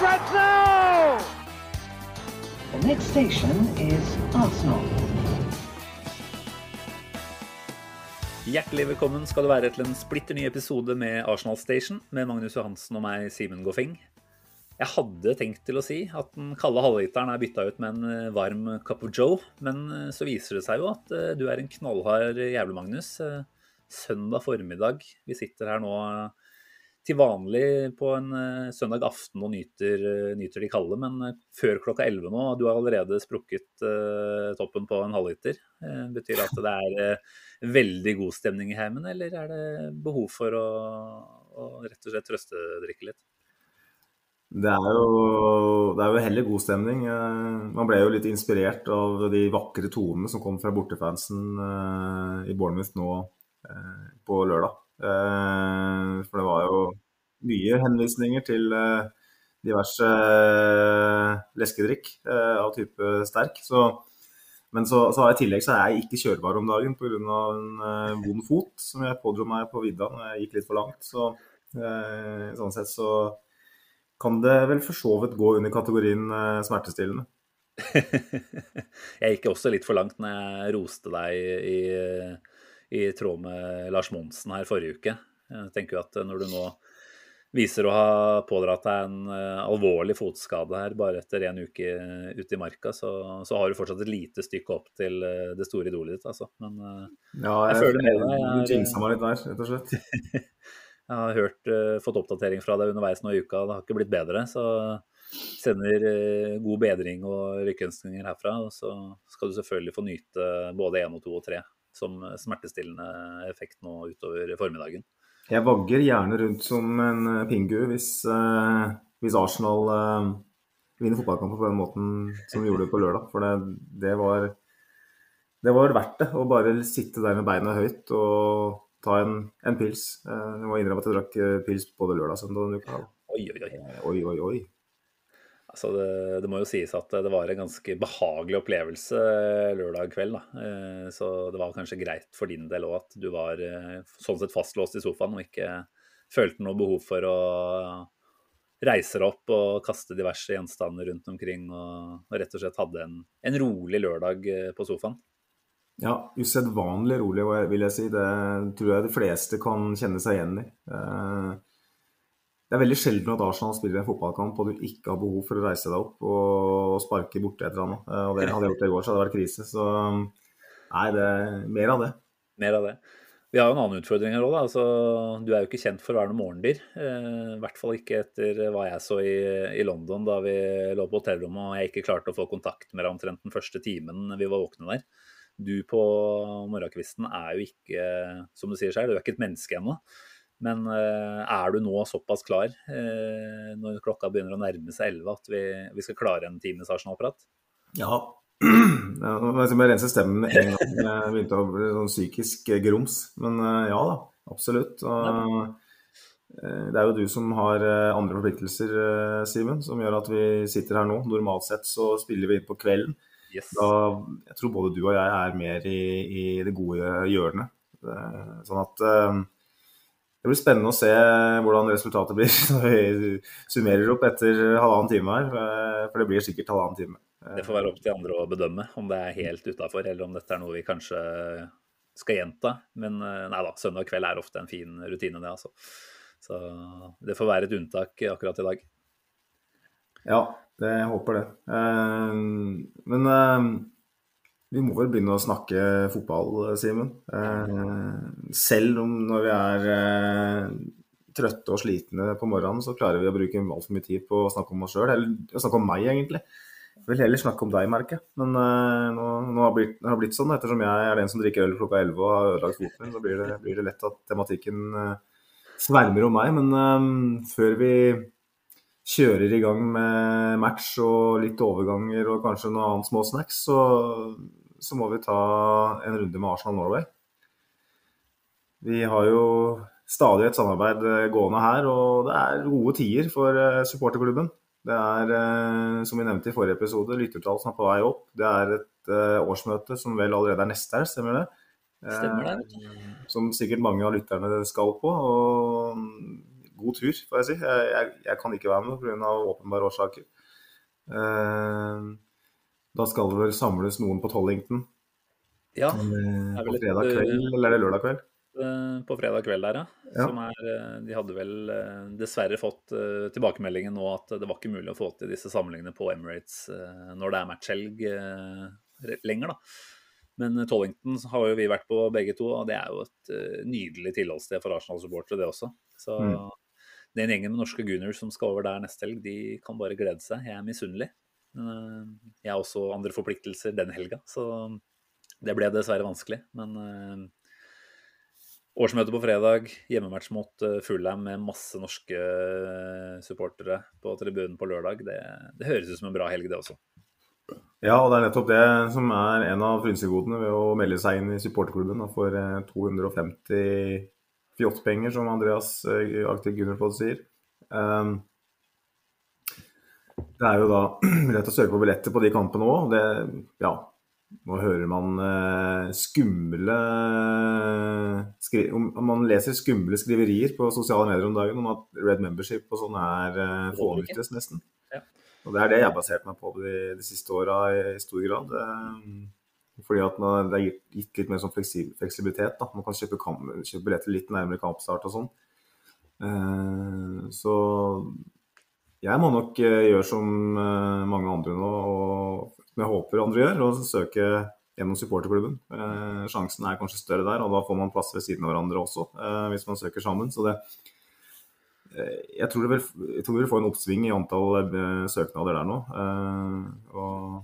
Grabs now! The next station is Arsenal. Hjertelig velkommen skal du være til en splitter ny episode med Arsenal Station med Magnus Johansen og meg, Simen Goffeng. Jeg hadde tenkt til å si at den kalde halvliteren er bytta ut med en eh, varm cup of joe, men eh, så viser det seg jo at eh, du er en knallhard jævle, Magnus. Søndag formiddag. Vi sitter her nå til vanlig på en eh, søndag aften og nyter, eh, nyter de kalde, men eh, før klokka 11 nå, du har allerede sprukket toppen på en halvliter. Betyr at det er veldig god stemning i heimen, eller er det behov for å, å rett og slett trøstedrikke litt? Det er jo, det er jo heller god stemning. Man ble jo litt inspirert av de vakre tonene som kom fra bortefansen i Bournemouth nå på lørdag. Eh, For det var jo mye henvisninger til eh, diverse eh, leskedrikk av type sterk. Så, men så, så i tillegg så er jeg ikke kjørbar om dagen pga. en vond fot som jeg pådro meg på vidda når jeg gikk litt for langt. Så sånn sett så kan det vel for så vidt gå under kategorien smertestillende. jeg gikk også litt for langt når jeg roste deg i, i tråd med Lars Monsen her forrige uke. Jeg tenker jo at når du nå viser å ha pådratt deg en eh, alvorlig fotskade her bare etter en uke ute i marka, så, så har du fortsatt et lite stykke opp til eh, det store idolet ditt, altså. Men eh, Ja, Jeg jeg, føler med deg, Du jinxa meg litt der, rett og slett. Jeg har hørt, uh, fått oppdatering fra deg underveis nå i uka, det har ikke blitt bedre. Så sender uh, god bedring og lykkeønskninger herfra. Og så skal du selvfølgelig få nyte både én og to og tre som smertestillende effekt nå utover formiddagen. Jeg vagger gjerne rundt som en eh, pingu hvis, eh, hvis Arsenal eh, vinner fotballkampen på den måten som vi gjorde på lørdag. For det, det, var, det var verdt det å bare sitte der med beina høyt og ta en, en pils. Eh, Jeg må innrømme at jeg drakk pils både lørdag og søndag. Oi, oi, oi. Oi, oi, oi. Altså det, det må jo sies at det var en ganske behagelig opplevelse lørdag kveld. Da. Eh, Så det var kanskje greit for din del òg at du var eh, sånn sett fastlåst i sofaen og ikke følte noe behov for å reise deg opp og kaste diverse gjenstander rundt omkring, og, og rett og slett hadde en, en rolig lørdag eh, på sofaen. Ja, usedvanlig rolig, vil jeg si. Det tror jeg de fleste kan kjenne seg igjen i. Eh, Det er veldig sjelden at Arsenal spiller en fotballkamp og du ikke har behov for å reise deg opp og sparke borti et eller annet. Eh, Og det hadde jeg gjort i går, så hadde det vært krise. Så nei, det er mer av det. Mer av det. Vi har jo en annen utfordring her òg. Altså, du er jo ikke kjent for å være noe morgendyr. Eh, I hvert fall ikke etter hva jeg så i, i London da vi lå på hotellrommet og jeg ikke klarte å få kontakt med deg omtrent den første timen vi var våkne der. Du på morgenkvisten er jo ikke, som du sier selv, du er ikke et menneske ennå. Men eh, er du nå såpass klar eh, når klokka begynner å nærme seg 11 at vi, vi skal klare en times Arsenal-prat? Ja. Ja, jeg rense stemmen med en gang. Jeg begynte å bli sånn psykisk grums. Men eh, ja da, absolutt. Og, eh, det er jo du som har eh, andre forpliktelser, eh, Simen, som gjør at vi sitter her nå. Normalt sett så spiller vi inn på kvelden. Yes. Da, jeg tror både du og jeg er mer i, i det gode hjørnet. Eh, Sånn at eh, det blir spennende å se hvordan resultatet blir når vi summerer opp etter halvannen time her. eh, For det blir sikkert halvannen time. Det får være opp til andre å bedømme om det er helt utafor, eller om dette er noe vi kanskje skal gjenta. Men eh, nei da, søndag kveld er ofte en fin rutine, det, altså. Så det får være et unntak akkurat i dag. Ja, det, jeg håper det. Eh, Men eh, vi må vel begynne å snakke fotball, Simen. Eh, Selv om når vi er eh, trøtte og slitne på morgenen, så klarer vi å bruke altfor mye tid på å snakke om oss sjøl. Eller å snakke om meg, egentlig. Jeg vil heller snakke om deg, merker jeg. Men eh, nå, nå har det blitt, har blitt sånn, ettersom jeg er den som drikker øl klokka 11 og har ødelagt foten min, så blir det, blir det lett at tematikken svermer om meg. Men um, før vi kjører i gang med match og litt overganger og kanskje noe annet små snacks, så, så må vi ta en runde med Arsenal Norway. Vi har jo stadig et samarbeid gående her, og det er gode tider for eh, supporterklubben. Det er, eh, som vi nevnte i forrige episode, lyttertall som er på vei opp. Det er et eh, årsmøte som vel allerede er neste her, stemmer det? Stemmer det. Som sikkert mange av lytterne skal på. og God tur, får jeg si. Jeg, jeg, jeg kan ikke være med pga. åpenbare årsaker. Da skal det vel samles noen på Tollington Ja, på fredag kveld, eller er det lørdag kveld? eh, på fredag kveld der, ja. Ja. Som er, eh, de hadde vel eh, dessverre fått eh, tilbakemeldingen nå at det var ikke mulig å få til disse samlingene på Emirates eh, når det er matchhelg eh, lenger, da. Men eh, Tollington har jo vi vært på begge to, og det er jo et eh, nydelig tilholdssted for Arsenal-supportere, det også. Så Mm. den gjengen med norske gooners som skal over der neste helg, de kan bare glede seg. Jeg er misunnelig. Eh, jeg har også andre forpliktelser den helga, så det ble dessverre vanskelig. Men eh, årsmøte på fredag, hjemmematch mot Fulheim Fulham med masse norske eh, supportere på tribunen på lørdag, det, det høres ut som en bra helg, det også. Ja, og det er nettopp det som er en av frynsegodene ved å melde seg inn i supporterklubben for eh, 250 fjottpenger, som Andreas eh, Aktiv Gunnerfod sier. Um, det er jo da lett å søke på billetter på de kampene òg. Det, ja, nå hører man eh, skumle skri om, Man leser skumle skriverier på sosiale medier om dagen om at Red Membership og sånn er eh, fånyttes, nesten. Ja. Og det er det jeg har basert meg på de, de siste åra i stor grad. Eh, fordi at man, det er gitt, gitt litt mer sånn fleksib- fleksibilitet. Da. Man kan kjøpe, kamp, kjøpe billetter litt nærmere kampstart og sånn. Eh, så jeg må nok eh, gjøre som eh, mange andre nå, og som jeg håper andre gjør, og søke gjennom supporterklubben. Eh, sjansen er kanskje større der, og da får man plass ved siden av hverandre også, hvis man søker sammen. Så det, jeg, tror det vil, vi vil få en oppsving i antall søknader der nå.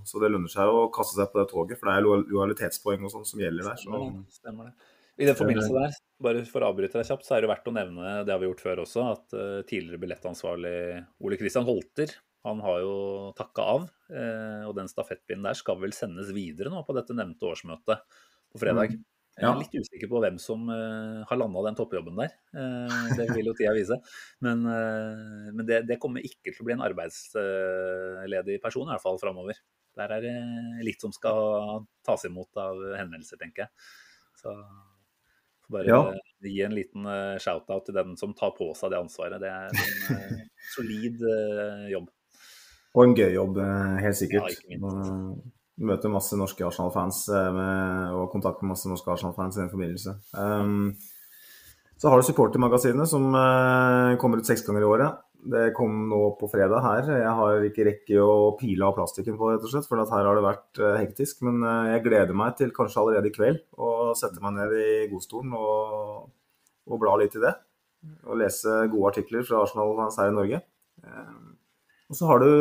Så det lønner seg å kaste seg på det toget, for det er lojal- lojalitetspoeng og sånn som gjelder der. Stemmer det, Stemmer det. I den forbindelse der, bare for å avbryte deg kjapt, så er det verdt å nevne, det har vi gjort før også, at eh, tidligere billettansvarlig Ole Kristian Holter, han har jo takka av. eh, og den stafettpinnen der skal vel sendes videre nå på dette nevnte årsmøtet på fredag. Mm. Jeg er litt usikker på hvem som eh, har landa den toppjobben der. Det vil jo tida vise. Men, men det, det kommer ikke til å bli en arbeidsledig person i hvert fall framover. Der er det litt som skal tas imot av henvendelser, tenker jeg. Så bare Ja. gi en liten eh, shout-out til den som tar på seg det ansvaret. Det er en eh, solid eh, jobb. Og en gøy jobb, helt sikkert. Ja, Møter masse norske Arsenal-fans og kontakt med masse norske Arsenal-fans i den forbindelse. Um, så har du supportermagasinet som kommer ut seks ganger i året. Det kom nå på fredag her. Jeg har ikke rekke å pile av plastikken på, rett og slett, for her har det vært eh, hektisk. Men eh, jeg gleder meg til kanskje allerede i kveld å sette meg ned i godstolen og, og bla litt i det. Og lese gode artikler fra Arsenal-fans her i Norge. Eh, og så har du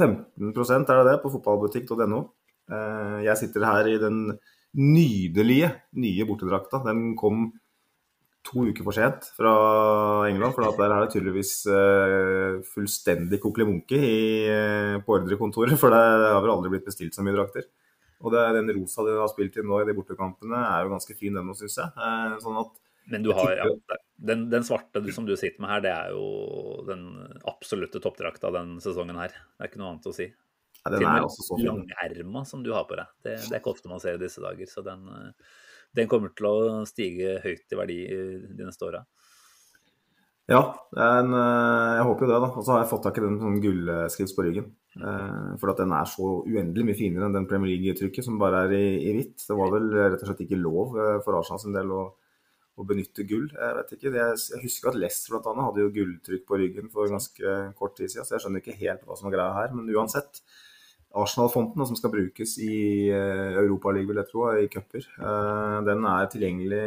15 er det det, på fotballbutikk.no. Jeg sitter her i den nydelige nye bortedrakta. Den kom to uker for sent fra England, for der er det tydeligvis eh, fullstendig kokelimunke i- eh, på ordrekontoret. For det har vel aldri blitt bestilt så mye drakter. Og det, den rosa de har spilt i nå i de bortekampene, er jo ganske fin den òg, syns jeg. Eh, Sånn at Men du har, ja, den, den svarte du- som du sitter med her, det er jo den absolutte toppdrakta den sesongen her. Det er ikke noe annet å si. ja, den er også så fin. langerma som du har på deg. Det, det er ikke ofte man ser i disse dager. Så den, den kommer til å stige høyt i verdi de neste åra. Ja, en, eh, jeg håper jo det, da. Og så har jeg fått tak i den sånn gullskrift på ryggen. Eh, For at den er så uendelig mye finere enn den Premier League-trykket som bare er i, i hvitt. Det var vel rett og slett ikke lov eh, for Arsenal sin del å, å benytte gull. Jeg vet ikke. Jeg, jeg husker at Leicester bl.a. hadde jo gulltrykk på ryggen for ganske kort tid siden, så jeg skjønner ikke helt hva som er greia her. Men uansett. Arsenal-fonten som skal brukes i uh, Europaligaen, vil jeg tro, i cuper, eh, den er tilgjengelig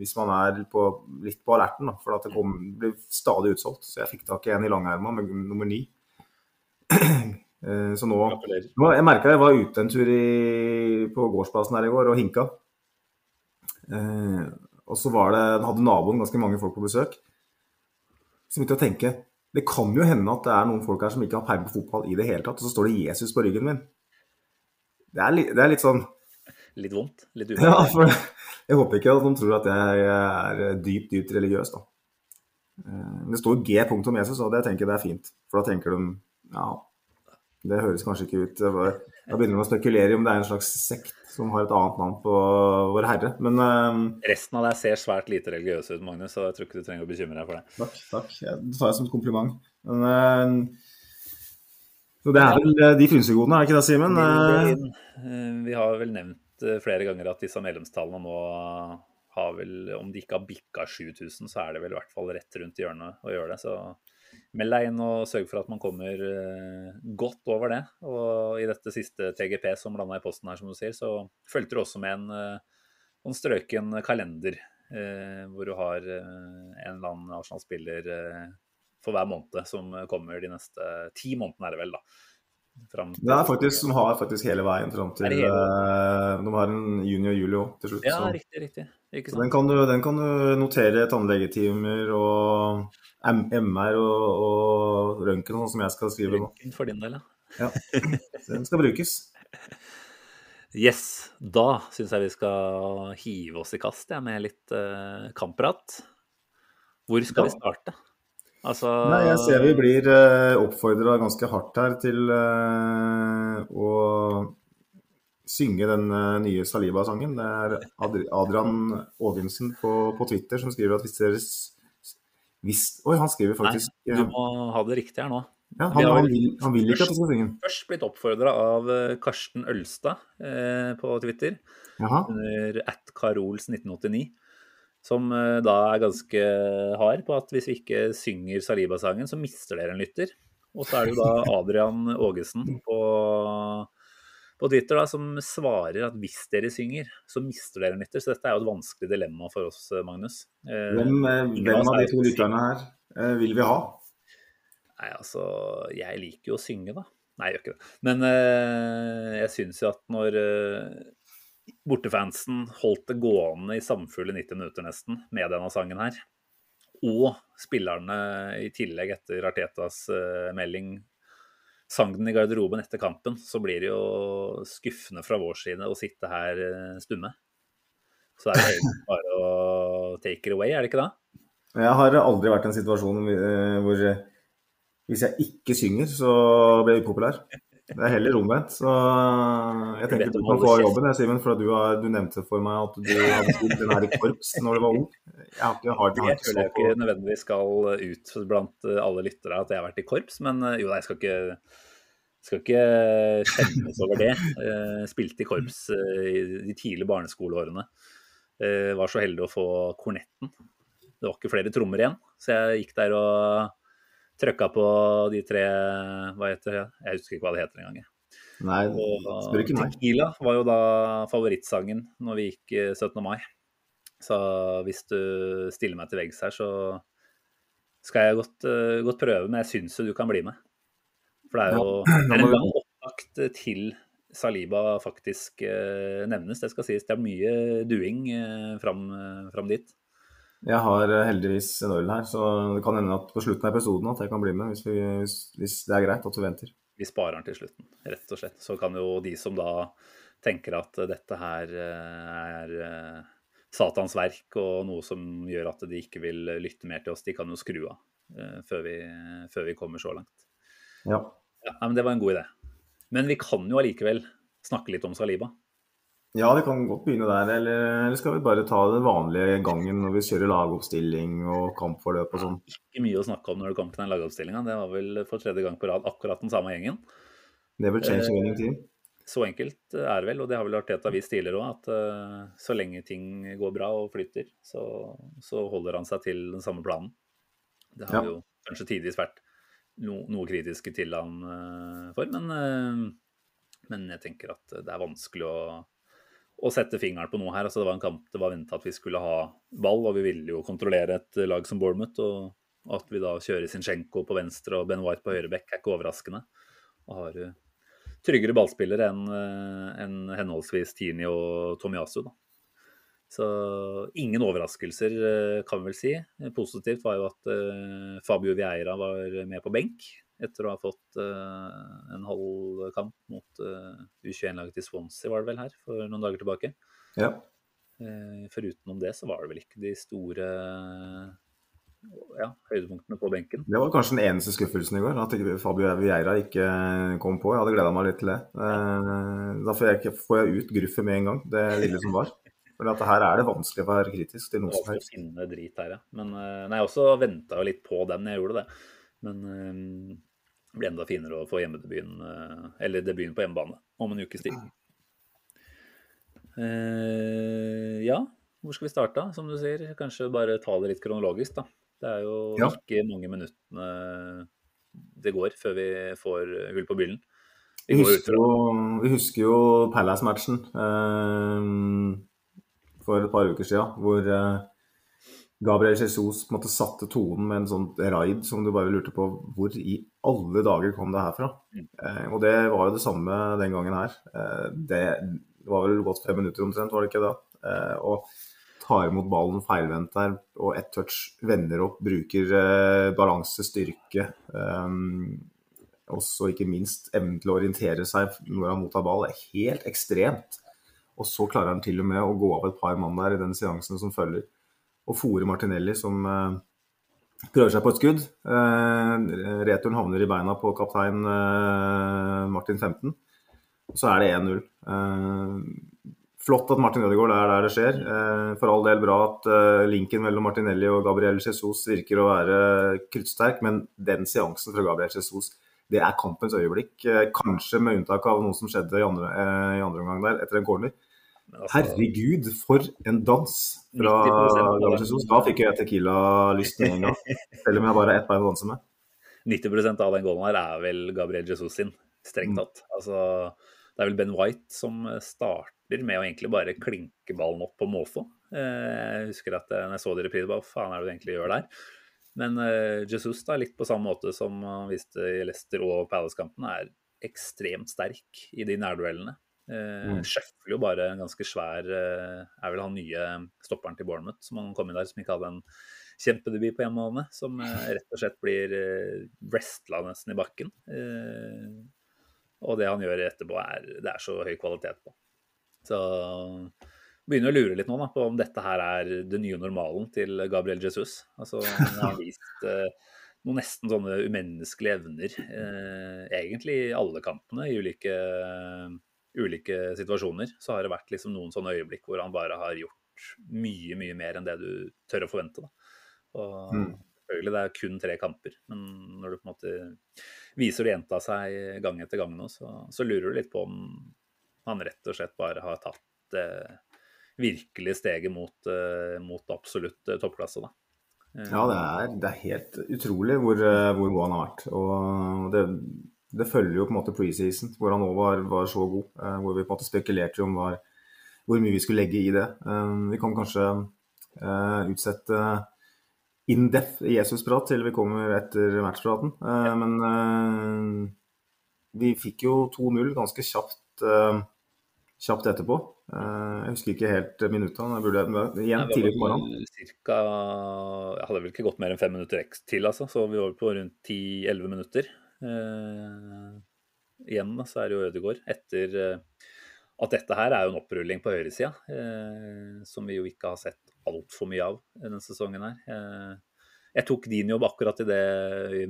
hvis man er på, litt på alerten. Da, for at det kom, blir stadig utsolgt. Så jeg fikk tak i en i langerma med nummer ni. Eh, så nå, nå Jeg merka jeg var ute en tur i, på gårdsplassen her i går og hinka. Eh, Og så var det, hadde naboen ganske mange folk på besøk. Så begynte jeg å tenke det kan jo hende at det er noen folk her som ikke har peiling på fotball i det hele tatt, og så står det Jesus på ryggen min. Det er, litt, det er litt sånn Litt vondt? Litt Ja, for jeg håper ikke at de tror at jeg er dypt, dypt religiøs, da. Eh, det står G punktum Jesus, og det tenker jeg det er fint. For da tenker de ja, det høres kanskje ikke ut det Da begynner man å spekulere i om det er en slags sekt som har et annet navn på Vår Herre. Men uh, Resten av deg ser svært lite religiøs ut, Magnus, så jeg tror ikke du trenger å bekymre deg for det. takk, takk. Det tar jeg som et kompliment. Men uh, Så det er vel eh, de frynsegodene, er det ikke det, Simen? Eh, Eh, Vi har vel nevnt eh, flere ganger at disse medlemstallene nå har vel, om de ikke har bikka 7000, så er det vel i hvert fall rett rundt hjørnet å gjøre det. Så meld deg inn og sørg for at man kommer eh, godt over det. Og i dette siste TGP som landa i posten her, som du sier, så fulgte du også med en, eh, en strøken kalender. eh, Hvor du har en eller annen Arsenal-spiller for hver måned som kommer de neste ti månedene, er det vel, da. Frem til- det er faktisk som har faktisk hele veien fram til hele eh, De har en juni og juli òg, til slutt. Ja, så- riktig, riktig. Så den kan, du, den kan du notere tannlegetimer og MR og, og røntgen, sånn som jeg skal skrive nå. Røntgen for din del, ja. Ja. Den skal brukes. Yes, da syns jeg vi skal hive oss i kast ja, med litt uh, kampprat. Hvor skal da. vi starte? Altså Nei, jeg ser vi blir uh, oppfordra ganske hardt her til uh, å synge den eh, nye Saliba-sangen. Det er Adri Adrian Aagensen på, på Twitter som skriver at hvis dere hvis, Oi, han skriver Nei, du må ha det riktig her nå. ja, han, han, vil, han vil ikke at vi skal synge den. Først blitt oppfordra av eh, Karsten Ølstad eh, på Twitter Jaha. under at Carols1989. Som eh, da er ganske hard på at hvis vi ikke synger Saliba-sangen, så mister dere en lytter. Og så er det jo da Adrian Ågesen på, på Twitter da, som svarer at hvis dere synger, så mister dere en lytter. Så dette er jo et vanskelig dilemma for oss, Magnus. Eh, Hvem, eh, hvem av de to lytterne her eh, vil vi ha? Nei, altså Jeg liker jo å synge, da. Nei, jeg gjør ikke det. Men eh, jeg syns jo at når eh, bortefansen holdt det gående i samfulle 90 minutter nesten med denne sangen her, og spillerne i tillegg etter Artetas eh, melding sang den i garderoben etter kampen, så blir det jo skuffende fra vår side å sitte her eh, stumme. Så er det egentlig bare å take it away, er det ikke det? Jeg har aldri vært i en situasjon eh, hvor eh, hvis jeg ikke synger, så blir jeg upopulær. Det er heller omvendt. Så jeg tenker du kan få av jobben, jeg, Simen, for du, har, du nevnte for meg at du hadde spilt den her i korps når du var ung. Jeg har ikke, har, har Jeg føler jeg ikke nødvendigvis skal ut blant alle lyttere at jeg har vært i korps, men eh, jo, da, jeg skal ikke, skal ikke skjemmes over det. Eh, Spilte i korps eh, i de tidlige barneskoleårene. Var så heldig å få kornetten. Det var ikke flere trommer igjen, så jeg gikk der og trøkka på de tre Hva heter det? Jeg husker ikke hva det heter engang. Nei, spør ikke meg. Tequila var jo da favorittsangen når vi gikk eh, 17. mai. Så hvis du stiller meg til veggs her, så skal jeg godt, eh, godt prøve, men jeg syns jo du kan bli med. For det er jo det er en lang opptakt til Saliba faktisk eh, nevnes. Det skal sies. Det er mye duing eh, fram, eh, fram dit. Jeg har eh, heldigvis en øl her, så det kan hende at på slutten av episoden at jeg kan bli med, hvis, vi, hvis, hvis det er greit at du venter. Vi sparer den til slutten, rett og slett. Så kan jo de som da tenker at dette her eh, er eh, Satans verk og noe som gjør at de ikke vil lytte mer til oss, de kan jo skru av før vi, før vi kommer så langt. Ja. Ja, men Det var en god idé. Men vi kan jo allikevel snakke litt om Saliba. Ja, vi kan godt begynne der, eller, skal vi bare ta den vanlige gangen når vi kjører lagoppstilling og kampforløp og sånn? Ikke mye å snakke om når det kommer til den lagoppstillinga. Det var vel for tredje gang på rad akkurat den samme gjengen. Never change winning team. Så enkelt er det vel, og det har vel Arteta vist tidligere òg, at eh, så lenge ting går bra og flyter, så, så holder han seg til den samme planen. Det har Ja. jo kanskje tidvis vært no, noe kritiske til han eh, for, men, eh, men jeg tenker at det er vanskelig å, å sette fingeren på noe her. Altså, det var en kamp det var venta at vi skulle ha ball, og vi ville jo kontrollere et lag som Bournemouth. Og, at vi da kjører Zinchenko på venstre og Ben White på høyre bekk, er ikke overraskende. Og har eh, tryggere ballspillere enn en henholdsvis Tini og Tomiyasu. Da. Så ingen overraskelser, eh, kan vi vel si. Positivt var jo at eh, Fabio Vieira var med på benk etter å ha fått uh, en halv kamp mot uh, U21-laget til Swansea, var det vel her, for noen dager tilbake. Ja. Foruten om det så var det vel ikke de store ja, høydepunktene på benken. Det var kanskje den eneste skuffelsen i går, at Fabio Vieira ikke kom på. Jeg hadde gleda meg litt til det. Da får jeg, får jeg ut gruffet med en gang, det lille som var. For at her er det vanskelig å være kritisk til noe som helst. finne drit her, ja. Men nei, jeg også venta jo litt på den, jeg gjorde det. Men det blir enda finere å få hjemmedebuten, eh, eller debuten på hjemmebane, om en ukes tid. Uh, ja, hvor skal vi starte? Som du sier, kanskje bare ta det litt kronologisk, da. Det er jo Ja. ikke mange minuttene det går før vi får hull på byllen. Vi Vi husker jo, vi husker jo Palace-matchen uh, for et par uker siden, hvor eh, Gabriel Jesus på en måte satte tonen med en sånn raid som du bare lurte på hvor i alle dager kom det herfra? Eh, og det var jo det samme den gangen her. Eh, det, var vel gått fem minutter omtrent, var det ikke da? Eh, og tar imot ballen feilvendt der, og ett touch vender opp, bruker eh, balanse, styrke. Eh, også ikke minst evnen til å orientere seg når han mottar ball, er helt ekstremt. Og så klarer han til og med å gå av et par mann der i den seansen som følger. Og fòre Martinelli, som eh, prøver seg på et skudd. Eh, returen havner i beina på kaptein eh, Martin 15. Så er det 1-0. Eh, flott at Martin Ødegaard er der det skjer. For all del bra at linken mellom Martinelli og Gabriel Jesus virker å være kruttsterk, men den seansen fra Gabriel Jesus det er kampens øyeblikk. Kanskje med unntak av noe som skjedde i andre, i andre omgang der, etter en corner. Altså, Herregud, for en dans fra 90% Gabriel. Jesus. Da fikk jeg tequila-lyst med en gang. Selv om jeg bare har ett bein å danse med. 90% av den goalen her er vel Gabriel Jesus sin, strengt Mm. Altså, det er vel Ben White som starter med å egentlig bare klinke ballen opp på måfå. Eh, Jeg husker at eh, når jeg så det i reprise, hva faen er det du egentlig gjør der? Men eh, Jesus, da, litt på samme måte som han viste i Leicester og Palace-kampen, er ekstremt sterk i de nærduellene. Eh, Mm. Schøfler jo bare en ganske svær uh, Er vel han nye stopperen til Bournemouth som han kom inn der, som ikke hadde en kjempedebut på hjemmebane. Som uh, rett og slett blir uh, wrestla nesten i bakken. Og det han gjør etterpå, er det er så høy kvalitet på. Så begynner å lure litt nå da, på om dette her er det nye normalen til Gabriel Jesus. Altså, han har vist noen nesten sånne umenneskelige evner, egentlig i alle kampene, i ulike, ulike situasjoner. Så har det vært liksom noen sånne øyeblikk hvor han bare har gjort mye, mye mer enn det du tør å forvente. Da. Og Mm. selvfølgelig, det er kun tre kamper, men når du på en måte viser det gjenta seg gang etter gang nå, så, så lurer du litt på om han rett og slett bare har tatt eh, virkelig steget mot, eh, mot absolutt eh, toppklasse. Da. Ja, det er, det er helt utrolig hvor, eh, hvor god han har vært. Og det, det følger jo på en måte preseason, hvor han òg var, var så god. eh, Hvor vi på en måte spekulerte om var, hvor mye vi skulle legge i det. Eh, Vi kan kanskje eh, utsette in-depth Jesus-prat til vi kommer etter matchpraten. Eh, Men vi fikk jo 2-0 ganske kjapt, kjapt etterpå. Eh, Jeg husker ikke helt minutta. Jeg burde, igjen tidlig på morgenen. cirka, jeg hadde vel ikke gått mer enn fem minutter til, altså, så vi var på rundt 10-11 minutter. Eh, igjen så er det jo Ødegaard. Etter eh, at dette her er jo en opprulling på høyresida, eh, som vi jo ikke har sett altfor mye av denne sesongen her. Eh, jeg tok din jobb akkurat i det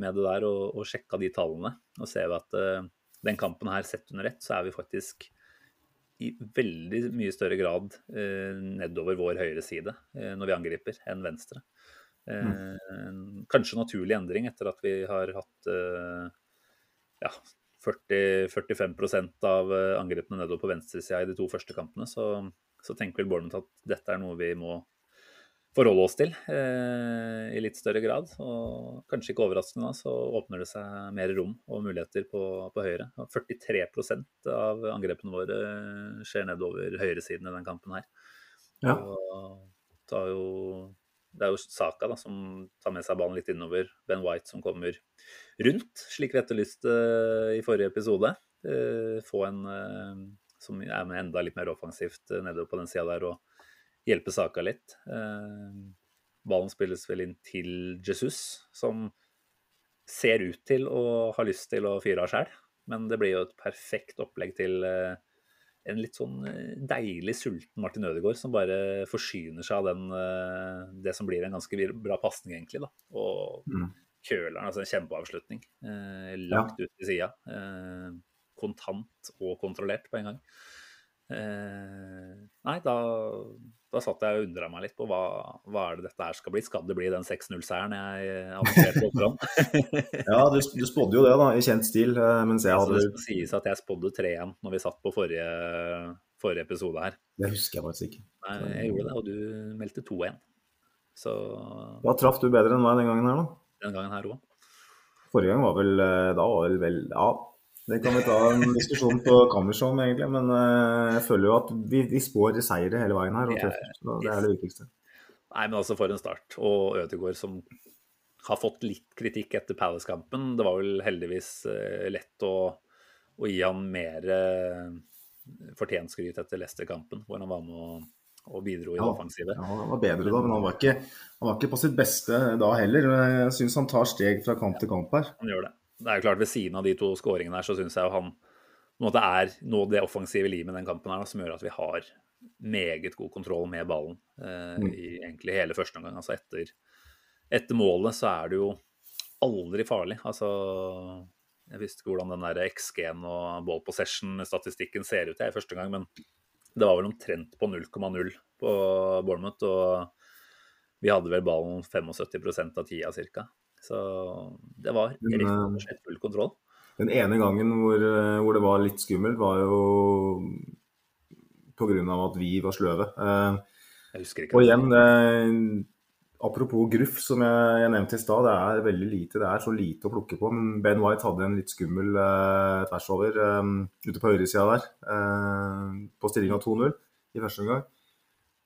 med det der og, og sjekka de tallene. Og ser vi at eh, den kampen her sett under ett, så er vi faktisk i veldig mye større grad eh, nedover vår høyre side når vi angriper, enn venstre. Eh, Kanskje naturlig endring etter at vi har hatt ja, 40-45% av eh, angrepene nedover på venstresida i de to første kampene. Så, så tenker vel Bournemouth at dette er noe vi må forholde oss til eh, i litt større grad. Og kanskje ikke overraskende da, så åpner det seg mer rom og muligheter på, på høyre. 43% av angrepene våre skjer nedover høyresiden i den kampen her. Ja. Og tar jo, det er jo Saka da, som tar med seg ballen litt innover. Ben White som kommer rundt, slik vi etterlyste i forrige episode. Eh, få en eh, som er med enda litt mer offensivt eh, nedover på den sida der. og hjelpe Saka litt. Eh, ballen spilles vel inn til Jesus, som ser ut til å ha lyst til å fyre av sjæl. Men det blir jo et perfekt opplegg til eh, en litt sånn eh, deilig sulten Martin Ødegaard, som bare forsyner seg av den, eh, det som blir en ganske bra pasning, egentlig. da. Og Mm. kjøleren, altså en kjempeavslutning. Eh, lagt ut til sida. Eh, kontant og kontrollert på en gang. Eh, nei, da, da satt jeg og undra meg litt på hva, hva er det dette her skal bli. Skal det bli den 6-0-seieren jeg annonserte på forhånd? Ja, du, du spådde jo det, da, i kjent stil. eh, Mens jeg Altså, det skal sies at jeg spådde 3-1 når vi satt på forrige, forrige episode her. Det husker jeg faktisk ikke. Nei, jeg gjorde det, og du meldte 2-1. Så Da traff du bedre enn meg den gangen her, da. den gangen her òg. Forrige gang var vel eh, Da var vel vel Ja, det kan vi ta en diskusjon på Kammersom, egentlig. Men eh, jeg føler jo at vi, vi spår seire hele veien her. Og Det er- treffer, så det er det viktigste. Nei, men altså for en start. Og Ødegaard som har fått litt kritikk etter Palace-kampen. Det var vel heldigvis eh, lett å, å gi han mer eh, fortjent skryt etter Leicester-kampen, hvor han var med og, og bidro i det Ja. offensive. Ja, han var bedre da, men han var, ikke, han var ikke på sitt beste da heller. Jeg syns han tar steg fra kamp til kamp her. Han gjør det. Det er jo klart Ved siden av de to skåringene her, så syns jeg jo han på en måte er nå det offensive limet i den kampen her da, som gjør at vi har meget god kontroll med ballen eh, Mm. i egentlig hele første omgang. Altså etter, etter målet så er det jo aldri farlig. Altså Jeg visste ikke hvordan den der XG-en og ball possession-statistikken ser ut jeg i første gang, men det var vel omtrent på 0,0 på Bournemouth. Og vi hadde vel ballen 75% av tida ca. Så det var rett eh, og slett full kontroll. Den ene gangen hvor, eh, hvor det var litt skummelt, var jo pga. at vi var sløve. Eh, Jeg husker ikke. Og igjen, eh, apropos gruff, som jeg, jeg nevnte i stad, det er veldig lite. Det er så lite å plukke på. Men Ben White hadde en litt skummel eh, tversover eh, ute på høyresida der, eh, på stillinga 2-0 i første omgang.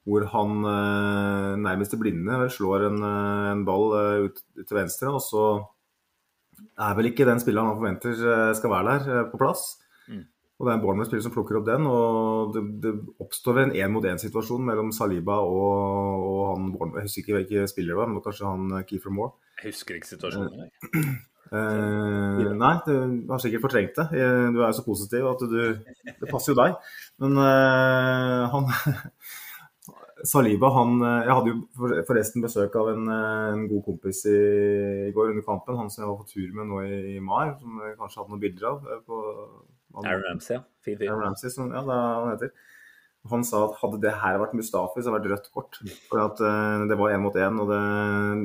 Hvor han eh, nærmest til blinde vel, slår en, eh, en ball eh, ut, ut til venstre, og så er vel ikke den spilleren han forventer skal være der, på plass. Mm. Og det er en Bournemouth-spiller som plukker opp den, og det, det oppstår en én-mot-én-situasjon mellom Saliba og, og han Bournemouth. Jeg husker ikke hvilken spiller det var, men kanskje han Keefer Moore. Jeg husker ikke situasjonen. jeg. Eh, nei, du har sikkert fortrengt det. Du er jo så positiv at du Det passer jo deg. Men eh, han Saliba, han eh, Jeg hadde jo forresten besøk av en, eh, en god kompis i, i går under kampen. Han som jeg var på tur med nå i, i mai, som jeg kanskje hadde noen bilder av. eh, På, Aaron Ramsey, ja. Fin fyr. Aaron Ramsey, som, ja, det er han heter. Han sa at hadde det her vært Mustafi, så hadde det vært rødt kort. For at uh, det var én mot én, og det,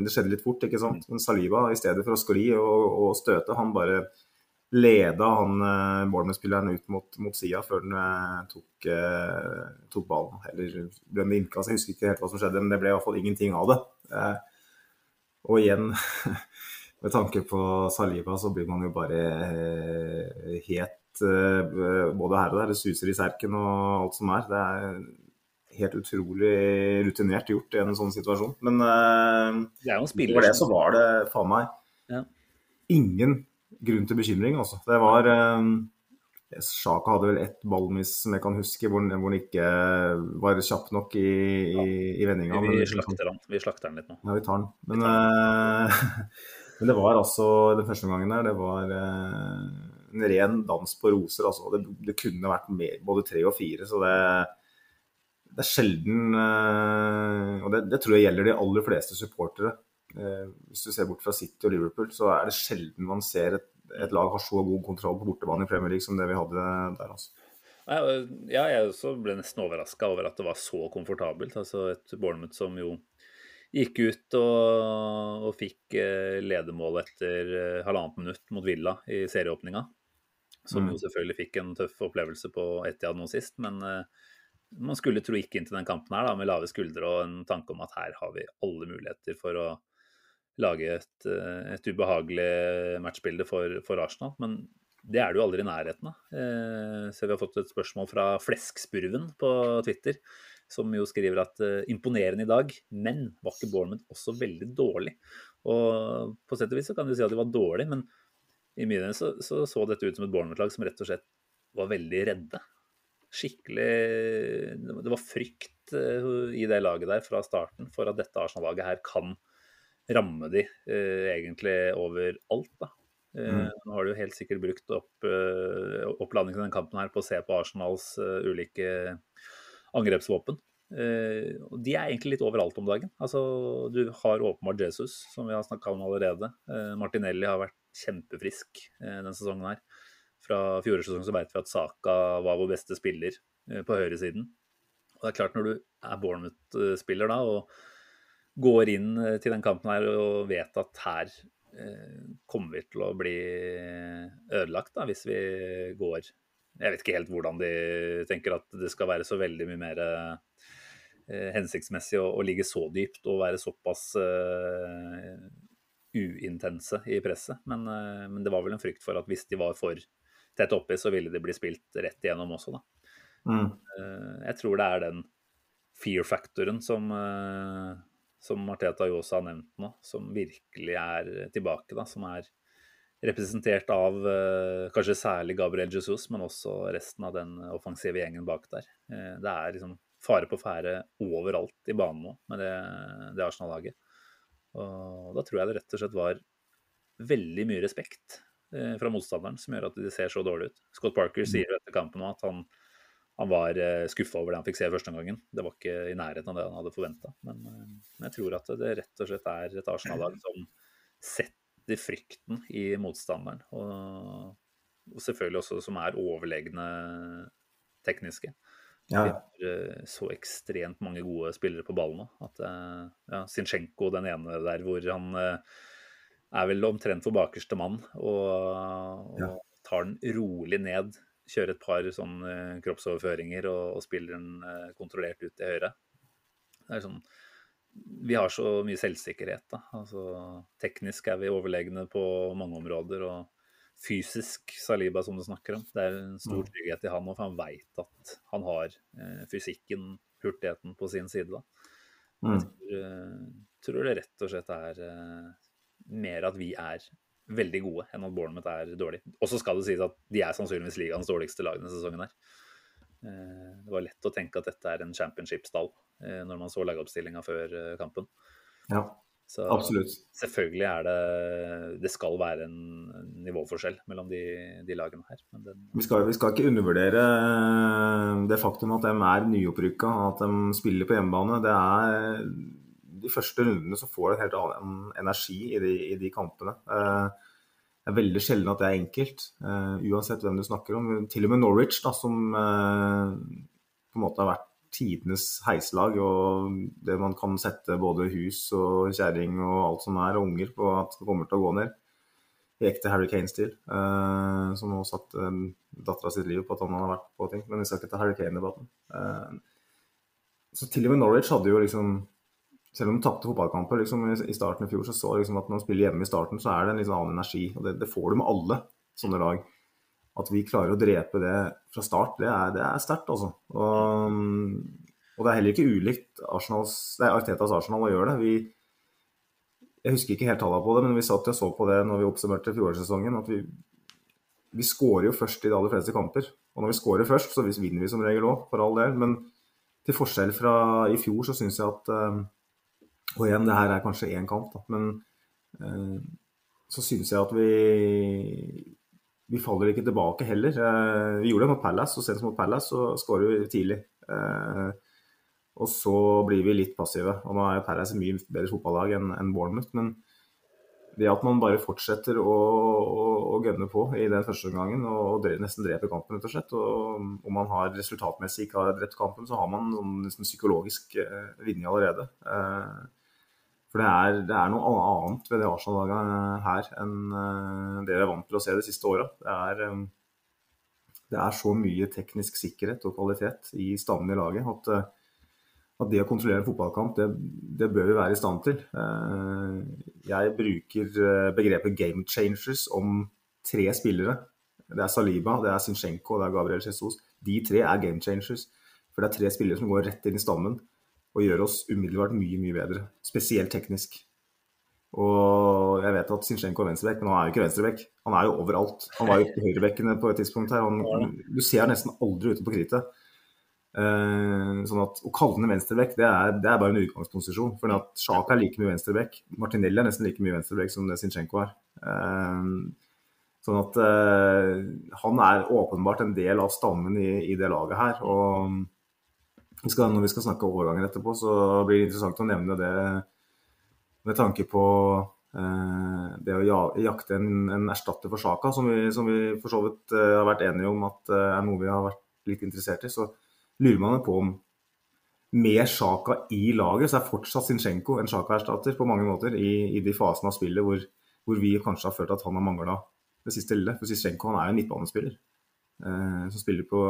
det skjedde litt fort. ikke sant? Men Saliba, i stedet for å skli og, og støte, han bare leda han eh, Bournemouth-spilleren ut mot, mot sida før han eh, tok, eh, tok ballen. Eller ble innkast, jeg husker ikke helt hva som skjedde, men det ble i hvert fall ingenting av det. Eh, og igjen, med tanke på Saliba, så blir man jo bare eh, het eh, både her og der. Det suser i serken og alt som er. Det er helt utrolig rutinert gjort i en sånn situasjon. Men eh, Det er jo en for det så var det faen meg Ja. ingen grunn til bekymring, altså. Det var eh, Sjaka hadde vel ett ballmiss som jeg kan huske, hvor han hvor han ikke var kjapp nok i, i, i vendinga. Vi slakter han. Vi slakter han litt nå. ja, vi tar den. Men, eh, men det var altså den første gangen der, det var eh, en ren dans på roser. Altså. Det, det kunne vært mer, både tre og fire, så det, det er sjelden eh, Og det, det tror jeg gjelder de aller fleste supportere. Eh, hvis du ser bort fra City og Liverpool, så er det sjelden man ser et, et lag har så god kontroll på bortebane i Premier League som det vi hadde der. altså. Ja, jeg også ble nesten overraska over at det var så komfortabelt. Altså et Bournemouth som jo gikk ut og, og fikk eh, ledemål etter eh, halvannet minutt mot Villa i serieåpninga. Som Mm. jo selvfølgelig fikk en tøff opplevelse på Etiad nå sist. Men man skulle tro ikke inn til den kampen her da, med lave skuldre og en tanke om at her har vi alle muligheter for å lage et, eh, et ubehagelig matchbilde for, for Arsenal. Men det er du aldri i nærheten av. Eh, så vi har fått et spørsmål fra Fleskspurven på Twitter, som jo skriver at eh, imponerende i dag, men var ikke Bournemouth også veldig dårlig? Og på sett og vis så kan du si at de var dårlig, men i mine øyne så, så så dette ut som et Bournemouth-lag som rett og slett var veldig redde. skikkelig Det var frykt eh, i det laget der fra starten for at dette Arsenal-laget her kan ramme de eh, egentlig overalt. da. Eh, Mm. Nå har du helt sikkert brukt opp eh, oppladningen i den kampen her på å se på Arsenals eh, ulike angrepsvåpen. Uh, de er egentlig litt overalt om dagen. Altså, du har åpenbart Jesus, som vi har snakka om allerede. Uh, Martinelli har vært kjempefrisk uh, denne sesongen her. Fra fjorårets sesong så vet vi at Saka var vår beste spiller på høyresiden. Og det er klart, når du er Bournemouth-spiller da, og går inn eh, til den kampen her og vet at her eh, kommer vi til å bli ødelagt da, hvis vi går Jeg vet ikke helt hvordan de tenker at det skal være så veldig mye mer eh, hensiktsmessig å, å ligge så dypt og være såpass eh, uintense i presset. Men, eh, men det var vel en frykt for at hvis de var for tett oppi, så ville de bli spilt rett igjennom også, da. Mm. Jeg tror det er den fear-faktoren som, som Marteta jo også har nevnt nå, som virkelig er tilbake. da, Som er representert av eh, kanskje særlig Gabriel Jesus, men også resten av den offensive gjengen bak der. Eh, Det er liksom fare på ferde overalt i banen nå med det, det Arsenal-laget. Og da tror jeg det rett og slett var veldig mye respekt eh, fra motstanderen som gjør at de ser så dårlig ut. Scott Parker sier jo etter kampen nå at han, han var skuffa over det han fikk se første gangen. Det var ikke i nærheten av det han hadde forventa. Men eh, jeg tror at det rett og slett er et Arsenal-lag som setter frykten i motstanderen. Og, og selvfølgelig også som er overlegne tekniske. Ja. Vi har eh, så ekstremt mange gode spillere på ballen nå. At eh, ja, Sinchenko, den ene der hvor han eh, er vel omtrent for bakerste mann og, og tar den rolig ned. Kjører et par sånn kroppsoverføringer og, og spiller den eh, kontrollert ut til høyre. Det er sånn Vi har så mye selvsikkerhet, da. Altså, teknisk er vi overlegne på mange områder. og fysisk Saliba, som du snakker om. Det er en stor trygghet i han òg, for han veit at han har eh, fysikken, hurtigheten, på sin side. da. Mm. Jeg tror, tror det rett og slett er eh, mer at vi er veldig gode enn at Bournemouth er dårlig. Og så skal det sies at de er sannsynligvis ligaens dårligste lag denne sesongen. her. Eh, Det var lett å tenke at dette er en championship-stall eh, når man så lagoppstillinga før eh, kampen. ja, Så absolutt. selvfølgelig er det Det skal være en nivåforskjell mellom de, de lagene her. Men den, Vi skal, vi skal ikke undervurdere det faktum at de er nyopprykka, at de spiller på hjemmebane. Det er de første rundene så får du en helt annen energi i de, i de kampene. Eh, Det er veldig sjelden at det er enkelt, eh, uansett hvem du snakker om. Til og med Norwich, da, som eh, på en måte har vært tidenes heislag, og det man kan sette både hus og kjerring og alt som er, og unger på at det kommer til å gå ned i ekte Harry Kane-stil. eh, som nå satt uh, dattera sitt liv på at han har vært på ting. Men vi skal ikke ta Harry Kane-debatten. Eh, så til og med Norwich hadde jo liksom Selv om de tapte fotballkamper liksom, i, starten i fjor, så så liksom at når de spiller hjemme i starten, så er det en litt annen energi. Og det, det får du med alle sånne lag. At vi klarer å drepe det fra start, det er, er sterkt, altså. Og, og det er heller ikke ulikt Artetas Arsenal å gjøre det. Vi, jeg husker ikke helt tallene på det, men vi satt og så på det når vi oppsummerte fjorårssesongen. at vi, vi skårer jo først i de aller fleste kamper. Og når vi skårer først, så vinner vi som regel òg, for all del. Men til forskjell fra i fjor, så syns jeg at eh, Og igjen, det her er kanskje én kamp, da. Men eh, så syns jeg at vi vi faller ikke tilbake heller. Eh, Vi gjorde det mot Palace, og senest mot Palace så skårer vi tidlig. Eh, Og så blir vi litt passive. Og nå er Palace mye bedre fotballag enn en Bournemouth, men det at man bare fortsetter å, å, å gønne på i den første omgangen og, og dre- nesten dreper kampen, rett og slett, og om man har resultatmessig ikke har drept kampen, så har man sånn nesten psykologisk eh, vinning allerede. Eh, for det er, det er noe annet ved det Arsenal-laget her enn eh, det vi er vant til å se de siste åra. Det, eh, det er så mye teknisk sikkerhet og kvalitet i stammen i laget at, eh, at det å kontrollere en fotballkamp, det, det bør vi være i stand til. Eh, Jeg bruker eh, begrepet 'game changers' om tre spillere. Det er Saliba, det er Zinchenko og det er Gabriel Jesus. De tre er game changers. For det er tre spillere som går rett inn i stammen og gjør oss umiddelbart mye, mye bedre. Spesielt teknisk. Og jeg vet at Zinchenko er venstrebekk, men han er jo ikke venstrebekk. Han er jo overalt. Han var jo på høyrebekkene på et tidspunkt her. Han, du ser nesten aldri ute på krittet. Uh, sånn at Å kalle den venstreback, det er, det er bare en utgangsposisjon. For at Sjaka er like mye venstreback. Martinelli er nesten like mye venstreback som det Zinchenko er. Uh, sånn at uh, han er åpenbart en del av stammen i, i det laget her. Og skal, når vi skal snakke overganger etterpå, så blir det interessant å nevne det med tanke på eh, det å ja, jakte en, en, erstatter for Sjaka, som som vi for så vidt eh, har vært enige om at eh, er noe vi har vært litt interessert i. Så lurer man på om med Sjaka i laget, så er fortsatt Zinchenko en Sjaka-erstatter på mange måter i, i, de fasene av spillet hvor, hvor, vi kanskje har følt at han har mangla det siste lille. For Zinchenko han er en midtbanespiller eh, som spiller på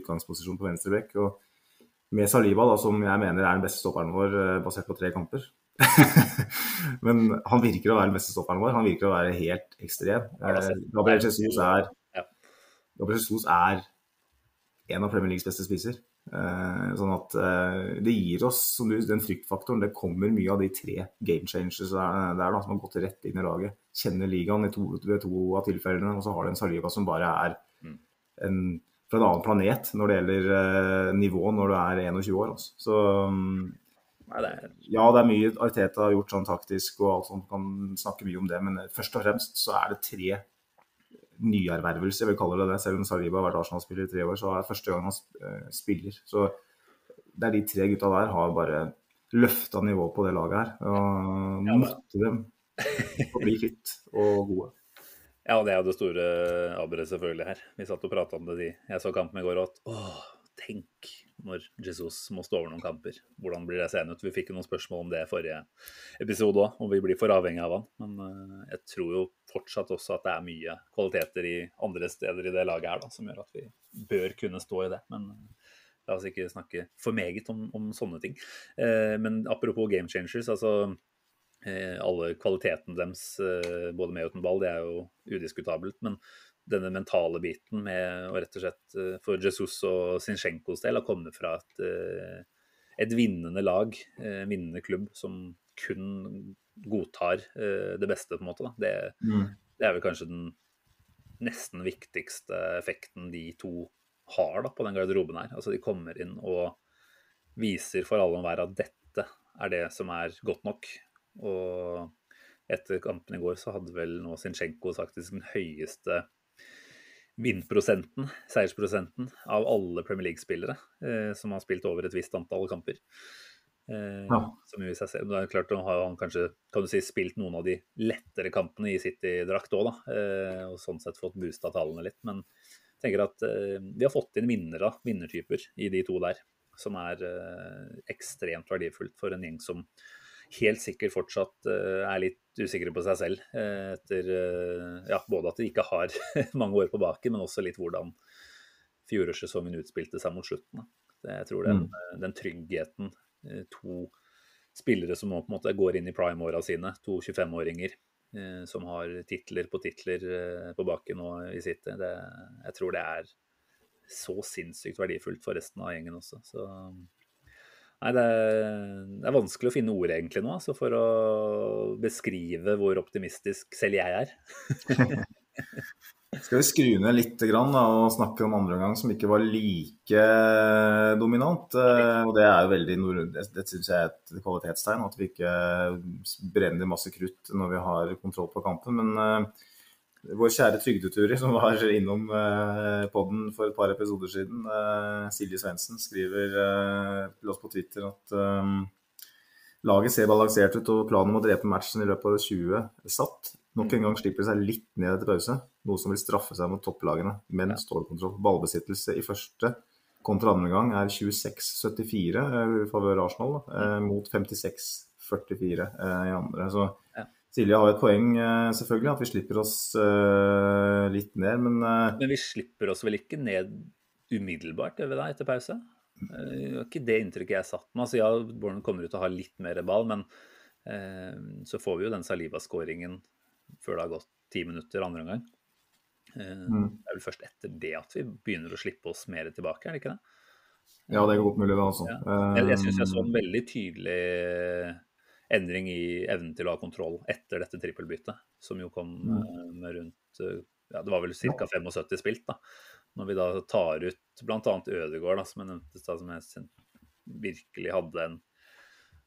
utgangsposisjon på venstre bekk. Og med Saliba, da, som jeg mener er den beste stopperen vår eh, basert på tre kamper. Men han virker å være den beste stopperen vår. Han virker å være helt ekstrem. Gabriel Jesus er, Gabriel Jesus er en av Premier Leagues beste spisser. Eh, sånn at eh, det gir oss som du, den fryktfaktoren. Det kommer mye av de tre game changers der, der da, som har gått rett inn i laget. Kjenner ligaen i to, ved to av tilfellene. Og så har du en Saliba som bare er mm. en, fra en annen planet når det gjelder eh, nivå når du er 21 år. Altså. Så ja, det er mye Arteta har gjort sånn taktisk og alt sånt, kan snakke mye om det. Men først og fremst så er det tre nyervervelser, jeg vil kalle det det. Selv om Saliba har vært Arsenal-spiller i tre år, så er det første gang han eh, spiller. Så det er de tre gutta der har bare løfta nivået på det laget her. Og ja, måtte dem bli kvitt og gode. Ja, det er jo det store aberet selvfølgelig her. Vi satt og prata om det de jeg så kampen i går, og at åh, tenk når Jesus må stå over noen kamper. Hvordan blir det seende ut? Vi fikk jo noen spørsmål om det i forrige episode òg, om vi blir for avhengig av han. Men uh, jeg tror jo fortsatt også at det er mye kvaliteter i andre steder i det laget her da, som gjør at vi bør kunne stå i det. Men uh, la oss ikke snakke for meget om, om sånne ting. Uh, men apropos game changers, altså alle kvalitetene deres, både med og uten ball, det er jo udiskutabelt. men denne mentale biten med å rett og slett eh, for Jesus og Sinchenkos del å komme fra et, eh, et vinnende lag, en eh, vinnende klubb, som kun godtar det beste, på en måte. Det, mm. det, er vel kanskje den nesten viktigste effekten de to har da, på den garderoben her. Altså De kommer inn og viser for alle og enhver at dette er det som er godt nok. Og etter kampen i går så hadde vel nå Zinchenko faktisk den høyeste vinnprosenten, seiersprosenten, av alle Premier League-spillere eh, som har spilt over et visst antall kamper. Eh, ja. Som i seg selv, det er klart, har han kanskje kan du si, spilt noen av de lettere kampene i City-drakt òg, eh, og sånn sett fått boosta tallene litt. Men jeg tenker at eh, vi har fått inn vinnere, vinnertyper, i de to der. Som er eh, ekstremt verdifullt for en gjeng som helt sikkert fortsatt uh, er litt usikre på seg selv. Uh, etter uh, ja, både at de ikke har mange år på baken, men også litt hvordan fjorårssesongen utspilte seg mot slutten. Det, jeg tror den, mm. den tryggheten to spillere som nå på en måte går inn i prime-åra sine, to 25-åringer som har titler på titler på baken nå i sitt, det, jeg tror det er så sinnssykt verdifullt for resten av gjengen også. Så Nei, det er, det er, vanskelig å finne ord egentlig nå altså for å beskrive hvor optimistisk selv jeg er. Skal vi skru ned litt grann, da, og snakke om andre omgang som ikke var like dominant? Eh, og Det er jo veldig, det, syns jeg er et kvalitetstegn, at vi ikke brenner masse krutt når vi har kontroll på kampen. Men uh, vår kjære trygdeturi som var innom eh, podden for et par episoder siden, eh, Silje Svendsen, skriver eh, til oss på Twitter at eh, laget ser balansert ut og planen om å drepe matchen i løpet av 20 satt. Nok en gang slipper de seg litt ned etter pause, noe som vil straffe seg mot topplagene. Men stålkontroll. Ballbesittelse i første kontra andre gang er 26-74 eh, i favør Arsenal, eh, mot 56-44 i andre. Så Silje har et poeng, eh, selvfølgelig, at vi slipper oss uh, litt ned, men uh, Men vi slipper oss vel ikke ned umiddelbart gjør vi da, etter pause? Det var ikke det inntrykket jeg satt med. Altså, ja, Bournemouth kommer ut til å ha litt mer ball, men så får vi jo den Saliba-skåringen før det har gått ti minutter andre omgang. Mm. Det er vel først etter det at vi begynner å slippe oss mer tilbake, er det ikke det? Ja, det er godt mulig, det, altså. Ja. Jeg, jeg syns jeg så en veldig tydelig endring i evnen til å ha kontroll etter dette trippelbyttet, som jo kom mm. Eh, med rundt eh, ja, Det var vel ca. 75 spilt da Når vi da tar ut bl.a. Ødegaard, da, som jeg nevnte, da, som jeg virkelig hadde en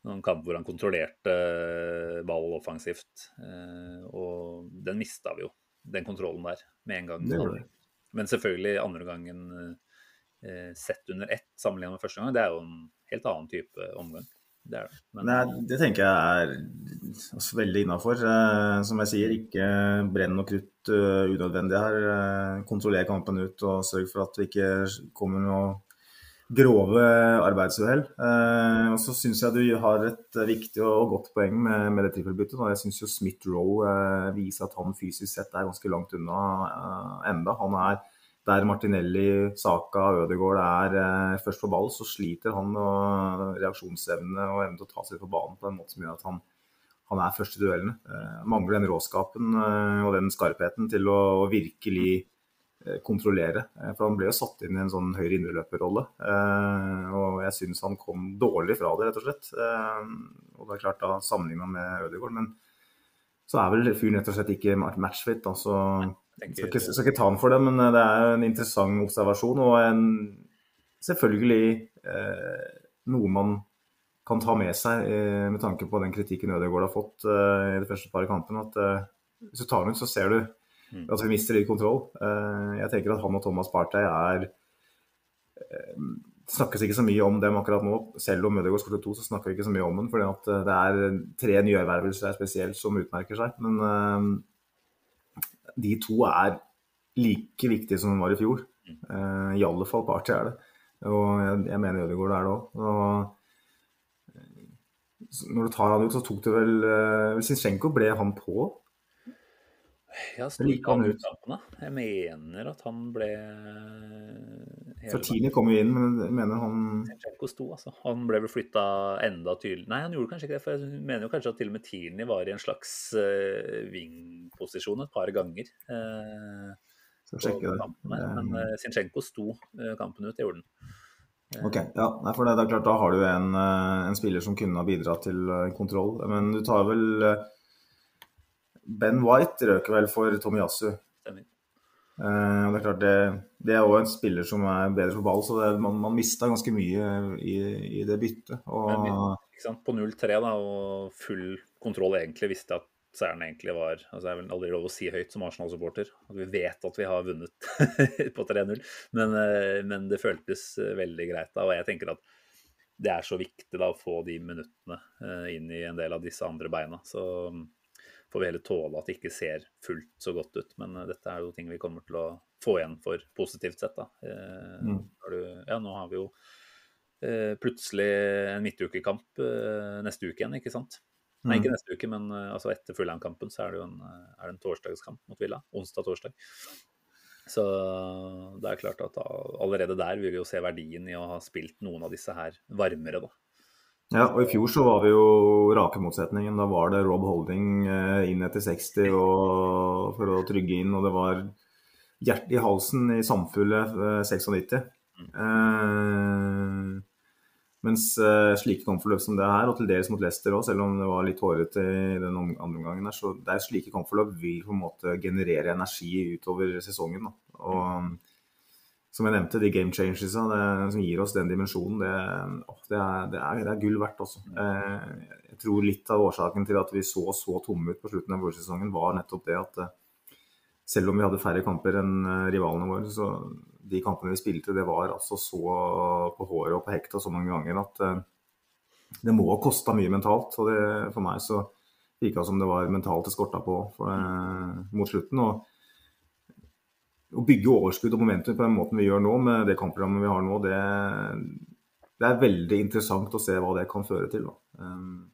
noen kamp hvor han kontrollerte ball offensivt. Og den mista vi jo, den kontrollen der, med en gang. Men selvfølgelig andre gangen sett under ett sammenlignet med første gang, det er jo en helt annen type omgang. Det det. Men, Nei, det tenker jeg er altså, veldig innafor. Eh, som jeg sier, ikke brenn og krutt uh, unødvendig her. Eh, kontroller kampen ut og sørg for at vi ikke kommer noe grove arbeidsuhell. Eh, og så syns jeg du har et viktig og godt poeng med, med det trippelbyttet. Jeg syns jo Smith-Roe eh, viser at han fysisk sett er ganske langt unna eh, enda. Han er der Martinelli, Saka og Ødegaard er eh, først på ball, så sliter han med reaksjonsevne og evne til å ta seg på banen på en måte som gjør at han, han er først i duellene. Eh, mangler den råskapen eh, og den skarpheten til å virkelig kontrollere. For han ble jo satt inn i en sånn høyre indreløperrolle. Og jeg syns han kom dårlig fra det, rett og slett. og det er klart da sammenligna med Ødegaard. Men så er vel fyren rett og slett ikke matchfit. da, så jeg skal, ikke, skal ikke ta den for det, men eh, det er en interessant observasjon. Og en, selvfølgelig eh, noe man kan ta med seg eh, med tanke på den kritikken Ødegaard har fått eh, i de første par kampene. At eh, hvis du tar den ut, så ser du mm. at vi mister litt kontroll. Eh, jeg tenker at han og Thomas Partey er det snakkes ikke så mye om dem akkurat nå. Selv om Ødegaard skåret to, så snakker vi ikke så mye om den. fordi det er tre nyervervelser spesielt som utmerker seg. Men de to er like viktige som de var i fjor. Uh, I alle fall Party er det. Og jeg, jeg mener Ødegaard er det òg. Når du tar han ut, så tok det vel uh, Sinchenko, ble han på? Ja, sto han ut? Jeg mener at han ble Sartini kom jo inn, men jeg mener han Zinchenko sto, altså. Han ble vel flytta enda tydelig Nei, han gjorde kanskje ikke det, for jeg mener jo kanskje at til og med Tierney var i en slags uh, wing-posisjon et par ganger. Uh, sjekke det. Men uh, Zinchenko sto uh, kampen ut, det gjorde han. Ok, ja, Nei, for det, er klart Da har du en, en spiller som kunne ha bidratt til kontroll. Men du tar vel Ben White røker vel for Tomiyasu. Stemmer. Uh, det er klart det, det er òg en spiller som er bedre for ball, så det, man, man mista ganske mye i, i det byttet. Og... På 0-3 da, og full kontroll egentlig visste at seieren egentlig var altså Det er vel aldri lov å si høyt som Arsenal-supporter at vi vet at vi har vunnet på 3-0, men, uh, men, det føltes veldig greit da. Og jeg tenker at det er så viktig da å få de minuttene inn i en del av disse andre beina. Så får vi heller tåle at det ikke ser fullt så godt ut. Men uh, dette er jo ting vi kommer til å få igjen for positivt sett. da. Uh, mm. du, ja, nå har vi jo uh, plutselig en midtukekamp neste uke igjen, ikke sant? Mm. Nei, ikke neste uke, men altså etter Fulham-kampen så er det jo en, er det en torsdagskamp mot Villa. Onsdag-torsdag. Så det er klart at allerede der vil vi jo se verdien i å ha spilt noen av disse her varmere, da. Ja, og i fjor så var vi jo rake motsetningen. Da var det Rob Holding eh, inn etter 60 og, for å trygge inn, og det var hjertet i halsen i samfunnet 96. Mm. Eh, mens eh, slike kampforløp som det her, og til dels mot Leicester òg, selv om det var litt hårete i den andre omgangen her, så det er slike kampforløp vil på en måte generere energi utover sesongen. Da. Og som jeg nevnte, de game changers som gir oss den dimensjonen, det, det, er, det, er, det er, gull verdt også. Eh, jeg tror litt av årsaken til at vi så så tomme ut på slutten av vårsesongen, var nettopp det at eh, selv om vi hadde færre kamper enn eh, rivalene våre, så de kampene vi spilte, det var altså så på håret og på hekta så mange ganger at det må ha kosta mye mentalt. Og det, for meg så virka det som det var mentalt det skorta på for, mot slutten. og å bygge overskudd og momentum på den måten vi gjør nå, med det kampprogrammet vi har nå, det, det, er veldig interessant å se hva det kan føre til. Um,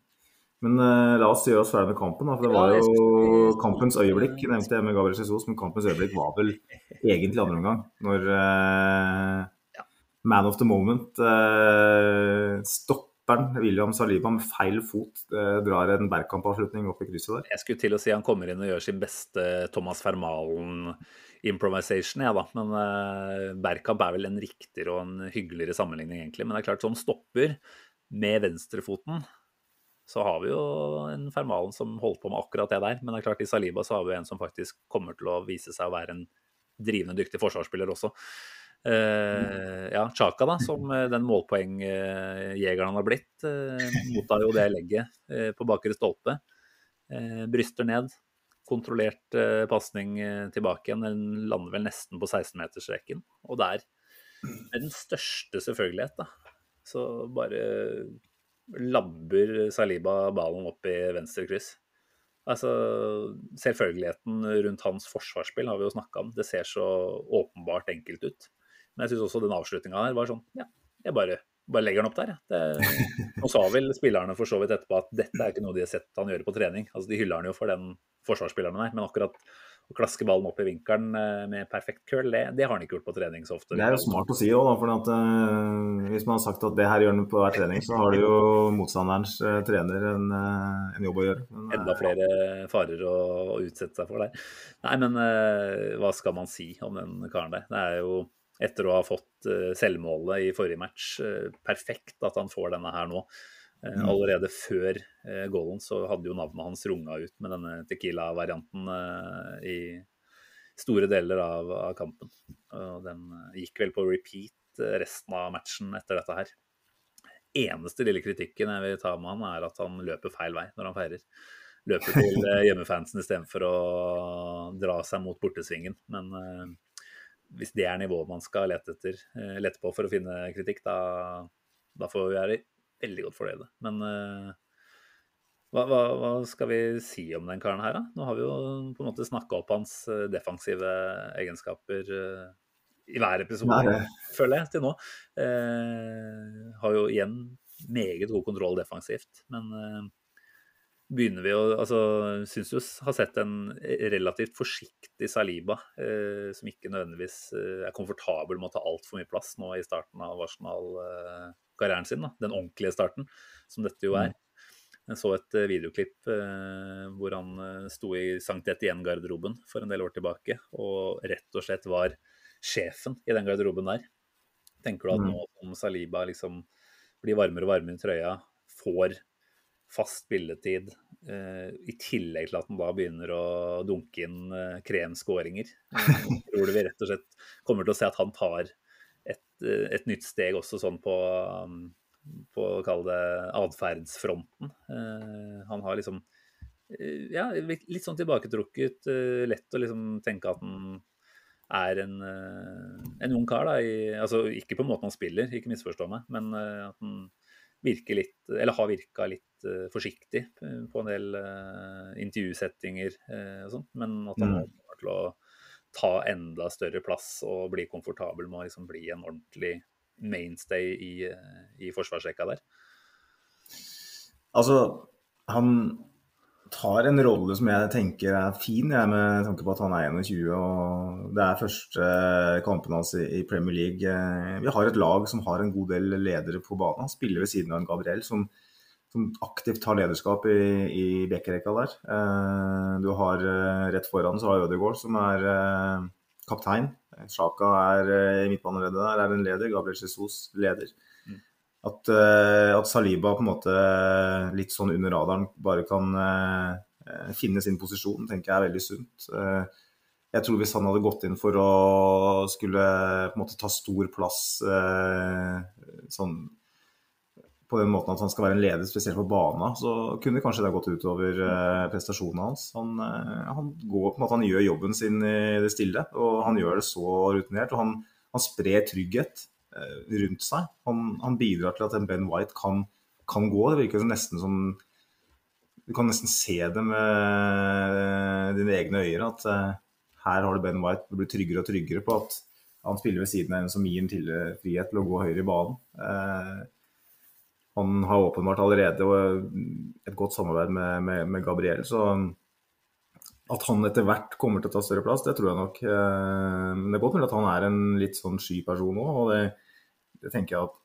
men uh, la oss gjøre oss ferdig med kampen. Da, for Det var jo kampens øyeblikk, nevnte jeg med Gabriel Jesus, men kampens øyeblikk var vel egentlig andre omgang. Når uh, man of the moment uh, stopperen William Saliba med feil fot drar en Bergkamp-avslutning opp i krysset der. Jeg skulle til å si han kommer inn og gjør sin beste Thomas Fermalen improvisation, ja da. Men uh, Bergkamp er vel en riktigere og en hyggeligere sammenligning, egentlig. Men det er klart, som stopper med venstrefoten, så har vi jo en Fermalen som holdt på med akkurat det der. Men det er klart, i Saliba så har vi en som faktisk kommer til å vise seg å være en drivende dyktig forsvarsspiller også. Uh, ja, Chaka, da, som den målpoengjegeren han har blitt, uh, mottar jo det legget uh, på bakre stolpe. bryster ned. Kontrollert eh, pasning tilbake igjen. Den lander vel nesten på 16-metersstreken. Og der, med den største selvfølgelighet, da, så bare labber Saliba ballen opp i venstre kryss. Altså, Selvfølgeligheten rundt hans forsvarsspill har vi jo snakka om. Det ser så åpenbart enkelt ut. Men jeg syns også den avslutninga her var sånn Ja, jeg bare, bare legger han opp der, Det, Nå sa vel spillerne for så vidt etterpå at dette er ikke noe de har sett han gjøre på trening. Altså, De hyller han jo for den forsvarsspilleren der, men akkurat å klaske ballen opp i vinkelen eh, med perfekt curl, det, det, har han ikke gjort på trening så ofte. Det er jo smart å si òg, for at, uh, hvis man har sagt at det her gjør han på hver trening, så har det jo motstanderens uh, trener en, uh, en, jobb å gjøre. Men, Enda flere farer å, å, utsette seg for der. Nei, men hva skal man si om den karen der? Det er jo etter å ha fått selvmålet i forrige match, perfekt at han får denne her nå. Eh, mm. Allerede før eh, goalen så hadde jo navnet hans runga ut med denne Tequila-varianten eh, i store deler av, kampen. Og den gikk vel på repeat resten av matchen etter dette her. Eneste lille kritikken jeg vil ta med han, er at han løper feil vei når han feirer. Løper til hjemmefansen istedenfor å dra seg mot bortesvingen. Men hvis det er nivået man skal lete, etter, uh, lete på for å finne kritikk, da, da får vi være veldig godt fornøyde. Men uh, hva, hva, hva, skal vi si om den karen her, da? Nå har vi jo på en måte snakka opp hans eh, defensive egenskaper uh, i hver episode, Nei. føler jeg, til nå. Uh, har jo igjen meget god kontroll defensivt, men begynner vi å altså, Syns du har sett en relativt forsiktig Saliba, eh, som ikke nødvendigvis eh, er komfortabel med å ta altfor mye plass nå i starten av Arsenal-karrieren sin. Da. Den ordentlige starten, som dette jo er. Jeg så et eh, videoklipp eh, hvor han eh, sto i Sankt Etienne-garderoben for en del år tilbake, og rett og slett var sjefen i den garderoben der. Tenker du at mm. nå som Saliba liksom blir varmere og varmere i trøya, får fast spilletid, eh, i tillegg til at han da begynner å dunke inn eh, kremskåringer. Tror du vi rett og slett kommer til å se at han tar et, eh, et nytt steg også sånn på, um, på å kalle det atferdsfronten. Han har liksom ja, litt sånn tilbaketrukket, lett å liksom tenke at han er en, en ung kar. da, i, altså Ikke på måten han spiller, ikke misforstå meg, men at han virker litt, eller har virka litt uh, forsiktig eh, på en del uh, intervjusettinger uh, og sånt. Men at han mm. kommer til å ta enda større plass og bli komfortabel med å liksom bli en ordentlig mainstay i, i forsvarsrekka der. Altså, han tar en rolle som jeg tenker er fin, jeg, med tanke på at han er 21 og det er første kampen hans i Premier League. Vi har et lag som har en god del ledere på banen. Han spiller ved siden av en Gabriel som, som aktivt tar lederskap i, i bekkerekka der. Eh, du har eh, rett foran så har Ødegaard som er eh, kaptein. Sjaka er i midtbaneleddet der, er en leder. Gabriel Jesus leder. At, uh, at, Saliba på en måte litt sånn under radaren bare kan uh, finne sin posisjon, tenker jeg er veldig sunt. Uh, jeg tror hvis han hadde gått inn for å skulle på en måte ta stor plass sånn på den måten at han skal være en leder, spesielt på bana, så kunne kanskje det gått utover prestasjonene hans. Han, han, går måte, han gjør jobben sin i det stille, og han gjør det så rutinert. og Han, han sprer trygghet. Eh, rundt seg. Han, han, bidrar til at en Ben White kan, kan gå. Det virker nesten som Du kan nesten se det med dine egne øyne at uh, her har du Ben White. Du blir tryggere og tryggere på at han spiller ved siden av en som gir ham frihet til å gå høyere i banen. Uh, han har åpenbart allerede et godt samarbeid med, med, med Gabriel. så at han etter hvert kommer til å ta større plass, det tror jeg nok. Eh, men det er godt mulig at han er en litt sånn sky person òg. Og det, det, tenker jeg at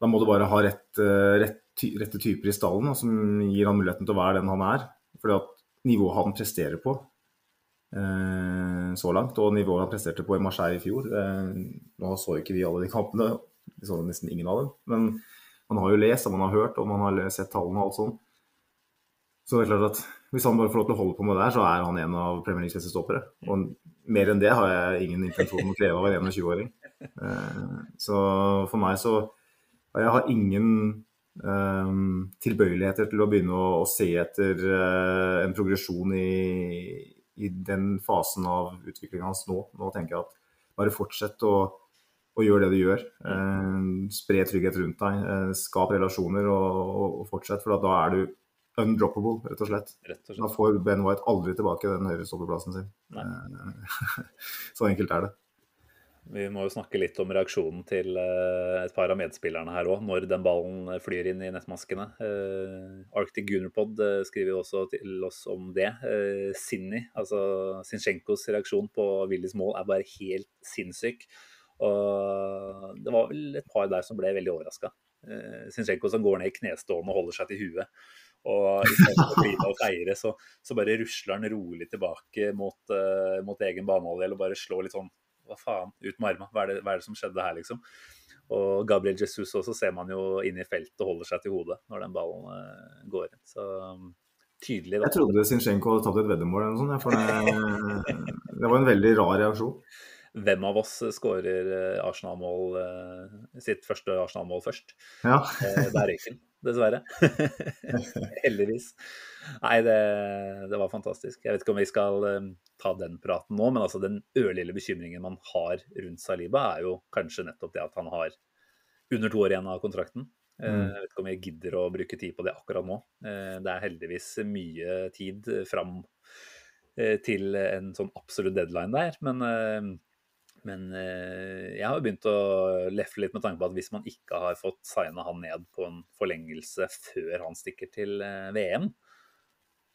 da må du bare ha rett, eh, rett, rette typer i stallen som gir han muligheten til å være den han er. Fordi at nivået han presterer på eh, så langt, og nivået han presterte på i Marseille i fjor Nå så ikke vi alle de kampene, vi så nesten ingen av dem. Men man har jo lest og man har hørt og man har sett tallene og alt sånt. Så det er klart at hvis han bare får lov til å holde på med det her, så er han en av Premier Leagues beste stoppere. Og mer enn det har jeg ingen intensjon om å kreve av en 21-åring. Så for meg så Jeg har ingen um, tilbøyeligheter til å begynne å, å se etter uh, en progresjon i, i, den fasen av utviklingen hans nå. Nå tenker jeg at bare fortsett å, å gjøre det du gjør. Uh, spre trygghet rundt deg. Uh, skap relasjoner og, og, og fortsett, for da er du undroppable, rett og slett. Rett og slett. Da får Ben White aldri tilbake den høyrestopperplassen sin. Så enkelt er det. Vi må jo snakke litt om reaksjonen til uh, et par av medspillerne her òg, når den ballen flyr inn i nettmaskene. Uh, Arctic Gunnerpod skriver jo også til oss om det. Sinni, altså Sinsjenkos reaksjon på Willys mål, er bare helt sinnssyk. Og det var vel et par der som ble veldig overraska. Uh, som går ned i knestående og holder seg til huet. Og i stedet for å kline og feire, så, så, bare rusler han rolig tilbake mot, mot egen banehalvdel og bare slår litt sånn hva faen, ut med armene. Hva, hva, er det som skjedde her, liksom? Og Gabriel Jesus også ser man jo inn i feltet og holder seg til hodet når den ballen uh, går inn. Så um, tydelig. Da. Jeg trodde Zinchenko hadde tatt et veddemål eller noe sånt. For det, det var en veldig rar reaksjon. Hvem av oss skårer eh, Arsenal-mål, uh, sitt første Arsenal-mål først? Ja. uh, det er Røyken, dessverre. Heldigvis. Nei, det, det, var fantastisk. Jeg vet ikke om vi skal um, ta den praten nå, men altså den ørlille bekymringen man har rundt Saliba, er jo kanskje nettopp det at han har under to år igjen av kontrakten. Eh, mm. Jeg vet ikke om jeg gidder å bruke tid på det akkurat nå. Eh, det er heldigvis mye tid fram eh, til en sånn absolutt deadline der. Men, men jeg har begynt å lefle litt med tanke på at hvis man ikke har fått signa han ned på en forlengelse før han stikker til VM,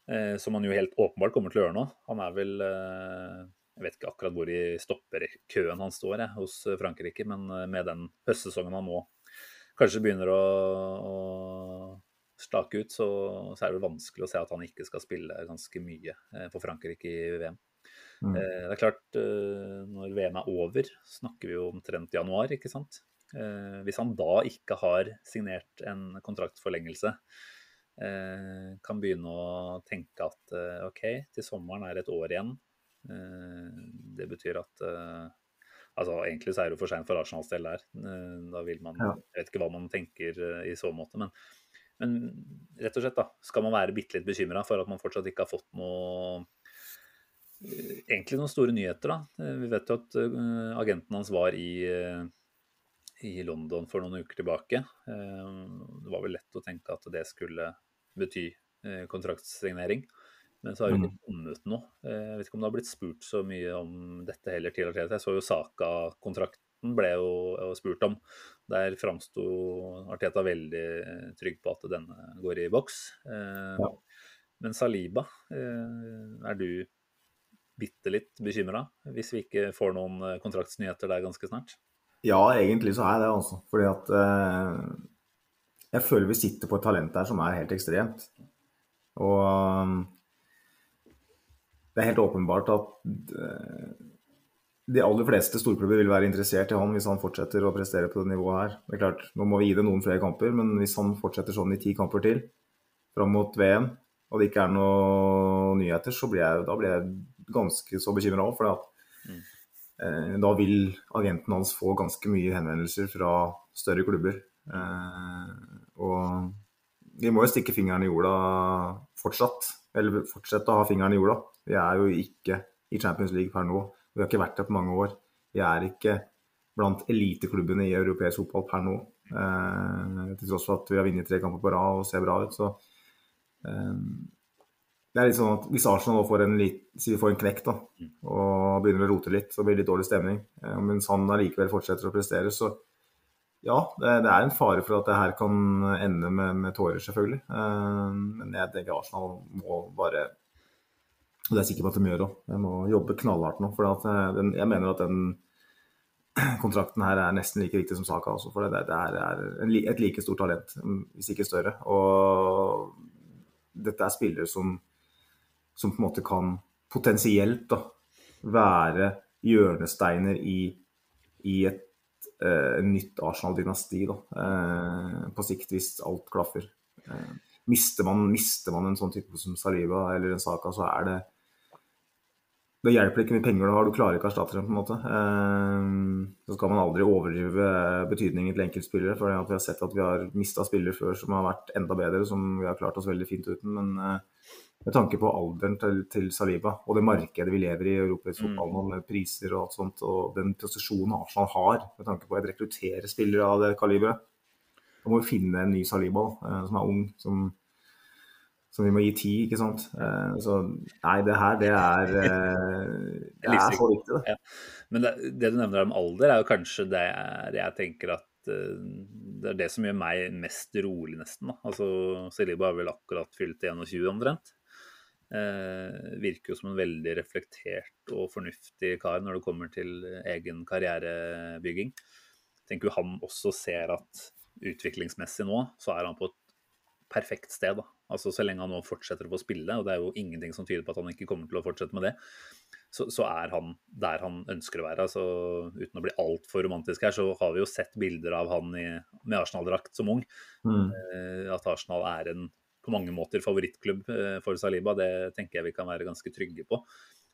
Eh, som han jo helt åpenbart kommer til å gjøre nå. Han er vel eh, Jeg vet ikke akkurat hvor i stopperkøen han står jeg, hos Frankrike, men eh, med den høstsesongen han nå kanskje begynner å, å stake ut, så, så, er det vanskelig å se at han ikke skal spille ganske mye for Frankrike i VM. Mm. Det er klart, når VM er over, snakker vi jo omtrent januar, ikke sant. Hvis han da ikke har signert en kontraktforlengelse, Eh, kan begynne å tenke at eh, OK, til sommeren er det et år igjen. Eh, det betyr at Altså, egentlig så er det jo for seint for Arsenals del der. Da vil man Jeg vet ikke hva man tenker i så måte, men, men rett og slett, da. Skal man være bitte litt bekymra for at man fortsatt ikke har fått noe Egentlig noen store nyheter, da. Vi vet jo at agenten hans var i i London for noen uker tilbake. Det var vel lett å tenke at det skulle bety kontraktsregnering. Men så har ikke mm. kommet noe. Eh, jeg vet ikke om det har blitt spurt så mye om dette heller til Jeg så jo Saka-kontrakten ble jo spurt om. Der framsto Arteta veldig eh, trygg på at denne går i boks. Men Saliba, er du bitte litt bekymra hvis vi ikke får noen kontraktsnyheter der ganske snart? Ja, egentlig så er jeg det, altså. Fordi at jeg føler vi sitter på et talent der som er helt ekstremt. Og um, det er helt åpenbart at uh, de aller fleste storklubber vil være interessert i han hvis han fortsetter å prestere på det nivået her. Det er klart, Nå må vi gi det noen flere kamper, men hvis han fortsetter sånn i ti kamper til fram mot VM, og det ikke er noen nyheter, så blir jeg, da blir jeg ganske så bekymra òg. For at, mm. eh, da vil agenten hans få ganske mye henvendelser fra større klubber. Eh, og vi må jo stikke fingeren i jorda fortsatt. Eller fortsette å ha fingeren i jorda. Vi er jo ikke i Champions League per nå. Vi har ikke vært der på mange år. Vi er ikke blant eliteklubbene i europeisk fotball per nå. Eh, til tross for at vi har vunnet tre kamper på rad og ser bra ut. Så eh, det er litt sånn at hvis Arsenal får en, lit, får en knekk da, og begynner å rote litt, så blir det litt dårlig stemning. Eh, mens han allikevel fortsetter å prestere, så ja, det, det, er en fare for at det her kan ende med, med tårer, selvfølgelig. Uh, men jeg tenker Arsenal må bare Og det er jeg sikker på at de gjør òg. De må jobbe knallhardt nå. For eh, den, jeg mener at den kontrakten her er nesten like viktig som Saka. Også, for det, det er, er en, et like stort talent, hvis ikke større. Og dette er spillere som, som på en måte kan potensielt da, være hjørnesteiner i, i et eh, nytt Arsenal-dynasti eh, på sikt, hvis alt klaffer. Eh, mister, man, mister, man, en sånn type som Saliba eller en Saka, så er det det hjelper ikke mye penger du har, du klarer ikke å erstatte dem. på en måte. Så skal man aldri overdrive betydningen til enkeltspillere. For vi har sett at vi har mista spillere før som har vært enda bedre, som vi har klart oss veldig fint uten. Men med tanke på alderen til, til Saliba og det markedet vi lever i i europeisk fotball mm. med priser og alt sånt, og den posisjonen Arsenal har med tanke på å rekruttere spillere av det kaliberet, da må vi finne en ny Saliba eh, som er ung. som som vi må gi tid, ikke sant. Eh, så nei, det her, det er, eh, det er så viktig, det. Ja. Men det, det, du nevner om alder, er jo kanskje det jeg, tenker at det er det som gjør meg mest rolig, nesten. Da. Altså, Seliba har vel akkurat fylt 21 omtrent. Eh, virker jo som en veldig reflektert og fornuftig kar når det kommer til egen karrierebygging. Tenker jo han også ser at utviklingsmessig nå, så er han på et perfekt sted. da. Altså Så lenge han nå fortsetter å få spille, og det er jo ingenting som tyder på at han ikke kommer til å fortsette med det, så, så er han der han ønsker å være. altså Uten å bli altfor romantisk her, så har vi jo sett bilder av han i, med Arsenal-drakt som ung. Mm. Eh, at Arsenal er en på mange måter favorittklubb eh, for Saliba, det tenker jeg vi kan være ganske trygge på.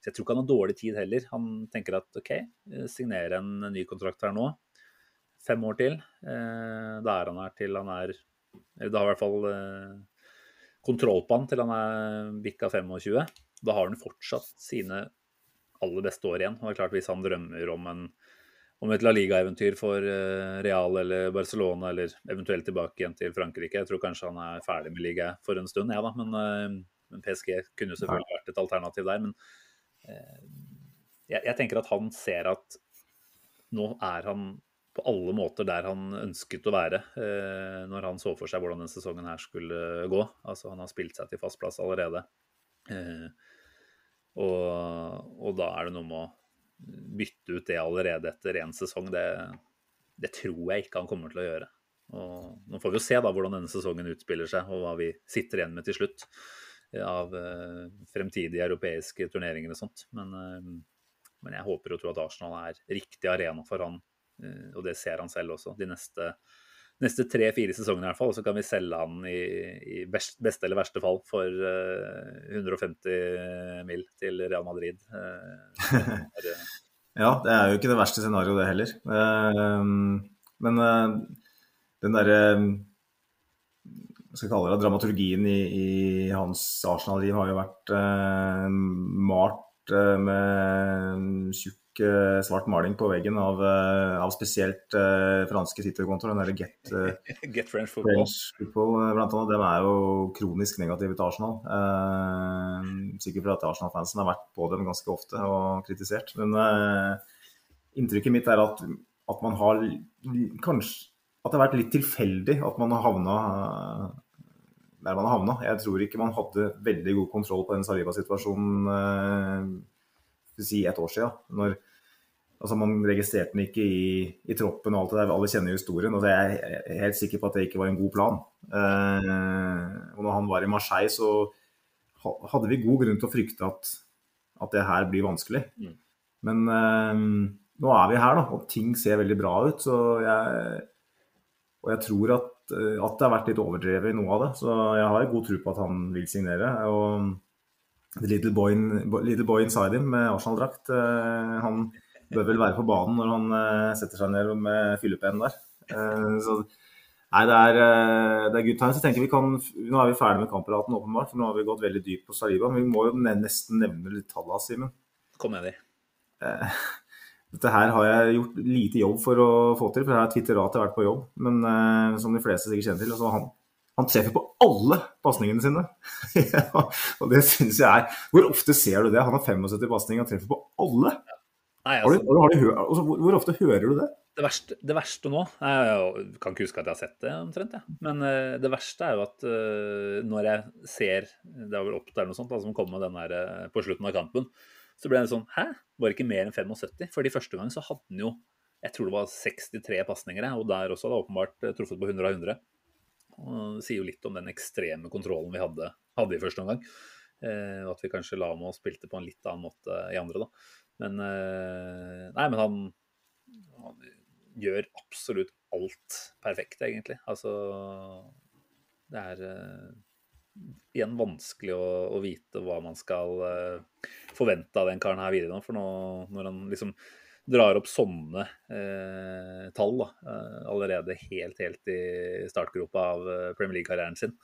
Så Jeg tror ikke han har dårlig tid heller. Han tenker at OK, eh, signere en ny kontrakt her nå. Fem år til. Da er han her til han er Eller da har i hvert fall kontroll på han til han er bikka 25. Da har han fortsatt sine aller beste år igjen. Og det er klart Hvis han drømmer om, en, om et La Liga-eventyr for eh, Real eller Barcelona, eller eventuelt tilbake igjen til Frankrike Jeg tror kanskje han er ferdig med liga for en stund, ja da. Men, eh, men PSG kunne selvfølgelig vært et alternativ der. Men eh, jeg, jeg tenker at han ser at nå er han på alle måter der han ønsket å være eh, når han så for seg hvordan denne sesongen her skulle gå. Altså Han har spilt seg til fast plass allerede. Eh, og, og, da er det noe med å bytte ut det allerede etter én sesong. Det, det, tror jeg ikke han kommer til å gjøre. Og Nå får vi jo se da hvordan denne sesongen utspiller seg, og hva vi sitter igjen med til slutt av eh, fremtidige europeiske turneringer og sånt. Men, eh, men jeg håper og tror at Arsenal er riktig arena for han Eh, og det ser han selv også. De neste, neste tre-fire sesongene i hvert fall. Så kan vi selge han i, i beste eller verste fall for uh, eh, 150 mil til Real Madrid. Uh, ja, det er jo ikke det verste scenarioet, det heller. Uh, men den derre skal kalle det, dramaturgien i, i hans Arsenal-liv har jo vært malt med tjukk Eh, svart maling på veggen av, eh, av spesielt uh, franske Twitter-kontoer. Den derre Get, Get French Football. French football blant annet, Den er jo kronisk negativ til Arsenal. Sikkert fordi Arsenal-fansen har vært på dem ganske ofte og kritisert. Men inntrykket mitt er at, at man har kanskje at det har vært litt tilfeldig at man har havna der man har havna. Jeg tror ikke man hadde veldig god kontroll på den Saliba-situasjonen si et år siden. Når, altså Man registrerte den ikke i, i, troppen og alt det der. Alle kjenner jo historien. og Jeg er helt sikker på at det ikke var en god plan. Eh, og når han var i Marseille, så hadde vi god grunn til å frykte at, at det her blir vanskelig. Mm. Men eh, nå er vi her, da, og ting ser veldig bra ut. så jeg, Og jeg tror at, at det har vært litt overdrevet i noe av det. Så jeg har god tro på at han vil signere. og The little boy, little boy inside him med Arsenal-drakt. Eh, han bør vel være på banen når han eh, setter seg ned med fyllepennen der. Eh, så Nei, det er, det er good times. Jeg tenker vi kan, Nå er vi ferdig med kampraten, åpenbart. for Nå har vi gått veldig dypt på Saliba. Men vi må jo nesten nevne litt tallene, Simen. Kom med de. Dette her har jeg gjort lite jobb for å få til, for her har twitterat jeg har vært på jobb. Men som de fleste sikkert kjenner til, altså han, han treffer på alle pasningene sine. ja, og det syns jeg er Hvor ofte ser du det? Han har 75 pasninger, han treffer på alle. Nei, altså, har du, har du, altså, hvor, hvor, ofte hører du det? Det verste, det verste nå Jeg kan ikke huske at jeg har sett det omtrent, ja. men uh, det verste er jo at uh, når jeg ser Det er vel opp der noe sånt da, som kom med den der uh, på slutten av kampen, så ble det sånn Hæ? Var det ikke mer enn 75? For de første gangen så hadde han jo jeg tror det var 63 pasninger, og der også hadde jeg åpenbart truffet på 100 av 100. Og det sier jo litt om den ekstreme kontrollen vi hadde, hadde i første omgang. Eh, at vi kanskje la med og spilte på en litt annen måte i andre, da. Men eh, Nei, men han, han, gjør absolutt alt perfekt, egentlig. Altså Det er eh, igjen vanskelig å, å vite hva man skal uh, forvente av den karen her videre nå. For nå, når han liksom drar opp sånne uh, tall da, uh, allerede helt, helt i startgropa av Premier League-karrieren sin.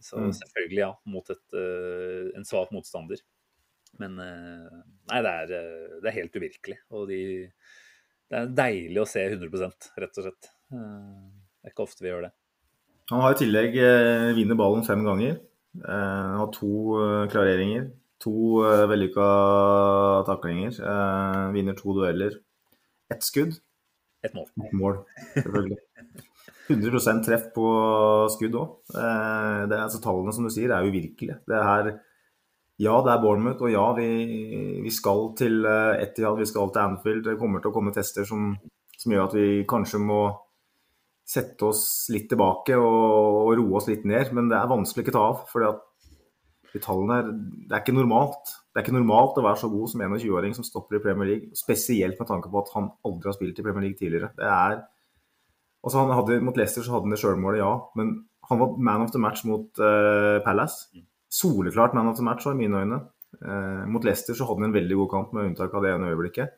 så mm. selvfølgelig, ja, mot et, en svak motstander. Men nei, det er, det er helt uvirkelig. Og de, det er deilig å se 100 rett og slett. Det er ikke ofte vi gjør det. Han har i tillegg eh, vinner ballen fem ganger. Eh, han har to eh, klareringer. To eh, vellykka taklinger. Eh, vinner to dueller. Ett skudd. Ett mål. Et mål, selvfølgelig. 100 treff på skudd òg. Eh, altså, tallene som du sier, er uvirkelige. Det er ja, det er Bournemouth, og ja, vi, vi skal til eh, Etihad, vi skal til Anfield. Det kommer til å komme tester som, som gjør at vi kanskje må sette oss litt tilbake og, og roe oss litt ned. Men det er vanskelig å ikke ta av. For tallene er, det er ikke normalt. Det er ikke normalt å være så god som 21-åring som stopper i Premier League. Spesielt med tanke på at han aldri har spilt i Premier League tidligere. Det er, altså han hadde, Mot Leicester så hadde han det sjølmålet, ja. Men han var man of the match mot uh, Palace. Soleklart man of the match, i mine øyne. Eh, mot Leicester så hadde han en veldig god kamp, med unntak av det ene øyeblikket.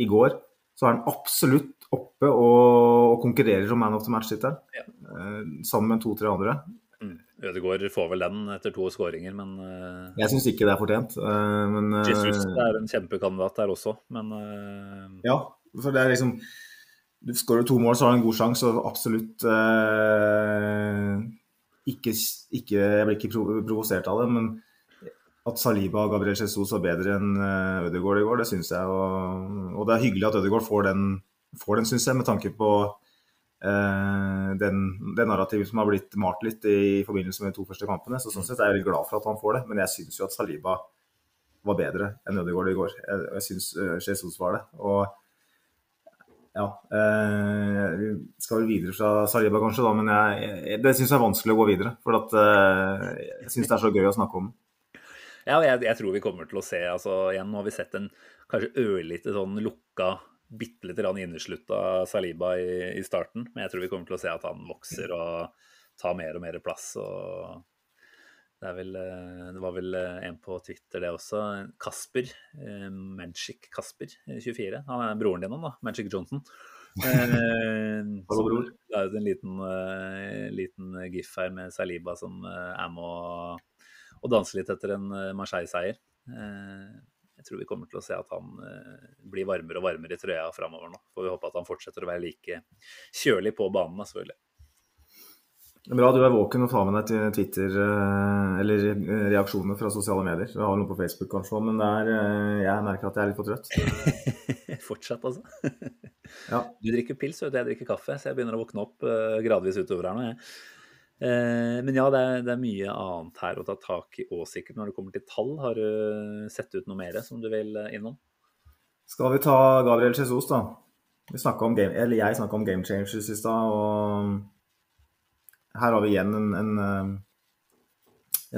I går så er han absolutt oppe og, konkurrerer om man of the match-tittelen. Ja. Eh, sammen med to-tre andre. Mm. Ødegaard får vel den etter to skåringer, men uh, Jeg syns ikke det er fortjent. Uh, men uh, Jesus er en kjempekandidat der også, men Ja, for det er liksom Du skårer to mål, så har du en god sjanse, og absolutt ikke, ikke, Jeg blir ikke provosert av det, men at Saliba og Gabriel Jesus var bedre enn Ødegaard i går, det syns jeg. Og, og, det er hyggelig at Ødegaard får den får den, syns jeg, med tanke på eh, den, det narrativet som har blitt malt litt i forbindelse med de to første kampene. Så sånn sett er jeg veldig glad for at han får det. Men jeg syns jo at Saliba var bedre enn Ødegaard i går. Jeg, jeg syns uh, Jesus var det. Og ja eh, skal vel videre fra Saliba kanskje, da, men jeg, jeg, det syns jeg er vanskelig å gå videre. For at, eh, jeg syns det er så gøy å snakke om. Ja, jeg, jeg, tror vi kommer til å se altså Igjen nå har vi sett en kanskje ørlite sånn lukka bitte litt inneslutta Saliba i, i, starten. Men jeg tror vi kommer til å se at han vokser og tar mer og mer plass. og det, vel, eh, det var vel eh, en på Twitter, det også. Kasper. Eh, Manchik Kasper, 24. Han er broren din, da. Manchik Johnson. Det er jo en liten, liten gif her med Saliba som er med å danse litt etter en Marseille-seier jeg tror vi kommer til å se at han eh, blir varmere og varmere i trøya framover nå. Får vi håpe at han fortsetter å være like kjølig på banen, selvfølgelig. Bra du er våken og tar med deg til Twitter eh, eller eh, reaksjoner fra sosiale medier. Du har noe på Facebook kanskje men der, jeg merker at jeg er litt for trøtt. Fortsatt, altså. ja. Du drikker pils, og jeg drikker kaffe, så jeg begynner å våkne opp gradvis utover her nå. jeg. Eh, men ja, det er, det er, mye annet her å ta tak i òg, sikkert, når det kommer til tall. Har du sett ut noe mer som du vil eh, innom? Skal vi ta Gabriel Jesus, da? Vi om game, eller jeg snakka om game changers i stad. Og her har vi igjen en, en, eh,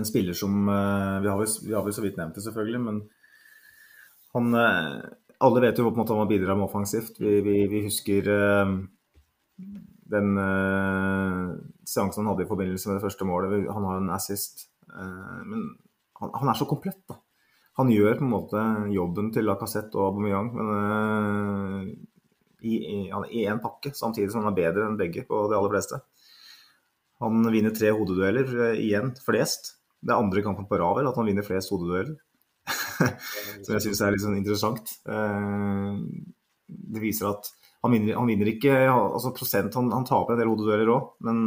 en spiller som vi har, vi har vel så vidt nevnt det, selvfølgelig, men han Alle vet jo på en måte han bidrar med offensivt. Vi, vi, vi husker den seansen han hadde i forbindelse med det første målet. Han har en assist. Men han, han, er så komplett, da. Han gjør på en måte jobben til Lacassette og Aubameyang, men uh, i, i, en pakke, samtidig som han er bedre enn begge på de aller fleste. Han vinner tre hodedueller, igjen flest. Det er andre kampen på rad at han vinner flest hodedueller. Som jeg syns er litt sånn interessant. Det viser at han vinner, han vinner ikke altså prosent, han, han taper en del hodedueller òg, men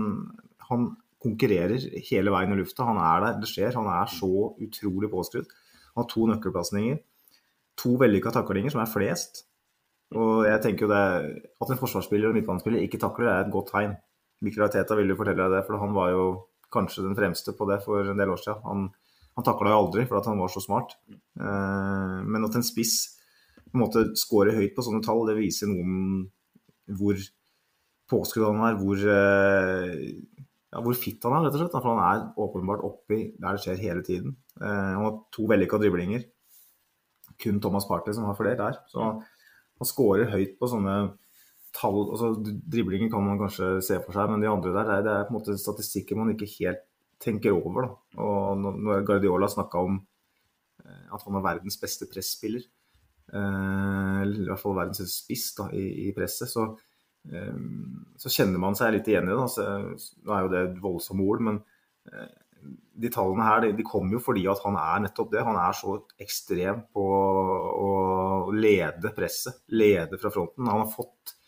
han konkurrerer hele veien i lufta. Han er der, det skjer. Han er så utrolig påskrudd. Han har to nøkkelplassninger. To vellykka taklinger, som er flest. Og jeg tenker jo det, At en forsvarsspiller og midtbanespiller ikke takler, er et godt tegn. Mikkel Arteta vil jo fortelle deg det, for han var jo kanskje den fremste på det for en del år siden. Han, han takla jo aldri, for han var så smart. Eh, men at en spiss på en måte scorer høyt på sånne tall, det viser noe om hvor påskrudd han er, hvor, eh, ja, hvor fit han er, rett og slett. For han er åpenbart oppi der det skjer hele tiden. Eh, han har to vellykka driblinger. Kun Thomas Party som har flere der. Så han scorer høyt på sånne tall. altså Driblingen kan man kanskje se for seg, men de andre der, det er, på en måte statistikker man ikke helt tenker over. Da. Og når Guardiola snakka om eh, at han er verdens beste presspiller, eh, eller i hvert fall verdens spiss da, i, presset, så, eh, så, kjenner man seg litt igjen i det. Nå er jo det et voldsomt ord, men de tallene her de kommer jo fordi at han er nettopp det. Han er så ekstrem på å lede presset, lede fra fronten. Han har fått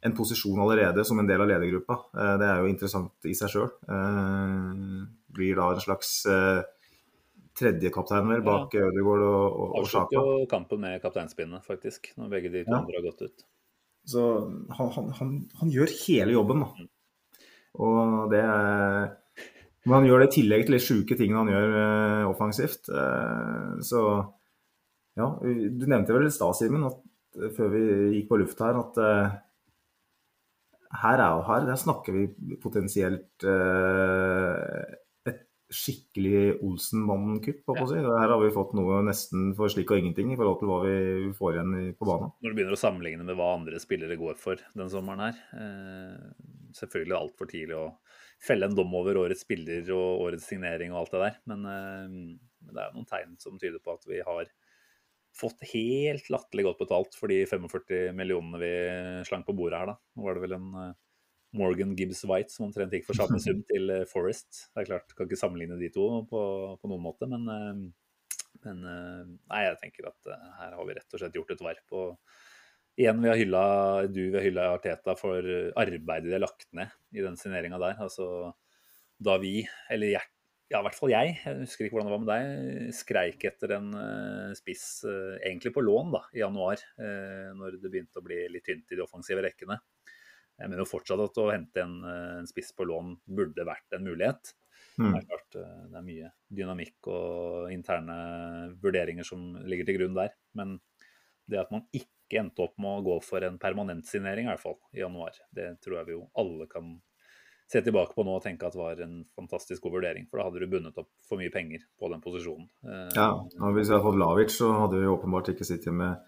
en posisjon allerede som en del av ledergruppa. Eh, det er jo interessant i seg sjøl. Eh, blir da en slags eh, tredjekaptein vel, bak ja. Ødegaard og, og, og Sjaka. Avslutter jo kampen med kapteinspinnet, faktisk, når begge de to ja. andre har gått ut. Så han, han, han, han gjør hele jobben, da. Og det men han gjør det i tillegg til de sjuke tingene han gjør offensivt. Så ja, du nevnte vel i stad, Simen, før vi gikk på luft her, at her, er, her der snakker vi potensielt et skikkelig Olsenmann-kupp, ja. si. Her har vi fått noe nesten for slik og ingenting i forhold til hva vi får igjen på banen. Når du begynner å sammenligne med hva andre spillere går for den sommeren her, selvfølgelig altfor tidlig å felle en dom over årets spiller og årets signering og alt det der. Men, eh, det er noen tegn som tyder på at vi har fått helt latterlig godt betalt for de 45 millionene vi slang på bordet her, da. Nå var det vel en uh, Morgan Gibbs White som omtrent gikk for samme sum til uh, Forest. Det er klart, kan ikke sammenligne de to på, på noen måte, men, men nei, jeg tenker at her har vi rett og slett gjort et verp. og igjen, vi har hylla, du vi har hylla Arteta for arbeidet de har lagt ned i den signeringa der. Altså, da vi, eller jeg, ja, i hvert fall jeg, jeg husker ikke hvordan det var med deg, skreik etter en uh, spiss uh, egentlig på lån da, i januar, uh, når det begynte å bli litt tynt i de offensive rekkene. Jeg mener jo fortsatt at å hente en, en spiss på lån burde vært en mulighet. Mm. Det er klart det er mye dynamikk og interne vurderinger som ligger til grunn der. Men det at man ikke endte opp med å gå for en permanentsignering i hvert fall i januar. Det tror jeg vi jo alle kan se tilbake på nå og tenke at det var en fantastisk god vurdering. For da hadde du bundet opp for mye penger på den posisjonen. Eh, ja, og hvis vi hadde fått Lavic, så hadde vi åpenbart ikke sittet med,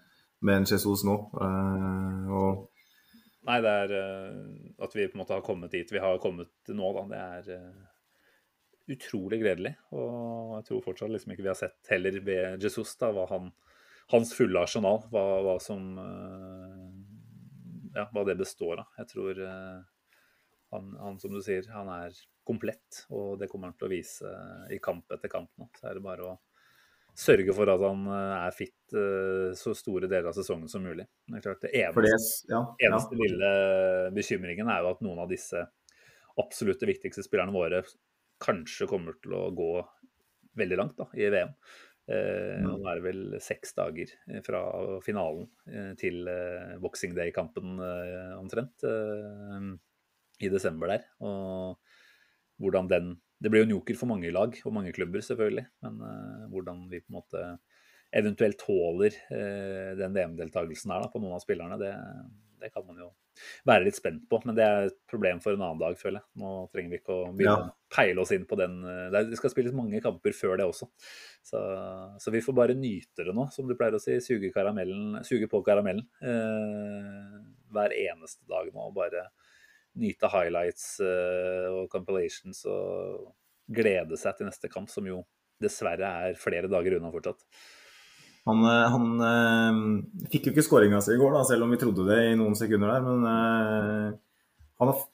med en Jesus nå. Uh, og... Nei, det er uh, at vi på en måte har kommet dit vi har kommet nå, da. Det er utrolig gledelig. Og jeg tror fortsatt liksom ikke vi har sett heller ved Jesus da, hva han hans fulle arsenal, hva, hva som eh, Ja, hva det består av. Jeg tror eh, han, han, som du sier, han er komplett, og det kommer han til å vise i kamp etter kamp nå. Så er det bare å sørge for at han eh, er fit så store deler av sesongen som mulig. Det er klart, det eneste, det, ja, ja. eneste lille bekymringen er jo at noen av disse absolutt viktigste spillerne våre kanskje kommer til å gå veldig langt da, i VM. Eh, nå er det vel seks dager eh, fra finalen eh, til Boxing Day-kampen omtrent. I desember der. Og hvordan den Det blir jo en joker for mange lag og mange klubber, selvfølgelig. Men hvordan vi på en måte eventuelt tåler den VM-deltakelsen her da, på noen av spillerne, det, det kan man jo være litt spent på. Men det er et problem for en annen dag, føler jeg. Nå trenger vi ikke å begynne ja. å peile oss inn på den. Eh, det skal spilles mange kamper før det også. Så, så, vi får bare nyte det nå, som du pleier å si. Suge, suge på karamellen uh, hver eneste dag nå. og Bare nyte highlights eh, og compilations og glede seg til neste kamp, som jo dessverre er flere dager unna fortsatt. Han, eh, han øh, fikk jo ikke skåringa si i går, da, selv om vi trodde det i noen sekunder der. Men øh, han har,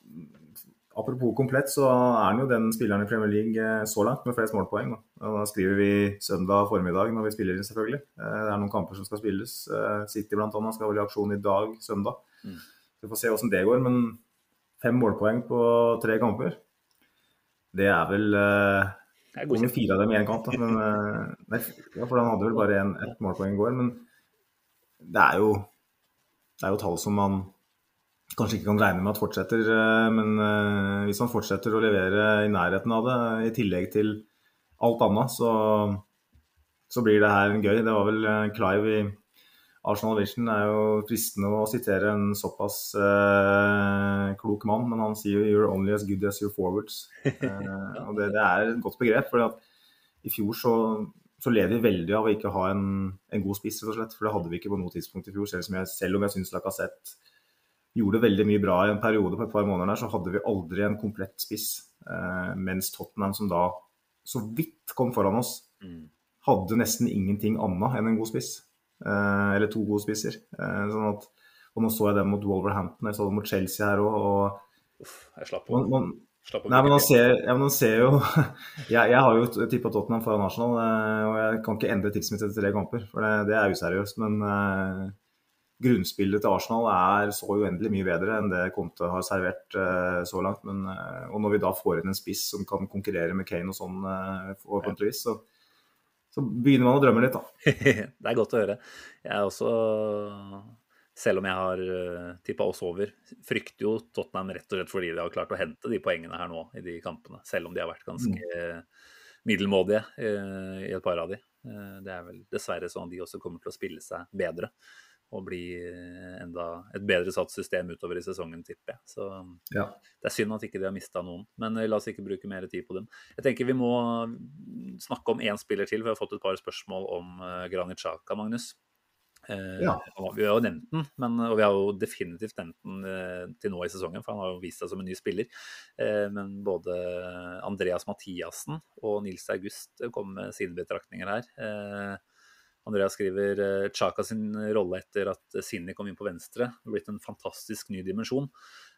apropos komplett, så er han jo den spilleren i Premier League så langt med flest målpoeng. Da. da skriver vi søndag formiddag når vi spiller, selvfølgelig. Det er noen kamper som skal spilles. City bl.a. skal vel i aksjon i dag, søndag. Mm. Så vi får se hvordan det går. Men fem målpoeng på tre kamper, det er vel Kom med fire av dem i én kamp, da. Men, eh, nei, ja, for han hadde vel bare ett målpoeng i går. Men det er, jo, det er jo tall som man kanskje ikke kan regne med at fortsetter. Eh, men eh, hvis han fortsetter å levere i nærheten av det, i tillegg til alt annet, så, så blir det her gøy. Det var vel Clive i Arsenal Vision er jo fristende å sitere en såpass eh, klok mann, men han sier jo 'you're only as good as your forwards'. Eh, og det, det, er et godt begrep. for i fjor så, så lever vi veldig av å ikke ha en, en god spiss, rett og slett. For det hadde vi ikke på noe tidspunkt i fjor, selv jeg, selv om jeg syns Lacassette gjorde veldig mye bra i en periode på et par måneder der, så hadde vi aldri en komplett spiss. Eh, mens Tottenham, som da så vidt kom foran oss, Mm. hadde nesten ingenting annet enn en god spiss. Eh, eller to gode spisser. Eh, sånn at, og nå så jeg dem mot Wolverhampton, jeg så dem mot Chelsea her òg. Og Uff, jeg slapp på. man, man, slapp på Nei, men man ser, ja, men han ser jo jeg, jeg har jo tippa Tottenham foran Arsenal, eh, og jeg kan ikke endre tipset mitt etter tre kamper, for det, det er useriøst. Men eh, grunnspillet til Arsenal er så uendelig mye bedre enn det Conte har servert eh, så langt. Men, og når vi da får inn en spiss som kan konkurrere med Kane og sånn, eh, forhåpentligvis, så, så begynner man å drømme litt, da. det er godt å høre. Jeg er også, selv om jeg har uh, tippa oss over, frykter jo Tottenham rett og slett fordi de har klart å hente de poengene her nå i de kampene. Selv om de har vært ganske eh, middelmådige eh, i et par av de. Eh, det er vel dessverre sånn at de også kommer til å spille seg bedre. Og bli eh, enda et bedre satt system utover i sesongen, tipper jeg. Så Ja. det er synd at ikke de har mista noen, men eh, la oss ikke bruke mer tid på dem. Jeg tenker vi må snakke om én spiller til, vi har fått et par spørsmål om uh, Granit Xhaka, Magnus. Eh, Ja. Vi har jo nevnt den, men, og vi har jo definitivt nevnt den eh, til nå i sesongen, for han har jo vist seg som en ny spiller. Eh, men både Andreas Mathiassen og Nils August kom med sine betraktninger her. Eh, Andreas skriver eh, Chaka sin rolle etter at Sinni kom inn på venstre. Det har blitt en fantastisk ny dimensjon.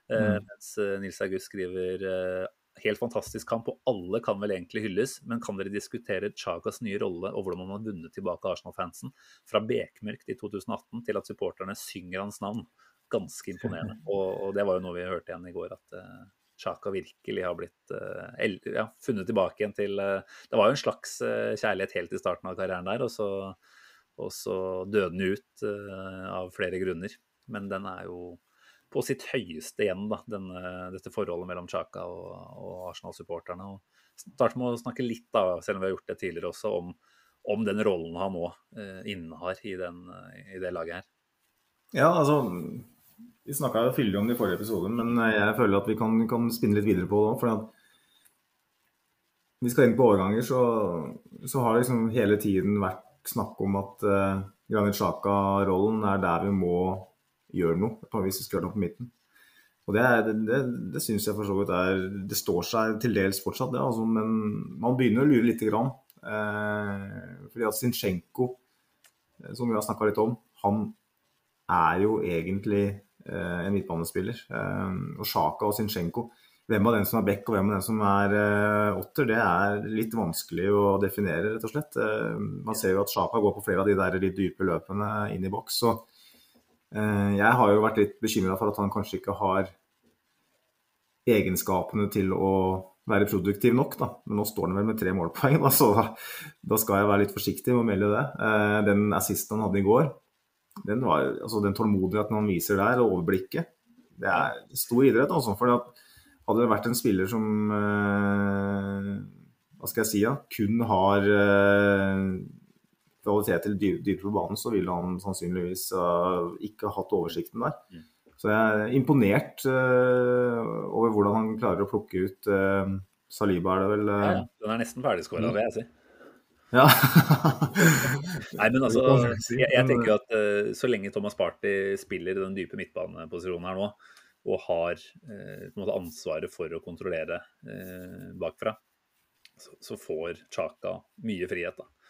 Eh, Mm. Mens eh, Nils August skriver eh, helt fantastisk kamp, og alle kan vel egentlig hylles, men kan dere diskutere Chagas nye rolle og hvordan han har vunnet tilbake Arsenal-fansen fra bekmørkt i 2018 til at supporterne synger hans navn? Ganske imponerende. Og, og det var jo noe vi hørte igjen i går, at uh, Chaka virkelig har blitt uh, ja, funnet tilbake igjen til uh, Det var jo en slags kjærlighet helt i starten av karrieren der, og så, og så døde den ut av flere grunner. Men den er jo på sitt høyeste igjen, da, denne, dette forholdet mellom Chaka og, og Arsenal-supporterne. Og starte med å snakke litt, da, selv om vi har gjort det tidligere også, om, om den rollen han nå eh, innehar i, den, i det laget her. Ja, altså Vi snakka fyldig om det i forrige episode, men jeg føler at vi kan, kan spinne litt videre på det òg. Vi skal inn på overganger, så, så har det liksom hele tiden vært snakk om at eh, Granit Xhaka-rollen er der vi må gjøre noe, hvis vi skal gjøre noe på midten. Og Det, er- det, det, syns jeg for så vidt er Det står seg til dels fortsatt, det, altså, men man begynner å lure lite grann. Eh, fordi at Zinchenko, eh, som vi har snakka litt om, han er jo egentlig eh, en midtbanespiller. Eh, og Sjaka og Zinchenko Hvem av dem som er back og hvem av dem som er eh, åtter, det er litt vanskelig å definere, rett og slett. Eh, man ser jo at Sjaka går på flere av de der litt dype løpene inn i boks. Så jeg har jo vært litt bekymra for at han kanskje ikke har egenskapene til å være produktiv nok, da. Men nå står han vel med tre målpoeng, da, så da, skal jeg være litt forsiktig med å melde det. Eh, den assisten han hadde i går, den, var, altså den tålmodigheten han viser der, og overblikket, det er stor idrett. Altså, for hadde det vært en spiller som eh, hva skal jeg si, ja, kun har kvalitet til dy- dypere på banen, så ville han sannsynligvis eh, ikke hatt oversikten der. Mm. Så jeg er imponert uh, over hvordan han klarer å plukke ut uh, Saliba, er det vel? Uh... Ja. Den er nesten ferdigskåra, vil jeg si. Ja. Nei, men altså, jeg jeg, tenker jo at så lenge Thomas Party spiller i den dype midtbaneposisjonen her nå, og har måte ansvaret for å kontrollere bakfra, så, så får Chaka mye frihet. da.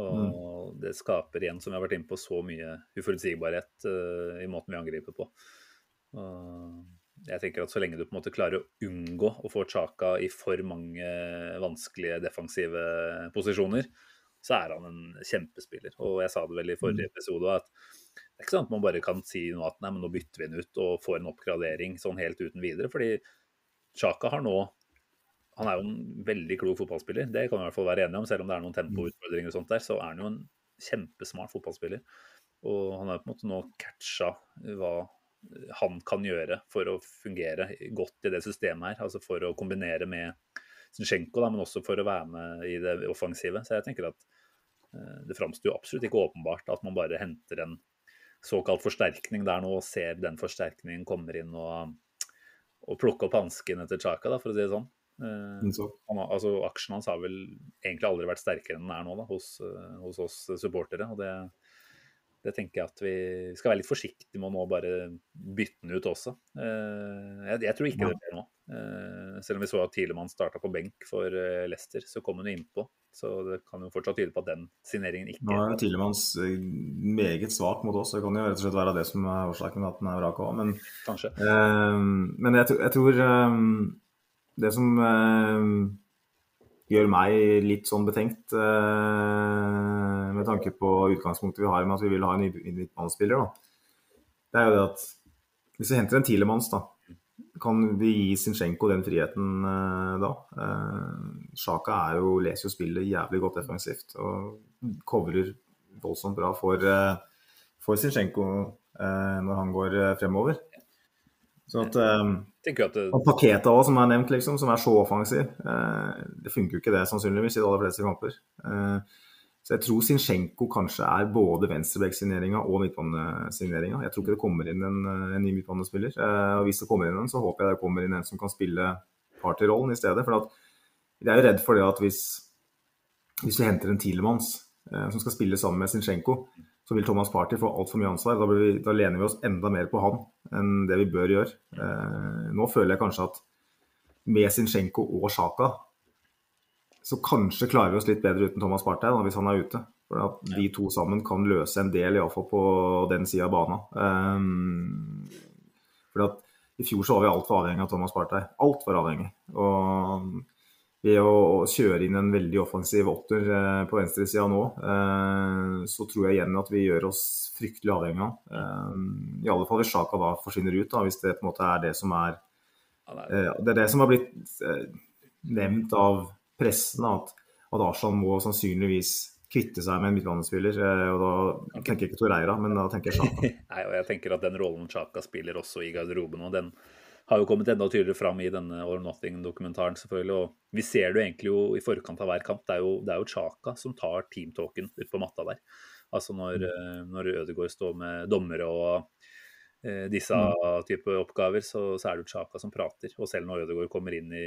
Og det skaper igjen, som vi har vært inne på, så mye uforutsigbarhet uh, i måten vi angriper på. Og jeg tenker at Så lenge du på en måte klarer å unngå å få Chaka i for mange vanskelige defensive posisjoner, så er han en kjempespiller. Og jeg sa det vel i forrige episode at det er ikke sånn at man bare kan si nå at nei, men nå bytter vi den ut og får en oppgradering sånn helt uten videre. Fordi Chaka har nå Han er jo en veldig klok fotballspiller, det kan vi i hvert fall være enige om. Selv om det er noen tempoutfordringer og sånt der, så er han jo en kjempesmart fotballspiller. Og han har på en måte nå catcha hva han kan gjøre for å fungere godt i det systemet her. Altså for å kombinere med Zinchenko, da, men også for å være med i det offensive. Så jeg tenker at eh, det framstår jo absolutt ikke åpenbart at man bare henter en såkalt forsterkning der nå og ser den forsterkningen kommer inn og, og plukke opp hanskene til Chaka, da, for å si det sånn. Eh, han, altså, aksjen hans har vel egentlig aldri vært sterkere enn den er nå da, hos, eh, hos oss supportere. og det, Det tenker jeg at vi skal være litt forsiktige med å nå bare bytte den ut også. Eh, jeg, jeg tror ikke det skjer nå. Selv om vi så at Tilemann starta på benk for Leicester, så kom hun innpå. Så det kan jo fortsatt tyde på at den signeringen ikke Nå er Tielemanns eh, meget svak mot oss. Det kan jo rett og slett være det som er årsaken til at den er vrak òg. Men, Kanskje. eh, men jeg, jeg tror eh, det som eh, gjør meg litt sånn betenkt, eh, med tanke på utgangspunktet vi har med at vi vil ha en ny- midtbanespiller, det er jo det at hvis vi henter en Tilemanns, da, kan vi gi Zinchenko den friheten eh, da? Eh, Sjaka er jo, leser jo spillet jævlig godt defensivt og covrer voldsomt bra for, eh, for Zinchenko eh, når han går eh, fremover. Så at eh, tenker at det, Paketa også, som er nevnt, liksom, som er så offensiv. Eh, det funker jo ikke det sannsynligvis i de aller fleste kamper. Eh, så jeg tror Zinchenko kanskje er både venstrebekksigneringa og midtbanesigneringa. Jeg tror ikke det kommer inn en, en ny midtbanespiller. Eh, og hvis det kommer inn en, så håper jeg det kommer inn en som kan spille partyrollen i stedet. For at, jeg er jo redd for det at hvis, hvis vi henter en Tilemanns eh, som skal spille sammen med Zinchenko, så vil Thomas Party få altfor mye ansvar. Da, blir vi, da lener vi oss enda mer på han enn det vi bør gjøre. Eh, nå føler jeg kanskje at med Zinchenko og Sjaka, så kanskje klarer vi oss litt bedre uten Thomas Partey da, hvis han er ute. For at de to sammen kan løse en del, iallfall på den sida av banen. Eh, for at i fjor så var vi altfor avhengig av Thomas Partey. Altfor avhengig. Og ved å kjøre inn en veldig offensiv åtter eh, på venstresida nå, eh, så tror jeg igjen at vi gjør oss fryktelig avhengig av. Eh, I alle fall hvis Sjaka da forsvinner ut, da, hvis det på en måte er det som er det er- Det som har blitt nevnt av pressen, at, at Arsenal må sannsynligvis kvitte seg med en midtbanespiller. Og da tenker jeg ikke Torreira, men da tenker jeg Sjaka. Nei, og jeg tenker at den rollen Sjaka spiller også i garderoben, og den har jo kommet enda tydeligere fram i denne Or Nothing-dokumentaren, selvfølgelig. Og vi ser det jo egentlig jo i forkant av hver kamp. Det er jo, det er jo Chaka som tar teamtalken ut på matta der. Altså når, eh, når Ødegaard står med dommere og eh, disse type oppgaver, så, så er det jo Chaka som prater. Og selv når Ødegaard kommer inn i,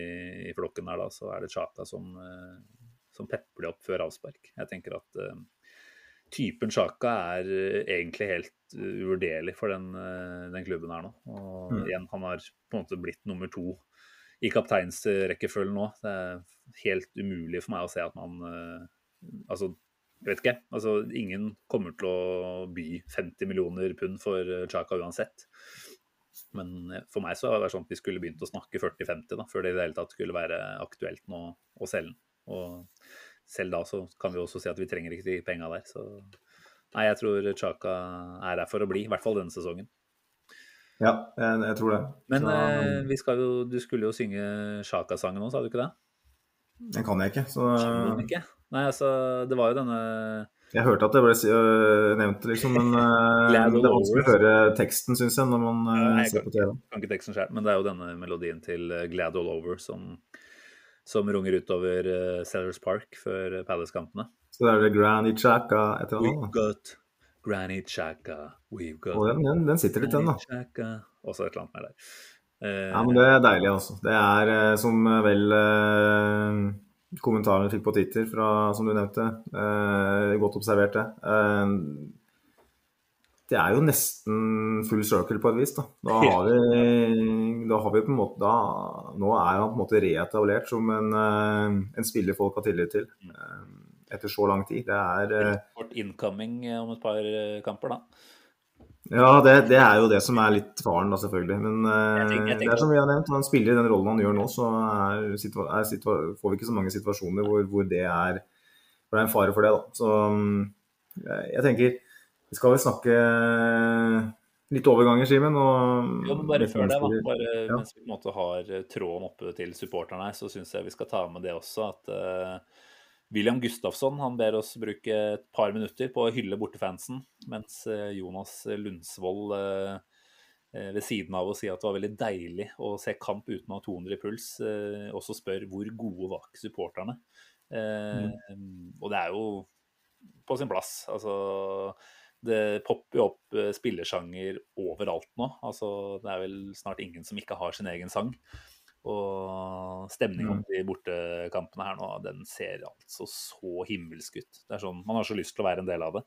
i flokken der, da, så er det Chaka som, eh, som pepper det opp før avspark. Jeg tenker at eh, typen Sjaka er eh, egentlig helt eh, uvurderlig for den, eh, den klubben her nå. Og Mm. igjen, han har på en måte blitt nummer to i kapteinsrekkefølgen nå. Det er helt umulig for meg å se at man Altså, jeg vet ikke. Altså, ingen kommer til å by 50 millioner pund for Chaka uansett. Men for meg så har det sånn at vi skulle begynt å snakke 40-50 da, før det i det hele tatt skulle være aktuelt nå å selge den. Og selv da så kan vi også si at vi trenger ikke de penga der. Så nei, jeg tror Chaka er her for å bli, i hvert fall denne sesongen. Ja, jeg, jeg tror det. Men Så, eh, vi skal jo, du skulle jo synge Chaka-sangen nå, sa du ikke det? den kan jeg ikke. Så Kan du ikke? Nei, altså, det var jo denne jeg hørte at det ble øh, nevnt, liksom, men øh, det er vanskelig å høre teksten, syns jeg, når man Nei, jeg ser på TV. kan ikke teksten selv, men det er jo denne melodien til eh, Glad All Over som, som runger utover uh, Sellers Park før eh, Palace-kampene. Så det er det Granny Chaka etter We've annet. got Granny Chaka, we've got Og den, den, den sitter litt, den, da. Chaka Også et eller annet mer der. Uh, Ja, men det er deilig, altså. Det er uh, som eh, vel eh, kommentaren vi fikk på Twitter fra, som du nevnte, eh, godt observert det. Eh, det er jo nesten full circle på et vis, da. Da har vi, da har vi på en måte da, Nå er han på en måte reetablert som en, eh, en spiller folk har tillit til. eh, etter så lang tid. Det er eh, Kort incoming eh, om et par eh, kamper, da. Ja, det, det er jo det som er litt faren, da, selvfølgelig. Men eh, Jeg tenker- jeg det er som vi har nevnt, han spiller i den rollen han gjør nå, så er, er får vi ikke så mange situasjoner hvor, hvor det er hvor det er en fare for det. da. Så mm, jeg tenker vi skal vel snakke litt overganger, Simen. og- Ja, bare før det, da. Bare Ja. mens vi på en måte har eh, tråden oppe til supporterne her, så syns jeg vi skal ta med det også at uh, William Gustafsson han ber oss bruke et par minutter på å hylle bortefansen, mens eh, Jonas Lundsvold eh, eh, ved siden av å si at det var veldig deilig å se kamp uten å ha 200 i puls, eh, også spør hvor gode var ikke supporterne. Eh, Og det er jo på sin plass. Altså, det popper jo opp spillersanger overalt nå. Altså, det er vel snart ingen som ikke har sin egen sang. Og stemninga Mm. i bortekampene her nå, den ser altså så himmelsk ut. Det er sånn, Man har så lyst til å være en del av det.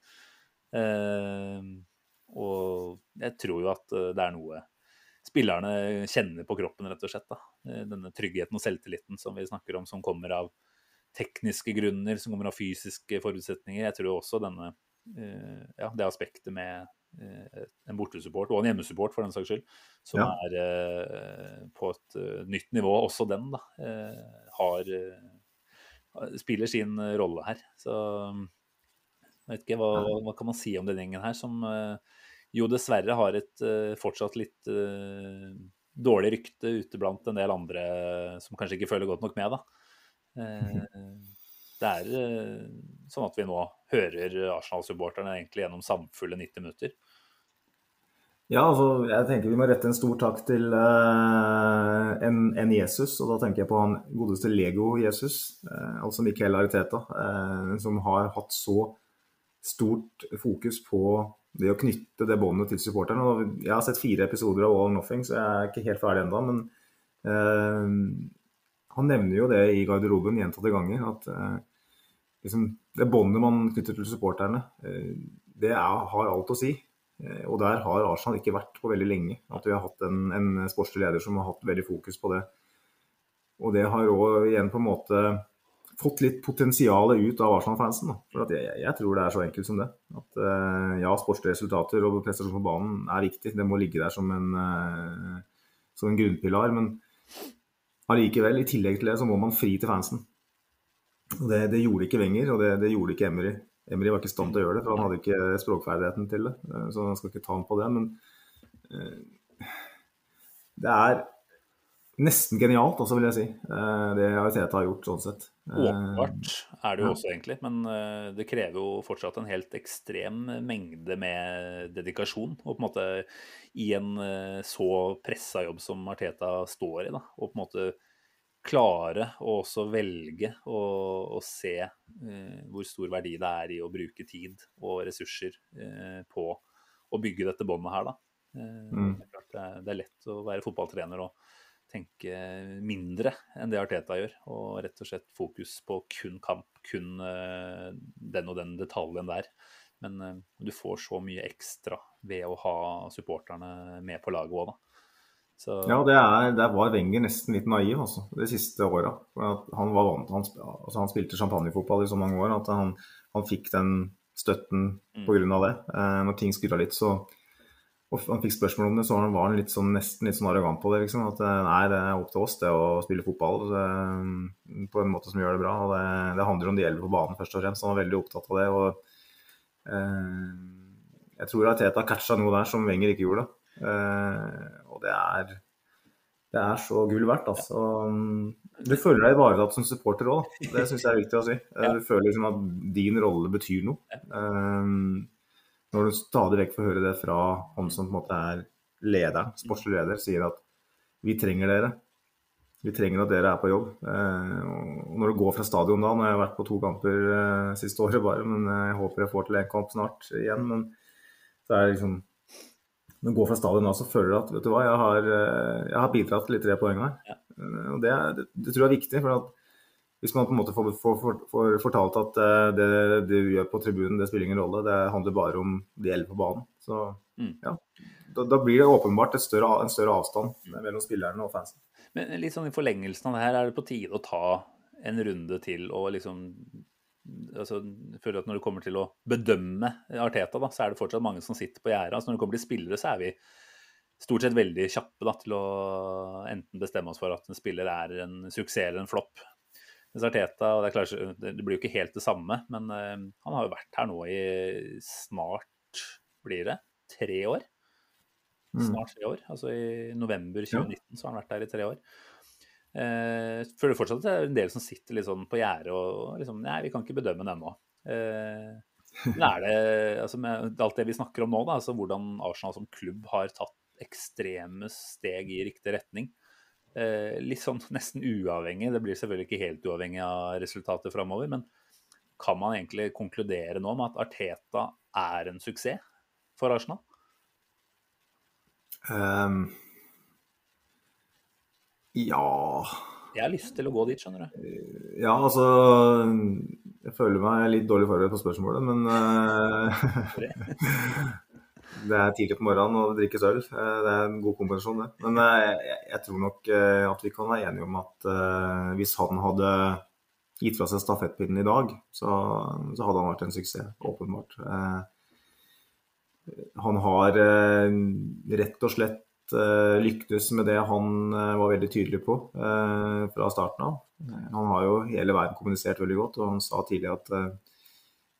Eh, og jeg tror jo at eh, det er noe spillerne kjenner på kroppen, rett og slett. da. Eh, Denne tryggheten og selvtilliten som vi snakker om, som kommer av tekniske grunner, som kommer av fysiske forutsetninger. Jeg tror også denne, eh, ja, det aspektet med eh, en bortesupport, og en hjemmesupport for den saks skyld, som Ja. er eh, på et eh, nytt nivå, også den, da, eh, har eh, spiller sin eh, rolle her. Så jeg vet ikke, hva, hva kan man si om den gjengen her, som eh, jo dessverre har et eh, fortsatt litt uh, dårlig rykte ute blant en del andre som kanskje ikke føler godt nok med, da. Uh, det er uh, sånn at vi nå hører Arsenal-supporterne egentlig gjennom samfulle 90 minutter. Ja, altså, jeg tenker vi må rette en stor takk til uh, en, en Jesus, og da tenker jeg på han godeste Lego-Jesus, uh, altså Michael Ariteta, uh, som har hatt så stort fokus på det å knytte det båndet til supporterne. Jeg har sett fire episoder av All or Nothing, så jeg er ikke helt ferdig ennå, men eh, han nevner jo det i garderoben gjentatte ganger, at eh, liksom, det båndet man knytter til supporterne, eh, det er, har alt å si. Eh, Og der har Arsenal ikke vært på veldig lenge. At vi har hatt en, en sportslig leder som har hatt veldig fokus på det. Og det har òg igjen på en måte fått litt potensialet ut av Arsenal-fansen. For jeg, jeg tror det er så enkelt som det. At eh, ja, sportslige resultater og prestasjon på banen er viktig. Det må ligge der som en, eh, som en grunnpilar. Men allikevel, i tillegg til det, så må man fri til fansen. Det, det gjorde ikke Wenger, og det, det gjorde ikke Emery. Emery var ikke i stand til å gjøre det, for han hadde ikke språkferdigheten til det. Eh, Så han skal ikke ta han på det. Men eh, det er nesten genialt, også, vil jeg si, eh, det Ariteta har gjort sånn sett. Åpenbart er det jo også, egentlig. Men det krever jo fortsatt en helt ekstrem mengde med dedikasjon. Og på en måte i en så pressa jobb som Arteta står i, da, og på en måte klare å også velge å, å se eh, hvor stor verdi det er i å bruke tid og ressurser eh, på å bygge dette båndet her, da. Eh, Mm. det, er klart det, er, det er lett å være fotballtrener og tenke mindre enn det Arteta gjør. Og rett og slett fokus på kun kamp, kun eh, den og den detaljen der. Men eh, du får så mye ekstra ved å ha supporterne med på laget òg, da. Så, Ja, det er, der var Wenger nesten litt naiv altså, de siste åra. Han, var vant- han, altså, han spilte champagnefotball i så mange år at han, han fikk den støtten Mm. pga. det. Eh, når ting skurra litt, så og han fikk spørsmål om det, så var han litt sånn, nesten litt sånn arrogant på det. liksom, At eh, nei, det er opp til oss det å spille fotball det, på en måte som gjør det bra. og Det, det handler om de elleve på banen, først og fremst. Han var veldig opptatt av det. og eh, Jeg tror Arteta catcha noe der som Wenger ikke gjorde. Eh, og det er det er så gull verdt, altså. Du føler deg ivaretatt som supporter òg, det syns jeg er viktig å si. Eh, Du føler liksom at din rolle betyr noe. Eh, når du stadig vekk får høre det fra han som på en måte er lederen, sportslig leder, sier at vi trenger dere. Vi trenger at dere er på jobb. Eh, og når du går fra stadion da, nå har jeg vært på to kamper siste året bare, men jeg håper jeg får til en kamp snart igjen. Men så er det liksom Når du går fra stadion nå, så føler du at vet du hva, jeg har, eh, jeg har bidratt til de tre poengene her. Eh, og det, det, det tror jeg er viktig. for at hvis man på en måte får, får, får, får fortalt at eh, det, det du gjør på tribunen, det spiller ingen rolle, det handler bare om de elleve på banen, så Mm. ja. Da, da blir det åpenbart et større, en større avstand mellom spillerne og fansen. Men litt sånn i forlengelsen av det her, er det på tide å ta en runde til og liksom altså, jeg føler at Når det kommer til å bedømme Arteta, da, så er det fortsatt mange som sitter på gjerdet. Altså, når det kommer til spillere, så er vi stort sett veldig kjappe da, til å enten bestemme oss for at en spiller er en suksess eller en flopp. Mens Arteta, og det, er klart, det blir jo ikke helt det samme, men uh, han har jo vært her nå i snart blir det tre år. Snart tre år. Altså i november 2019 så har han vært der i tre år. Eh, føler fortsatt at det er en del som sitter litt sånn på gjerdet og liksom Nei, vi kan ikke bedømme den ennå. Eh, men er det altså med alt det vi snakker om nå, da, altså hvordan Arsenal som klubb har tatt ekstreme steg i riktig retning. Eh, litt sånn nesten uavhengig, det blir selvfølgelig ikke helt uavhengig av resultatet framover, men kan man egentlig konkludere nå med at Arteta er en suksess for Arsenal? Ehm, ja Jeg har lyst til å gå dit, skjønner du. Ja, altså Jeg føler meg litt dårlig forberedt på spørsmålet, men uh, Det er tidlig på morgenen og det drikkes øl. Uh, det er en god kombinasjon, det. Men jeg, jeg, tror nok at vi kan være enige om at hvis han hadde gitt fra seg stafettpinnen i dag, så, så, hadde han vært en suksess, åpenbart. han har rett og slett lyktes med det han var veldig tydelig på fra starten av. Han har jo hele verden kommunisert veldig godt, og han sa tidlig at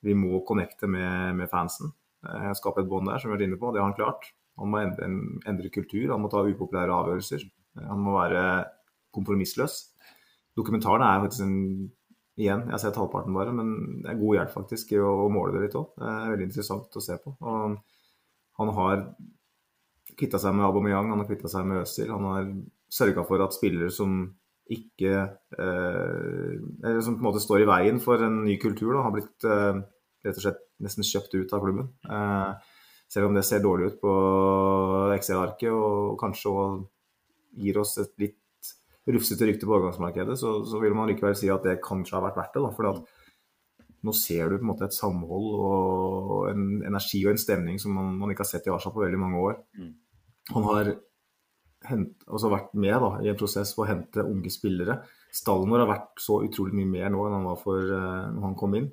vi må connecte med, med fansen. Skape et bånd der, som vi har vært inne på. Det har han klart. Han må endre, endre kultur, han må ta upopulære avgjørelser. Han må være kompromissløs. Dokumentaren er faktisk en Igjen, jeg har sett halvparten bare, men det er god hjelp faktisk i å, å måle det litt òg. Det er veldig interessant å se på. Og han har kvitta seg med Aubameyang, han har kvitta seg med Øzil. Han har sørga for at spillere som ikke eh, som på en måte står i veien for en ny kultur, da, har blitt eh, rett og slett nesten kjøpt ut av klubben. Eh, selv om det ser dårlig ut på Excel-arket og kanskje gir oss et litt rufsete rykte på overgangsmarkedet, så, så, vil man likevel si at det kanskje har vært verdt det. Da, for at nå ser du på en måte et samhold og en energi og en stemning som man, man ikke har sett i Arsenal på veldig mange år. Mm. Han har hent, altså vært med da, i en prosess på å hente unge spillere. Stallen vår har vært så utrolig mye mer nå enn han var for uh, når han kom inn.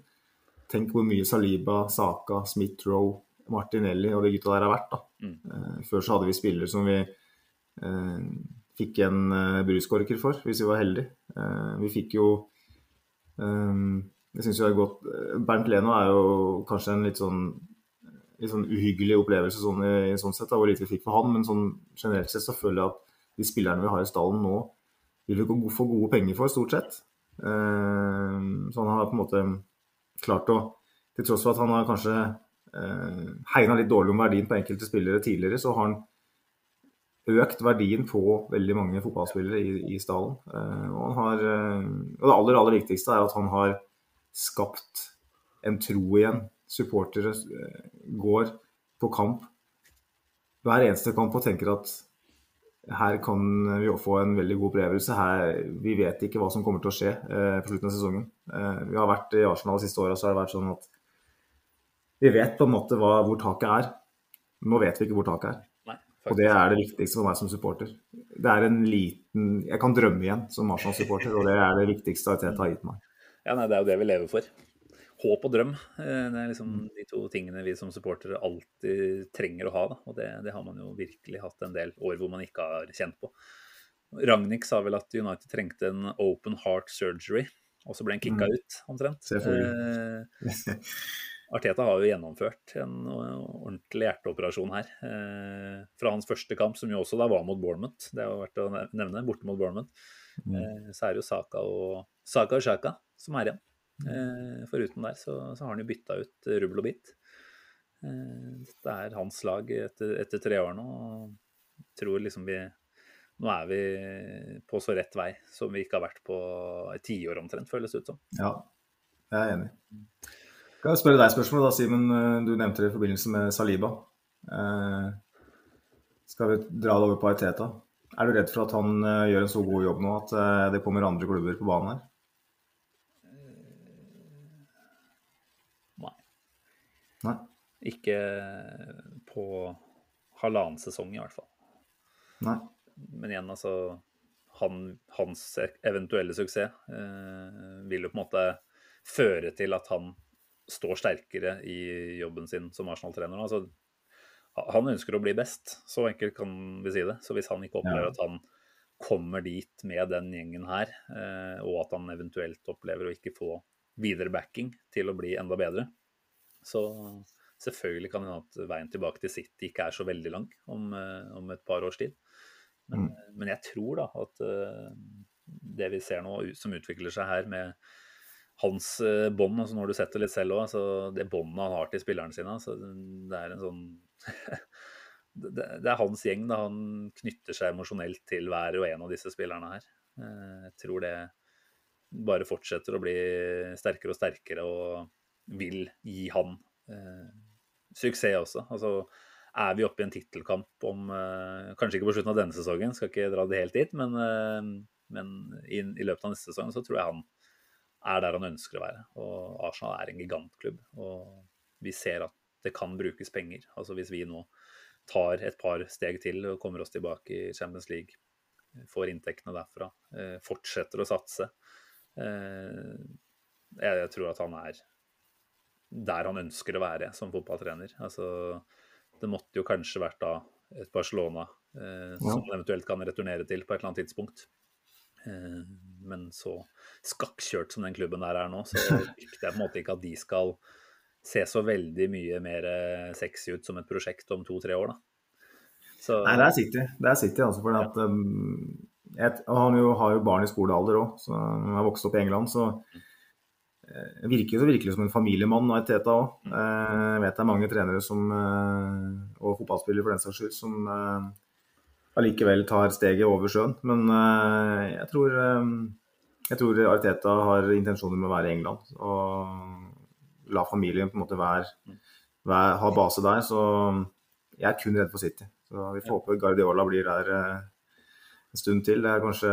Tenk hvor mye Saliba, Saka, Smith-Roe, Martinelli og de gutta der har vært. da. Mm. Uh, før så hadde vi spillere som vi uh, fikk en uh, bruskorker for, hvis vi var heldige. Vi fikk jo um, Jeg syns det er godt Bernt Leno er jo kanskje en litt sånn, litt sånn uhyggelig opplevelse sånn i, sånn sett, da, hvor lite vi fikk for han. Men sånn generelt sett så føler jeg at de spillerne vi har i stallen nå, vil vi få gode penger for, stort sett. Uh, så han har på en måte klart å Til tross for at han har kanskje uh, hegna litt dårlig om verdien på enkelte spillere tidligere, så har han økt verdien på veldig mange fotballspillere i, i stallen. Uh, og, har, og, det aller, aller viktigste er at han har skapt en tro igjen. Supportere uh, går på kamp hver eneste kamp og tenker at her kan vi få en veldig god opplevelse. Her, vi vet ikke hva som kommer til å skje på slutten av sesongen. vi har vært i Arsenal de siste åra, så har det vært sånn at vi vet på en måte hva, hvor taket er. Nå vet vi ikke hvor taket er. Og det er det viktigste for meg som supporter. Det er en liten Jeg kan drømme igjen som Arsenal-supporter, og det er det viktigste Arteta har gitt meg. Ja, nei, Det er jo det vi lever for. Håp og drøm. Eh, det er liksom de to tingene vi som supportere alltid trenger å ha. Da. Og det, det, har man jo virkelig hatt en del år hvor man ikke har kjent på. Ragnhild sa vel at United trengte en open heart surgery, og så ble han kicka mm. ut, omtrent. Eh, Arteta har jo gjennomført en ordentlig hjerteoperasjon her. Eh, fra hans første kamp, som jo også da var mot Bournemouth, det har vært å nevne, borte mot Bournemouth, mm. eh, så er det jo Saka og Saka og Shaka som er igjen. Eh, Foruten der så, så, har han jo bytta ut rubbel og bit. Eh, dette er hans lag etter, etter tre år nå. og tror liksom vi nå er vi på så rett vei som vi ikke har vært på et tiår omtrent, føles det ut som. Ja, jeg er enig. Kan jeg spørre deg spørsmål da, Simen. Eh, du nevnte det i forbindelse med Saliba. Eh, skal vi dra det over på Ariteta? Er du redd for at han eh, gjør en så god jobb nå at eh, det kommer andre klubber på banen her? Nei. Nei. Ikke på halvannen sesong, i hvert fall. Nei. Men igjen, altså han, Hans eventuelle suksess eh, vil jo på en måte føre til at han står sterkere i jobben sin som Arsenal-trener. Altså, han ønsker å bli best, så enkelt kan vi si det. Så hvis han ikke opplever ja. at han kommer dit med den gjengen her, eh, og at han eventuelt opplever å ikke få videre backing til å bli enda bedre, så selvfølgelig kan det hende at veien tilbake til City ikke er så veldig lang om, eh, om et par års tid. Men, mm. men, jeg tror da at uh, det vi ser nå som utvikler seg her med hans eh, bånd, altså når du setter litt selv òg, altså det båndet han har til spillerne sine, altså det er en sånn det, er hans gjeng. da Han knytter seg emosjonelt til hver og en av disse spillerne her. Eh, jeg tror det bare fortsetter å bli sterkere og sterkere og vil gi han eh, suksess også. Altså, er vi oppe i en tittelkamp om eh, Kanskje ikke på slutten av denne sesongen, skal ikke dra det helt dit, men, eh, men i, i, løpet av neste sesong så tror jeg han er der han ønsker å være. Og Arsenal er en gigantklubb. Og vi ser at det kan brukes penger. Altså hvis vi nå tar et par steg til og kommer oss tilbake i Champions League, får inntektene derfra, eh, fortsetter å satse. Eh, jeg tror at han er der han ønsker å være som fotballtrener. Altså, det måtte jo kanskje vært da et Barcelona eh, som ja. eventuelt kan returnere til på et eller annet tidspunkt. Eh, men så skakkjørt som den klubben der er nå, så frykter jeg på en måte ikke at de skal se så veldig mye mer eh, sexy ut som et prosjekt om to-tre år, da. Så, Nei, det er City. Det er City, altså. For ja. at, um, et, han jo, har jo barn i skolealder òg, så han har vokst opp i England. Så eh, virker så virkelig som en familiemann av Teta òg. Mm. Eh, jeg vet det er mange trenere som, eh, og fotballspillere for den saks skyld som eh, allikevel tar steget over sjøen. Men eh, jeg tror, eh, jeg tror Arteta har intensjoner med å være i England. Og la familien på en måte være, være, ha base der. Så jeg er kun redd for City. Så vi får håpe Guardiola blir der eh, en stund til. Det er kanskje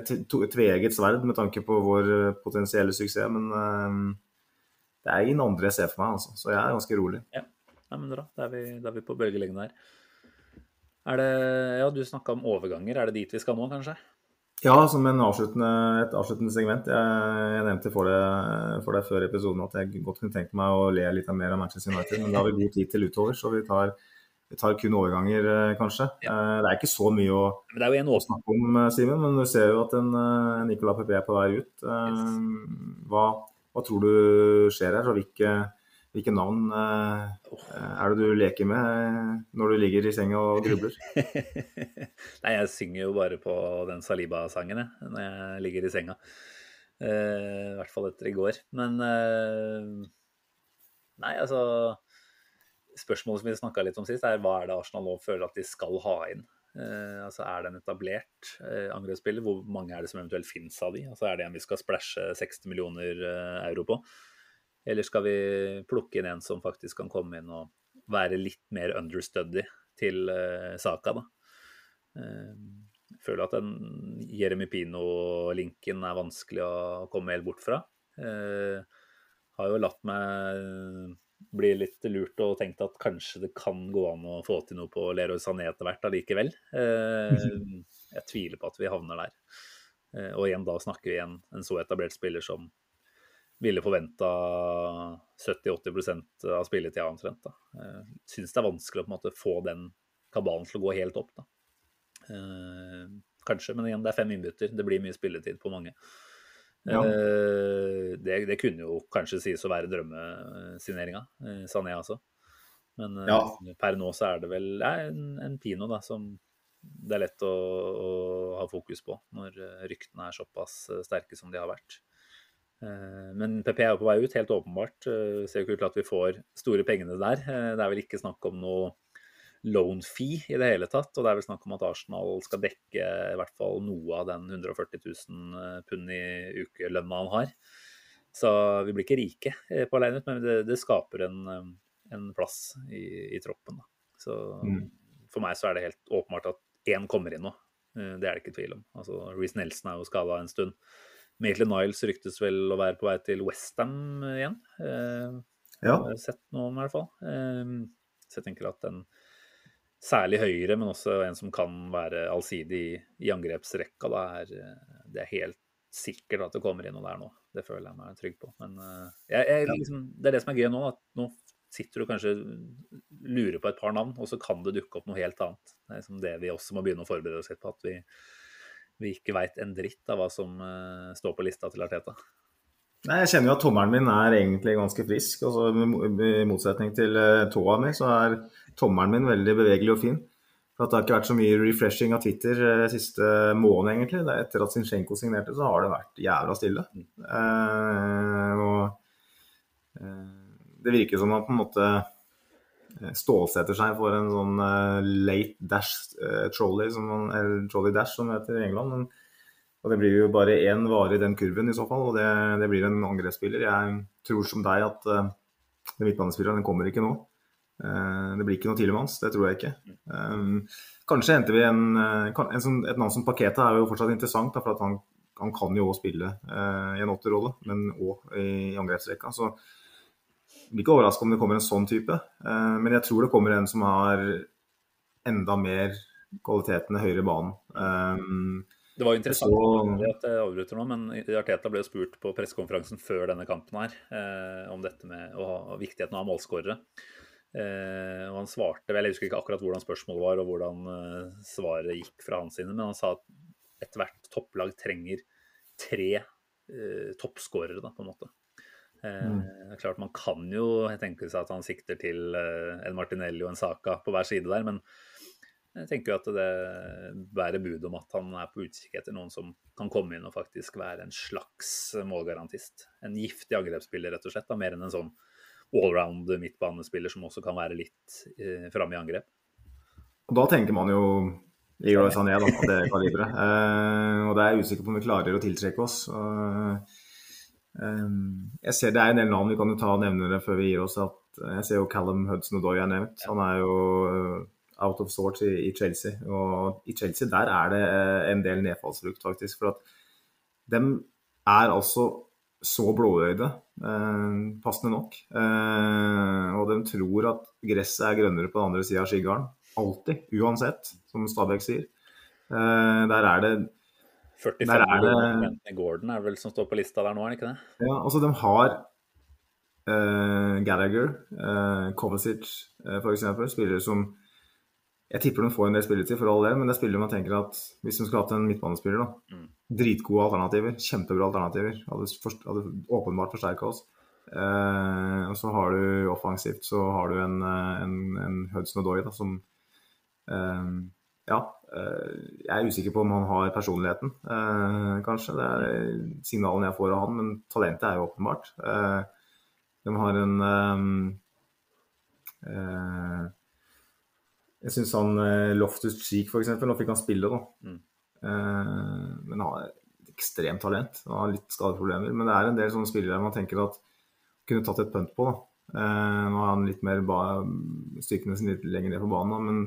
et tveegget sverd med tanke på vår potensielle suksess, men det er ingen andre jeg ser for meg, altså. Så jeg er ganske rolig. Ja, Nei, men bra. Da er vi, da er vi på bølgelengden her. Er det, ja, Du snakka om overganger. Er det dit vi skal nå, kanskje? Ja, som avsluttende, et avsluttende segment. Jeg, jeg nevnte for deg, for deg før episoden at jeg godt kunne tenkt meg å le litt mer av Manchester United, men da har vi god tid til utover, så vi tar, vi tar kun overganger, eh, kanskje. Ja. Eh, det er ikke så mye å, å snakke om, eh, Simen, men du ser jo at en Nicolas Pepe er på vei ut. Hva, hva tror du skjer her, og hvilke hvilke navn er det du leker med når du ligger i senga og grubler? Nei, jeg synger jo bare på den Saliba-sangen når jeg ligger i senga. I hvert fall etter i går. Men Nei, altså Spørsmålet som vi snakka litt om sist, er hva er det Arsenal nå føler at de skal ha inn? Eh, altså Er det en etablert eh, angrepsspiller? Hvor mange er det som eventuelt finnes av de? Altså Er det en vi skal splæsje 60 millioner eh, euro på? Eller skal vi plukke inn en som faktisk kan komme inn og være litt mer understudy til uh, saka, da? Jeg føler at den Jeremy Pino-linken er vanskelig å komme helt bort fra. Uh, har jo latt meg bli litt lurt og tenkt at kanskje det kan gå an å få til noe på Leroy Sané etter hvert allikevel. Uh, jeg tviler på at vi havner der. og igjen da snakker vi igjen en så etablert spiller som ville forventa 70-80 av spilletida omtrent. da. Eh, Syns det er vanskelig å på en måte få den kabalen til å gå helt opp. da. Eh, kanskje, men igjen, det er fem innbytter. Det blir mye spilletid på mange. Ja. Eh, det, det, kunne jo kanskje sies å være drømmesigneringa, Sané altså. Men ja. per nå så er det vel en, en, Pino da, som det er lett å, å, ha fokus på når ryktene er såpass sterke som de har vært. Eh, men PP er jo på vei ut, helt åpenbart. Eh, ser jo ikke ut til at vi får store pengene der. Eh, det er vel ikke snakk om noe loan fee i det hele tatt. Og det er vel snakk om at Arsenal skal dekke i hvert fall noe av den 140 000 pund i ukelønna han har. Så vi blir ikke rike på alene ut, men det, det skaper en, en plass i, i troppen. Da. Så mm. for meg så er det helt åpenbart at én kommer inn nå. Det er det ikke tvil om. Altså, Reece Nelson er jo skada en stund. Maitland Niles ryktes vel å være på vei til Westham igjen. Eh, ja. Har sett noe om, i hvert fall. Eh, så jeg tenker at den særlig høyre, men også en som kan være allsidig i, i angrepsrekka, da er det er helt sikkert at det kommer inn noe der nå. Det føler jeg meg trygg på. Men uh, jeg, jeg, liksom, det er det som er gøy nå. at Nå sitter du kanskje lurer på et par navn, og så kan det dukke opp noe helt annet. Det er liksom det vi også må begynne å forberede oss litt på. At vi, vi ikke veit en dritt av hva som uh, står på lista til Arteta. Nei, Jeg kjenner jo at tommelen min er egentlig ganske frisk. altså I motsetning til uh, tåa mi, så er tommelen min veldig bevegelig og fin. For at Det har ikke vært så mye refreshing av Twitter eh, siste måned, egentlig. Det etter at Zinchenko signerte, så har det vært jævla stille. Eh, og Det virker som at på en måte Eh, stålsetter seg for en sånn uh, late dash trolley, som man, eller trolley dash som det heter i England. Men, og Det blir jo bare én vare i den kurven i så fall, og det, det blir en angrepsspiller. Jeg tror som deg at uh, den midtbanespilleren kommer ikke nå. Uh, det blir ikke noe Tilemanns, det tror jeg ikke. Um, kanskje henter vi en, en sånn, Et navn som Paketa er jo fortsatt interessant, for at han han kan jo òg spille eh, i en åtterrolle, men òg i angrepsrekka. Så jeg blir ikke overraska om det kommer en sånn type. Eh, men jeg tror det kommer en som har enda mer kvalitetene høyere i banen. Eh, Det var jo interessant Så- at jeg avbryter nå, men Arteta ble jo spurt på pressekonferansen før denne kampen her eh, om dette med å ha viktigheten av målskårere. Eh, og han svarte vel, Jeg husker ikke akkurat hvordan spørsmålet var og hvordan eh, svaret gikk fra hans side, men han sa at ethvert topplag trenger tre eh, toppskårere, da, på en måte. Eh, det er klart Man kan jo tenke seg at han sikter til en Martinelli og en Saka på hver side der, men jeg tenker jo at det bærer bud om at han er på utkikk etter noen som kan komme inn og faktisk være en slags målgarantist. En giftig angrepsspiller, rett og slett. Da, mer enn en sånn allround midtbanespiller som også kan være litt eh, framme i angrep. Og da tenker man jo Leroy Sané, da, av det kaliberet. Eh, og det er jeg usikker på om vi klarer å tiltrekke oss. Og, eh, jeg ser Det er en del navn vi kan jo ta og nevne det før vi gir oss. at Jeg ser jo Callum Hudson-Odoi er nevnt. Han er jo eh, out of sorts i, i Chelsea. Og i Chelsea der er det eh, en del nedfallsfrukt, faktisk. For at dem er altså så blåøyde, eh, passende nok. Eh, og de tror at gresset er grønnere på den andre sida av skiggarden. Alltid. Uansett, som Stabæk sier. Eh, der er det 45 Der er det- Gordon er vel som står på lista der nå, er det ikke det? Ja, altså de har eh, Gallagher, eh, Kovacic eh, f.eks. Spillere som Jeg tipper de får en del spilletid, for all del, men det er spillere man tenker at hvis de skulle hatt en midtbanespiller, da. Mm. Dritgode alternativer. Kjempebra alternativer. Hadde, forst- hadde åpenbart forsterka oss. Eh, og så har du offensivt så har du en, eh, en, en Hudson Odoi som eh, Ja. eh, jeg er usikker på om han har personligheten, eh, kanskje. Det er signalene jeg får av han, men talentet er jo åpenbart. Eh, de har en eh, eh, Jeg syns han eh, Loftus Cheek, f.eks., nå fikk han spille, da. Mm. Eh, men har ekstremt talent. Han har litt skadeproblemer. Men det er en del sånne spillere man tenker at kunne tatt et punt på. da. Eh, nå har han litt mer ba styrkene sine litt lenger ned på banen, da, men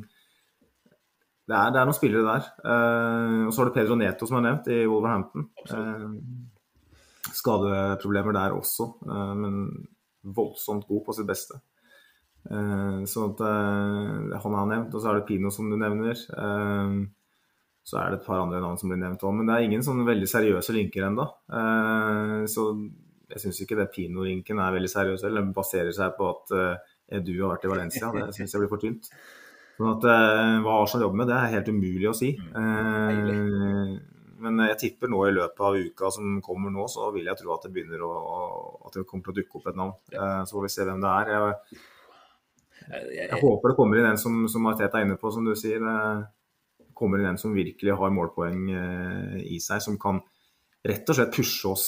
det er, det er noen spillere der. Uh, og så har du Pedro Neto, som er nevnt, i Wolverhampton. Uh, skadeproblemer der også, uh, men voldsomt god på sitt beste. Så at, eh, han er nevnt. Og så er det Pino, som du nevner. Eh, så er det et par andre navn som blir nevnt òg. Men det er ingen sånne veldig seriøse linker ennå. Eh, så jeg syns ikke det Pino-linken er veldig seriøs. Eller baserer seg på at Edu du har vært i Valencia. Det syns jeg blir for tynt. Sånn at eh, Hva Arsenal jobber med, det er helt umulig å si. Eh, men jeg tipper nå i løpet av uka som kommer nå, så vil jeg tro at det begynner å, at det kommer til å dukke opp et navn. Eh, så får vi se hvem det er. Jeg, jeg håper det kommer inn en som, som Arteta er inne på, som du sier. Kommer inn en som virkelig har målpoeng eh, i seg, som kan rett og slett pushe oss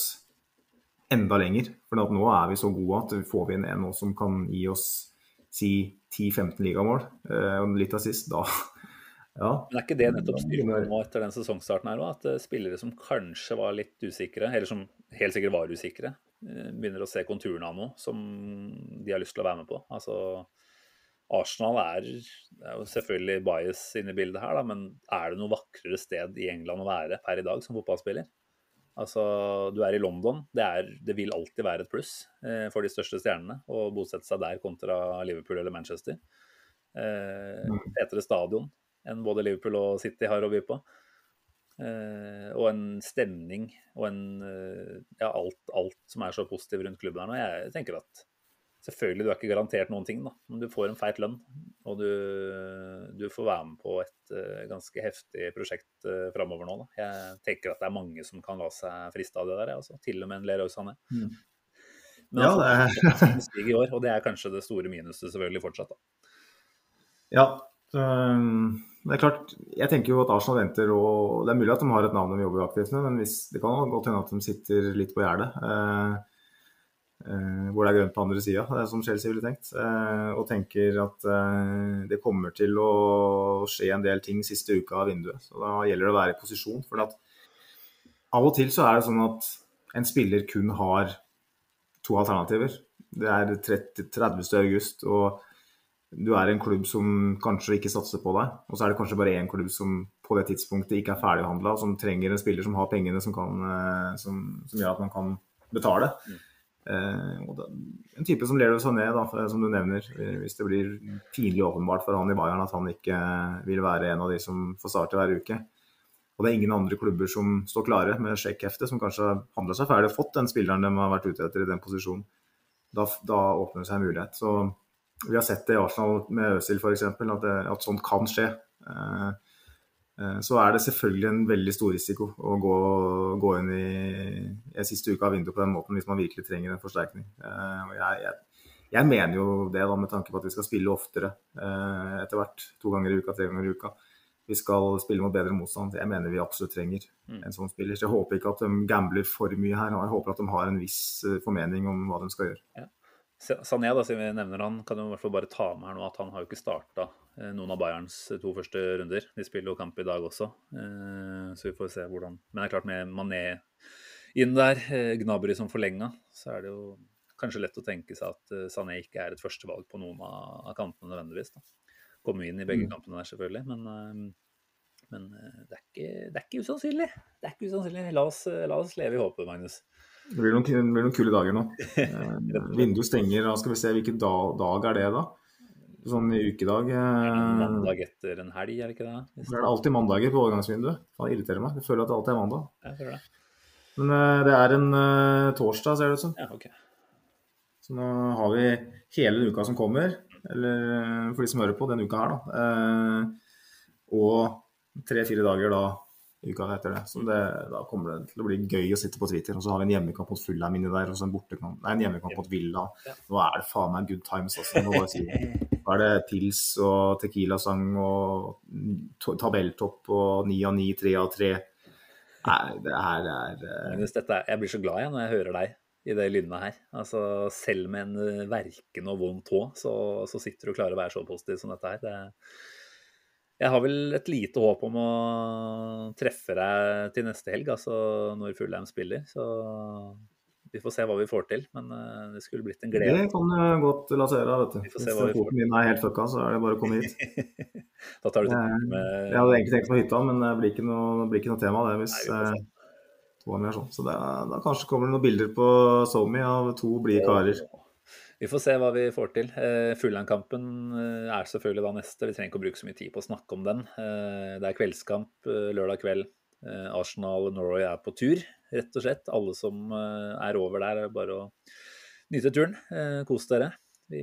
enda lenger. For nå er vi så gode at får vi inn en nå som kan gi oss si 10-15 ligamål, eh, og litt assist, da ja. Men er ikke det nettopp styrken nå etter den sesongstarten her òg? At eh, spillere som kanskje var litt usikre, eller som helt sikkert var usikre, begynner å se konturene av noe som de har lyst til å være med på. Altså, Arsenal er, er jo selvfølgelig bias inne i bildet her, da, men er det noe vakrere sted i England å være per i dag som fotballspiller? Altså, Du er i London. Det, er, det vil alltid være et pluss eh, for de største stjernene å bosette seg der kontra Liverpool eller Manchester. Eh, Petere stadion enn både Liverpool og City har å by på. Eh, og en stemning og en eh, Ja, alt, alt som er så positivt rundt klubben her nå. Jeg tenker at selvfølgelig, du er ikke garantert noen ting, da, men du får en feit lønn. Og du, du får være med på et uh, ganske heftig prosjekt uh, framover nå. Da. Jeg tenker at det er mange som kan la seg friste av det der, altså. til og med en Leroy Sané. Mm. Men Ja, altså, det er- det er i år, og det er kanskje det store minuset selvfølgelig fortsatt. da. Ja. øhm, det er klart, jeg tenker jo at Arsenal venter, og det er mulig at de har et navn de jobber aktivt med, men hvis, det kan godt hende at de sitter litt på gjerdet. eh, hvor det er grønt på andre sida, som Chelsea ville tenkt. eh, og tenker at eh, det kommer til å skje en del ting siste uka av vinduet. Så da gjelder det å være i posisjon. For av og til så er det sånn at en spiller kun har to alternativer. Det er 30. 30. august. og du er en klubb som kanskje ikke satser på deg, og så er det kanskje bare én klubb som på det tidspunktet ikke er ferdighandla, som trenger en spiller som har pengene som, kan, eh, som, som gjør at man kan betale. Eh, det, en type som Leroy Sané, da, som du nevner, eh, hvis det blir pinlig åpenbart for han i Bayern at han ikke vil være en av de som får starte hver uke. Og det er ingen andre klubber som står klare med sjekkhefte, som kanskje har handla seg ferdig og fått den spilleren de har vært ute etter i den posisjonen. Da, da åpner det seg en mulighet. Så vi har sett det i Arsenal med Øzil f.eks., at, at sånt kan skje. Eh, eh, Så er det selvfølgelig en veldig stor risiko å gå, gå inn i, i siste uka av vinduet på den måten hvis man virkelig trenger en forsterkning. Eh, jeg, jeg, jeg mener jo det da med tanke på at vi skal spille oftere eh, etter hvert. To ganger i uka, tre ganger i uka. Vi skal spille mot bedre motstand. Jeg mener vi absolutt trenger en sånn spiller. Så jeg håper ikke at de gambler for mye her. Jeg håper at de har en viss eh, formening om hva de skal gjøre. Sa- Sané, da, siden vi nevner han, kan jo i hvert fall bare ta med her nå at han har jo ikke starta noen av Bayerns to første runder. De spiller jo kamp i dag også, eh, så vi får se hvordan Men det er klart, med Mané inn der, eh, Gnabry som forlenga, så er det jo kanskje lett å tenke seg at eh, Sané ikke er et førstevalg på noen av kampene nødvendigvis. da. Kommer inn i begge kampene der, selvfølgelig, men, eh, men eh, det, er ikke, det er ikke usannsynlig. Det er ikke usannsynlig. La oss, eh, la oss leve i håpet, Magnus. Det blir noen, det blir noen kule dager nå. Eh, Vinduet stenger, da skal vi se hvilken dag, dag er det da? Sånn i ukedag. eh, Mandag etter en helg, er det ikke det? Det er alltid mandager på overgangsvinduet. Det irriterer meg. Jeg føler at det alltid er mandag. Jeg føler det. Men eh, det er en eh, torsdag, ser det ut som. Ja, okay. Så nå har vi hele den uka som kommer, eller eh, for de som hører på, den uka her, da. Eh, og tre-fire dager da uka etter det. Så det, da kommer det til å bli gøy å sitte på Twitter. Og så har vi en hjemmekamp mot Fullheim inni der, og så en bortekamp Nei, en hjemmekamp mot Villa. Nå er det faen meg good times, altså. Nå, si. Nå er det pils og Tequila-sang og to- tabelltopp og ni av ni, tre av tre. Nei, det her er uh... Er, jeg blir så glad jeg når jeg hører deg i det lynnet her. Altså, selv med en verken og vond tå, så, så sitter du og klarer å være så positiv som dette her. Det, jeg har vel et lite håp om å treffe deg til neste helg, altså når Fullheim spiller. Så vi får se hva vi får til. Men eh, det skulle blitt en glede. Det kan eh, godt gjøre, vet du. Hvis foten min er helt fucka, så er det bare å komme hit. Da tar du til Eh, med Jeg hadde egentlig tenkt på hytta, men det blir ikke noe, blir ikke noe tema det hvis eh, ganger er sånn. Så det, da kanskje kommer det noen bilder på SoMe av to blide karer. Vi får se hva vi får til. Eh, Fullheim-kampen eh, er selvfølgelig da neste. Vi trenger ikke å bruke så mye tid på å snakke om den. Eh, det er kveldskamp lørdag kveld. Arsenal Norway er på tur, rett og slett. Alle som er over der, er bare å nyte turen. Kos dere. Vi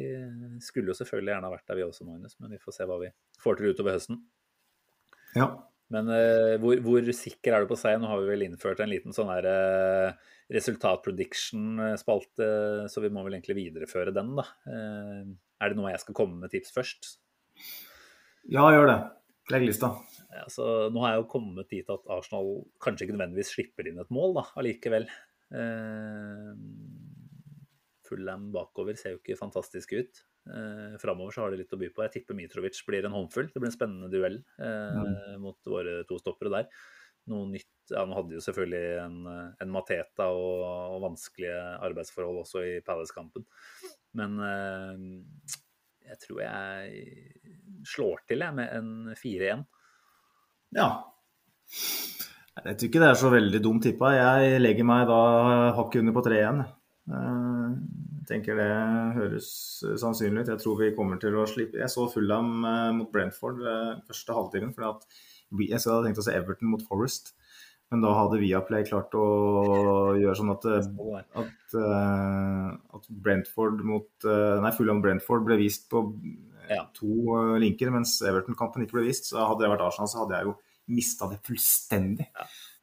skulle jo selvfølgelig gjerne ha vært der, vi også, Magnus, men vi får se hva vi får til utover høsten. Ja. Men uh, hvor, hvor sikker er du på seg? Nå har vi vel innført en liten sånn her eh, resultat-prediction-spalte, så vi må vel egentlig videreføre den, da. Uh, er det noe jeg skal komme med tips først? ja, gjør det. Legg lista. Altså, nå har jeg jo kommet dit at Arsenal kanskje ikke nødvendigvis slipper inn et mål, da, allikevel. Full Fulham bakover ser jo ikke fantastisk ut. Eh, Framover så har de litt å by på. Jeg tipper Mitrovic blir en håndfull. Det blir en spennende duell eh, mot våre to stoppere der. Noe nytt Ja, nå hadde de jo selvfølgelig en, en Mateta og, og vanskelige arbeidsforhold også i Palace-kampen. Men eh, jeg tror jeg slår til jeg med en 4-1. Ja. Jeg tror ikke det er så veldig dumt tippa. Jeg legger meg da hakket under på 3 igjen. Eh, Jeg tenker det høres sannsynlig ut. Jeg tror vi kommer til å slippe Jeg så Fulham eh, mot Brentford eh, første halvtimen. fordi at Jeg hadde tenkt å se Everton mot Forest, men da hadde Viaplay klart å gjøre sånn at eh, at, at Brentford mot Nei, Fulham Brentford ble vist på to linker, mens Everton-kampen ikke ble vist. Så hadde det vært Arsenal, så hadde jeg jo mista det fullstendig.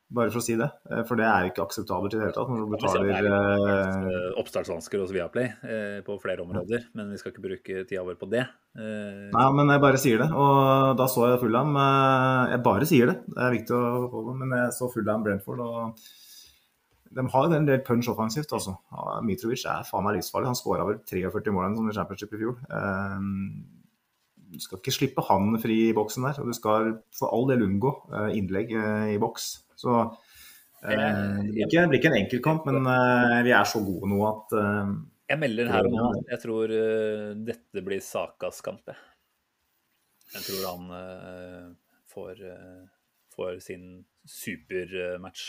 Bare for å si det. Eh, For det er ikke akseptabelt i det hele tatt når du betaler er eh, oppstartsvansker hos Viaplay eh, på flere områder, men vi skal ikke bruke tida vår på det. Eh, Nei, men jeg bare sier det. Og da så jeg Fulham. eh, Jeg bare sier det. Det er viktig å få det. Men jeg så Fulham Brentford, og de har en del punch offensivt, altså. Mitrovic er faen meg livsfarlig. Han skåra vel 43 mål eller i Championship i fjor. Eh, Du skal ikke slippe han fri i boksen der, og du skal for all del unngå eh, innlegg eh, i boks. Så eh, det blir ikke, det blir ikke en enkeltkamp, men eh, vi er så gode nå at eh, Jeg melder her og nå at jeg tror uh, dette blir Sakas kamp. Jeg, jeg tror han uh, får, uh, får sin supermatch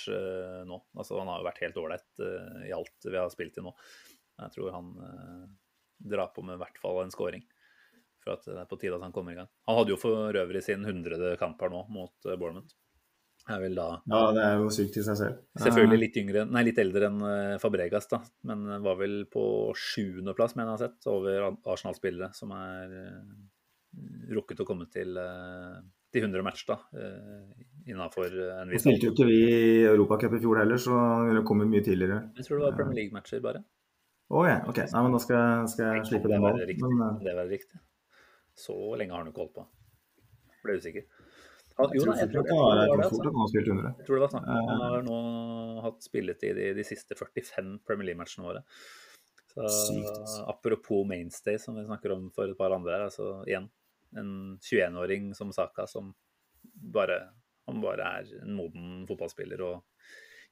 nå. Altså, han har jo vært helt ålreit i alt vi har spilt i nå. Jeg tror han drar på med i hvert fall en scoring. For at det er på tide at han kommer i gang. Han hadde jo for øvrig sin hundrede kamp her nå mot Bournemouth. Er vel da Ja, det er jo sykt i seg selv. Selvfølgelig litt, yngre, nei, litt eldre enn eh, Fabregas, da. Men var vel på sjuendeplass, mener jeg har sett, over Arsenal-spillere som er eh, rukket å komme til, De til 100 match, da. Innafor en viss spilte jo ikke vi i Europacup i fjor heller, så det kommet mye tidligere. Jeg tror det var Premier League-matcher, bare. Å ja, ok. Nei, men da skal, jeg- skal jeg slippe det den var ballen. riktig. Men eh, Det var riktig. Så lenge har han ikke holdt på. Ble usikker. Han, jo, jeg tror det, jeg jeg var fort altså. at han har spilt 100. Jeg tror det var snakk om Han har nå hatt spilletid i de siste 45 Premier League-matchene våre. Så altså. Apropos mainstay, som vi snakker om for et par andre her. Altså igjen, en 21-åring som Saka som bare Han bare er en moden fotballspiller og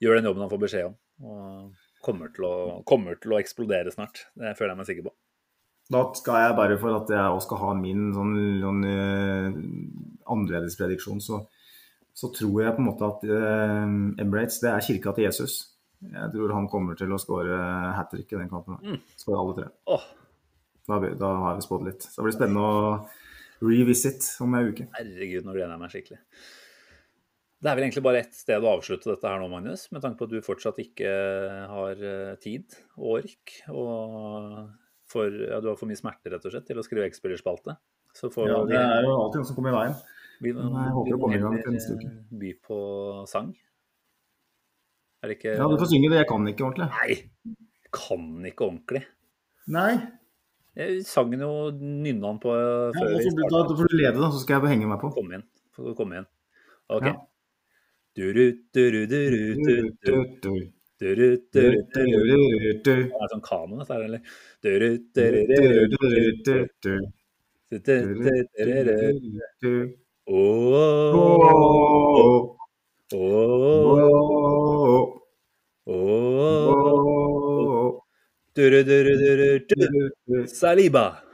gjør den jobben han får beskjed om. Og kommer til å, kommer til å eksplodere snart. Det føler jeg meg sikker på. Da skal jeg bare for at jeg også skal ha min sånn, sånn uh, annerledesprediksjon, så, så tror jeg på en måte at uh, Emirates det er kirka til Jesus. Jeg tror han kommer til å skåre hat trick i den kampen. Mm. Skåre alle tre. Oh. Da, da har vi spådd litt. Så det blir spennende å revisit om ei uke. herregud, nå gleder jeg meg skikkelig. Det er vel egentlig bare ett sted å avslutte dette her nå, Magnus. Med tanke på at du fortsatt ikke har eh, tid og ork. Og for, ja, du har for mye smerte, rett og slett, til å skrive X-spillerspalte. Ja, det er jo alltid noe som kommer i veien. vi, må heller, eh, By på sang. Er det ikke Ja, du får synge det. Jeg kan ikke ordentlig. Nei! Kan ikke ordentlig. Nei. Jeg sang jo nynna på før ja, vi da får du lede, da, så skal jeg bare henge meg på. Kom igjen. Kom igjen. OK. Ja. Du, du, du, Det er sånn kano, dette her, eller? Saliba.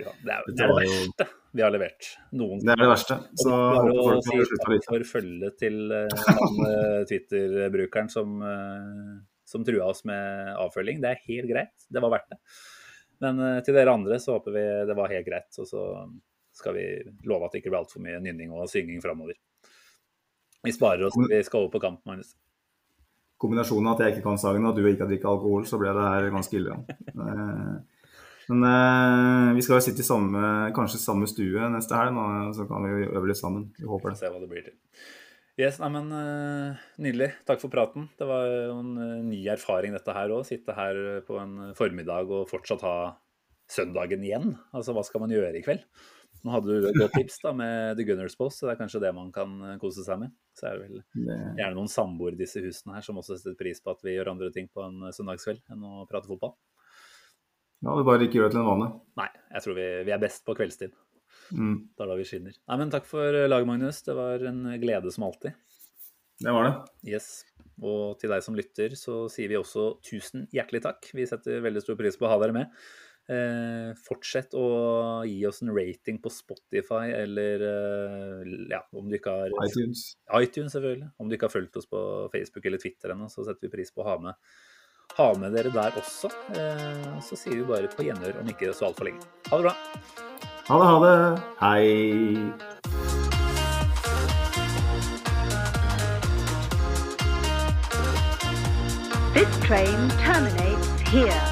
Ja, Det er det, er det verste vi har levert. Noen det er det verste. Så håper folk si har å lytte. for følge til eh, Twitter-brukeren som, uh, som trua oss med avfølging. Det er helt greit. Det var verdt det. Men uh, til dere andre så håper vi det var helt greit. Og så skal vi love at det ikke blir altfor mye nynning og synging framover. Vi sparer oss vi skal over på kamp, Magnus. Kombinasjonen av at jeg ikke kan sangen og at du ikke har drikket alkohol, så ble det her ganske ille. Men eh, vi skal jo sitte i samme, kanskje samme stue neste helg, og så kan vi øve litt sammen. Vi håper det. Se hva det blir til. Yes, nei, men uh, Nydelig. Takk for praten. Det var jo en uh, ny erfaring dette her òg. Sitte her på en formiddag og fortsatt ha søndagen igjen. Altså, hva skal man gjøre i kveld? Nå hadde du et godt tips da med The Gunners Post, så det er kanskje det man kan eh, kose seg med. Så er det vel gjerne noen samboere i disse husene her som også setter pris på at vi gjør andre ting på en søndagskveld enn å prate fotball. Ja, vi bare ikke gjør det til en vane. Nei, jeg tror vi, vi er best på kveldstid. Mm, Det er da vi skinner. Nei, men takk for eh, laget, Magnus. Det var en glede som alltid. det var det. Yes. Og til deg som lytter, så sier vi også tusen hjertelig takk. Vi setter veldig stor pris på å ha dere med. Eh, fortsett å gi oss en rating på Spotify eller eh, ja, om du ikke har iTunes. iTunes, selvfølgelig. Om du ikke har fulgt oss på Facebook eller Twitter ennå, så setter vi pris på å ha med, ha med dere der også. Eh, så sier vi bare på gjenhør om ikke så altfor lenge. Ha det bra. Ha det, ha det. Hei. This train terminates here.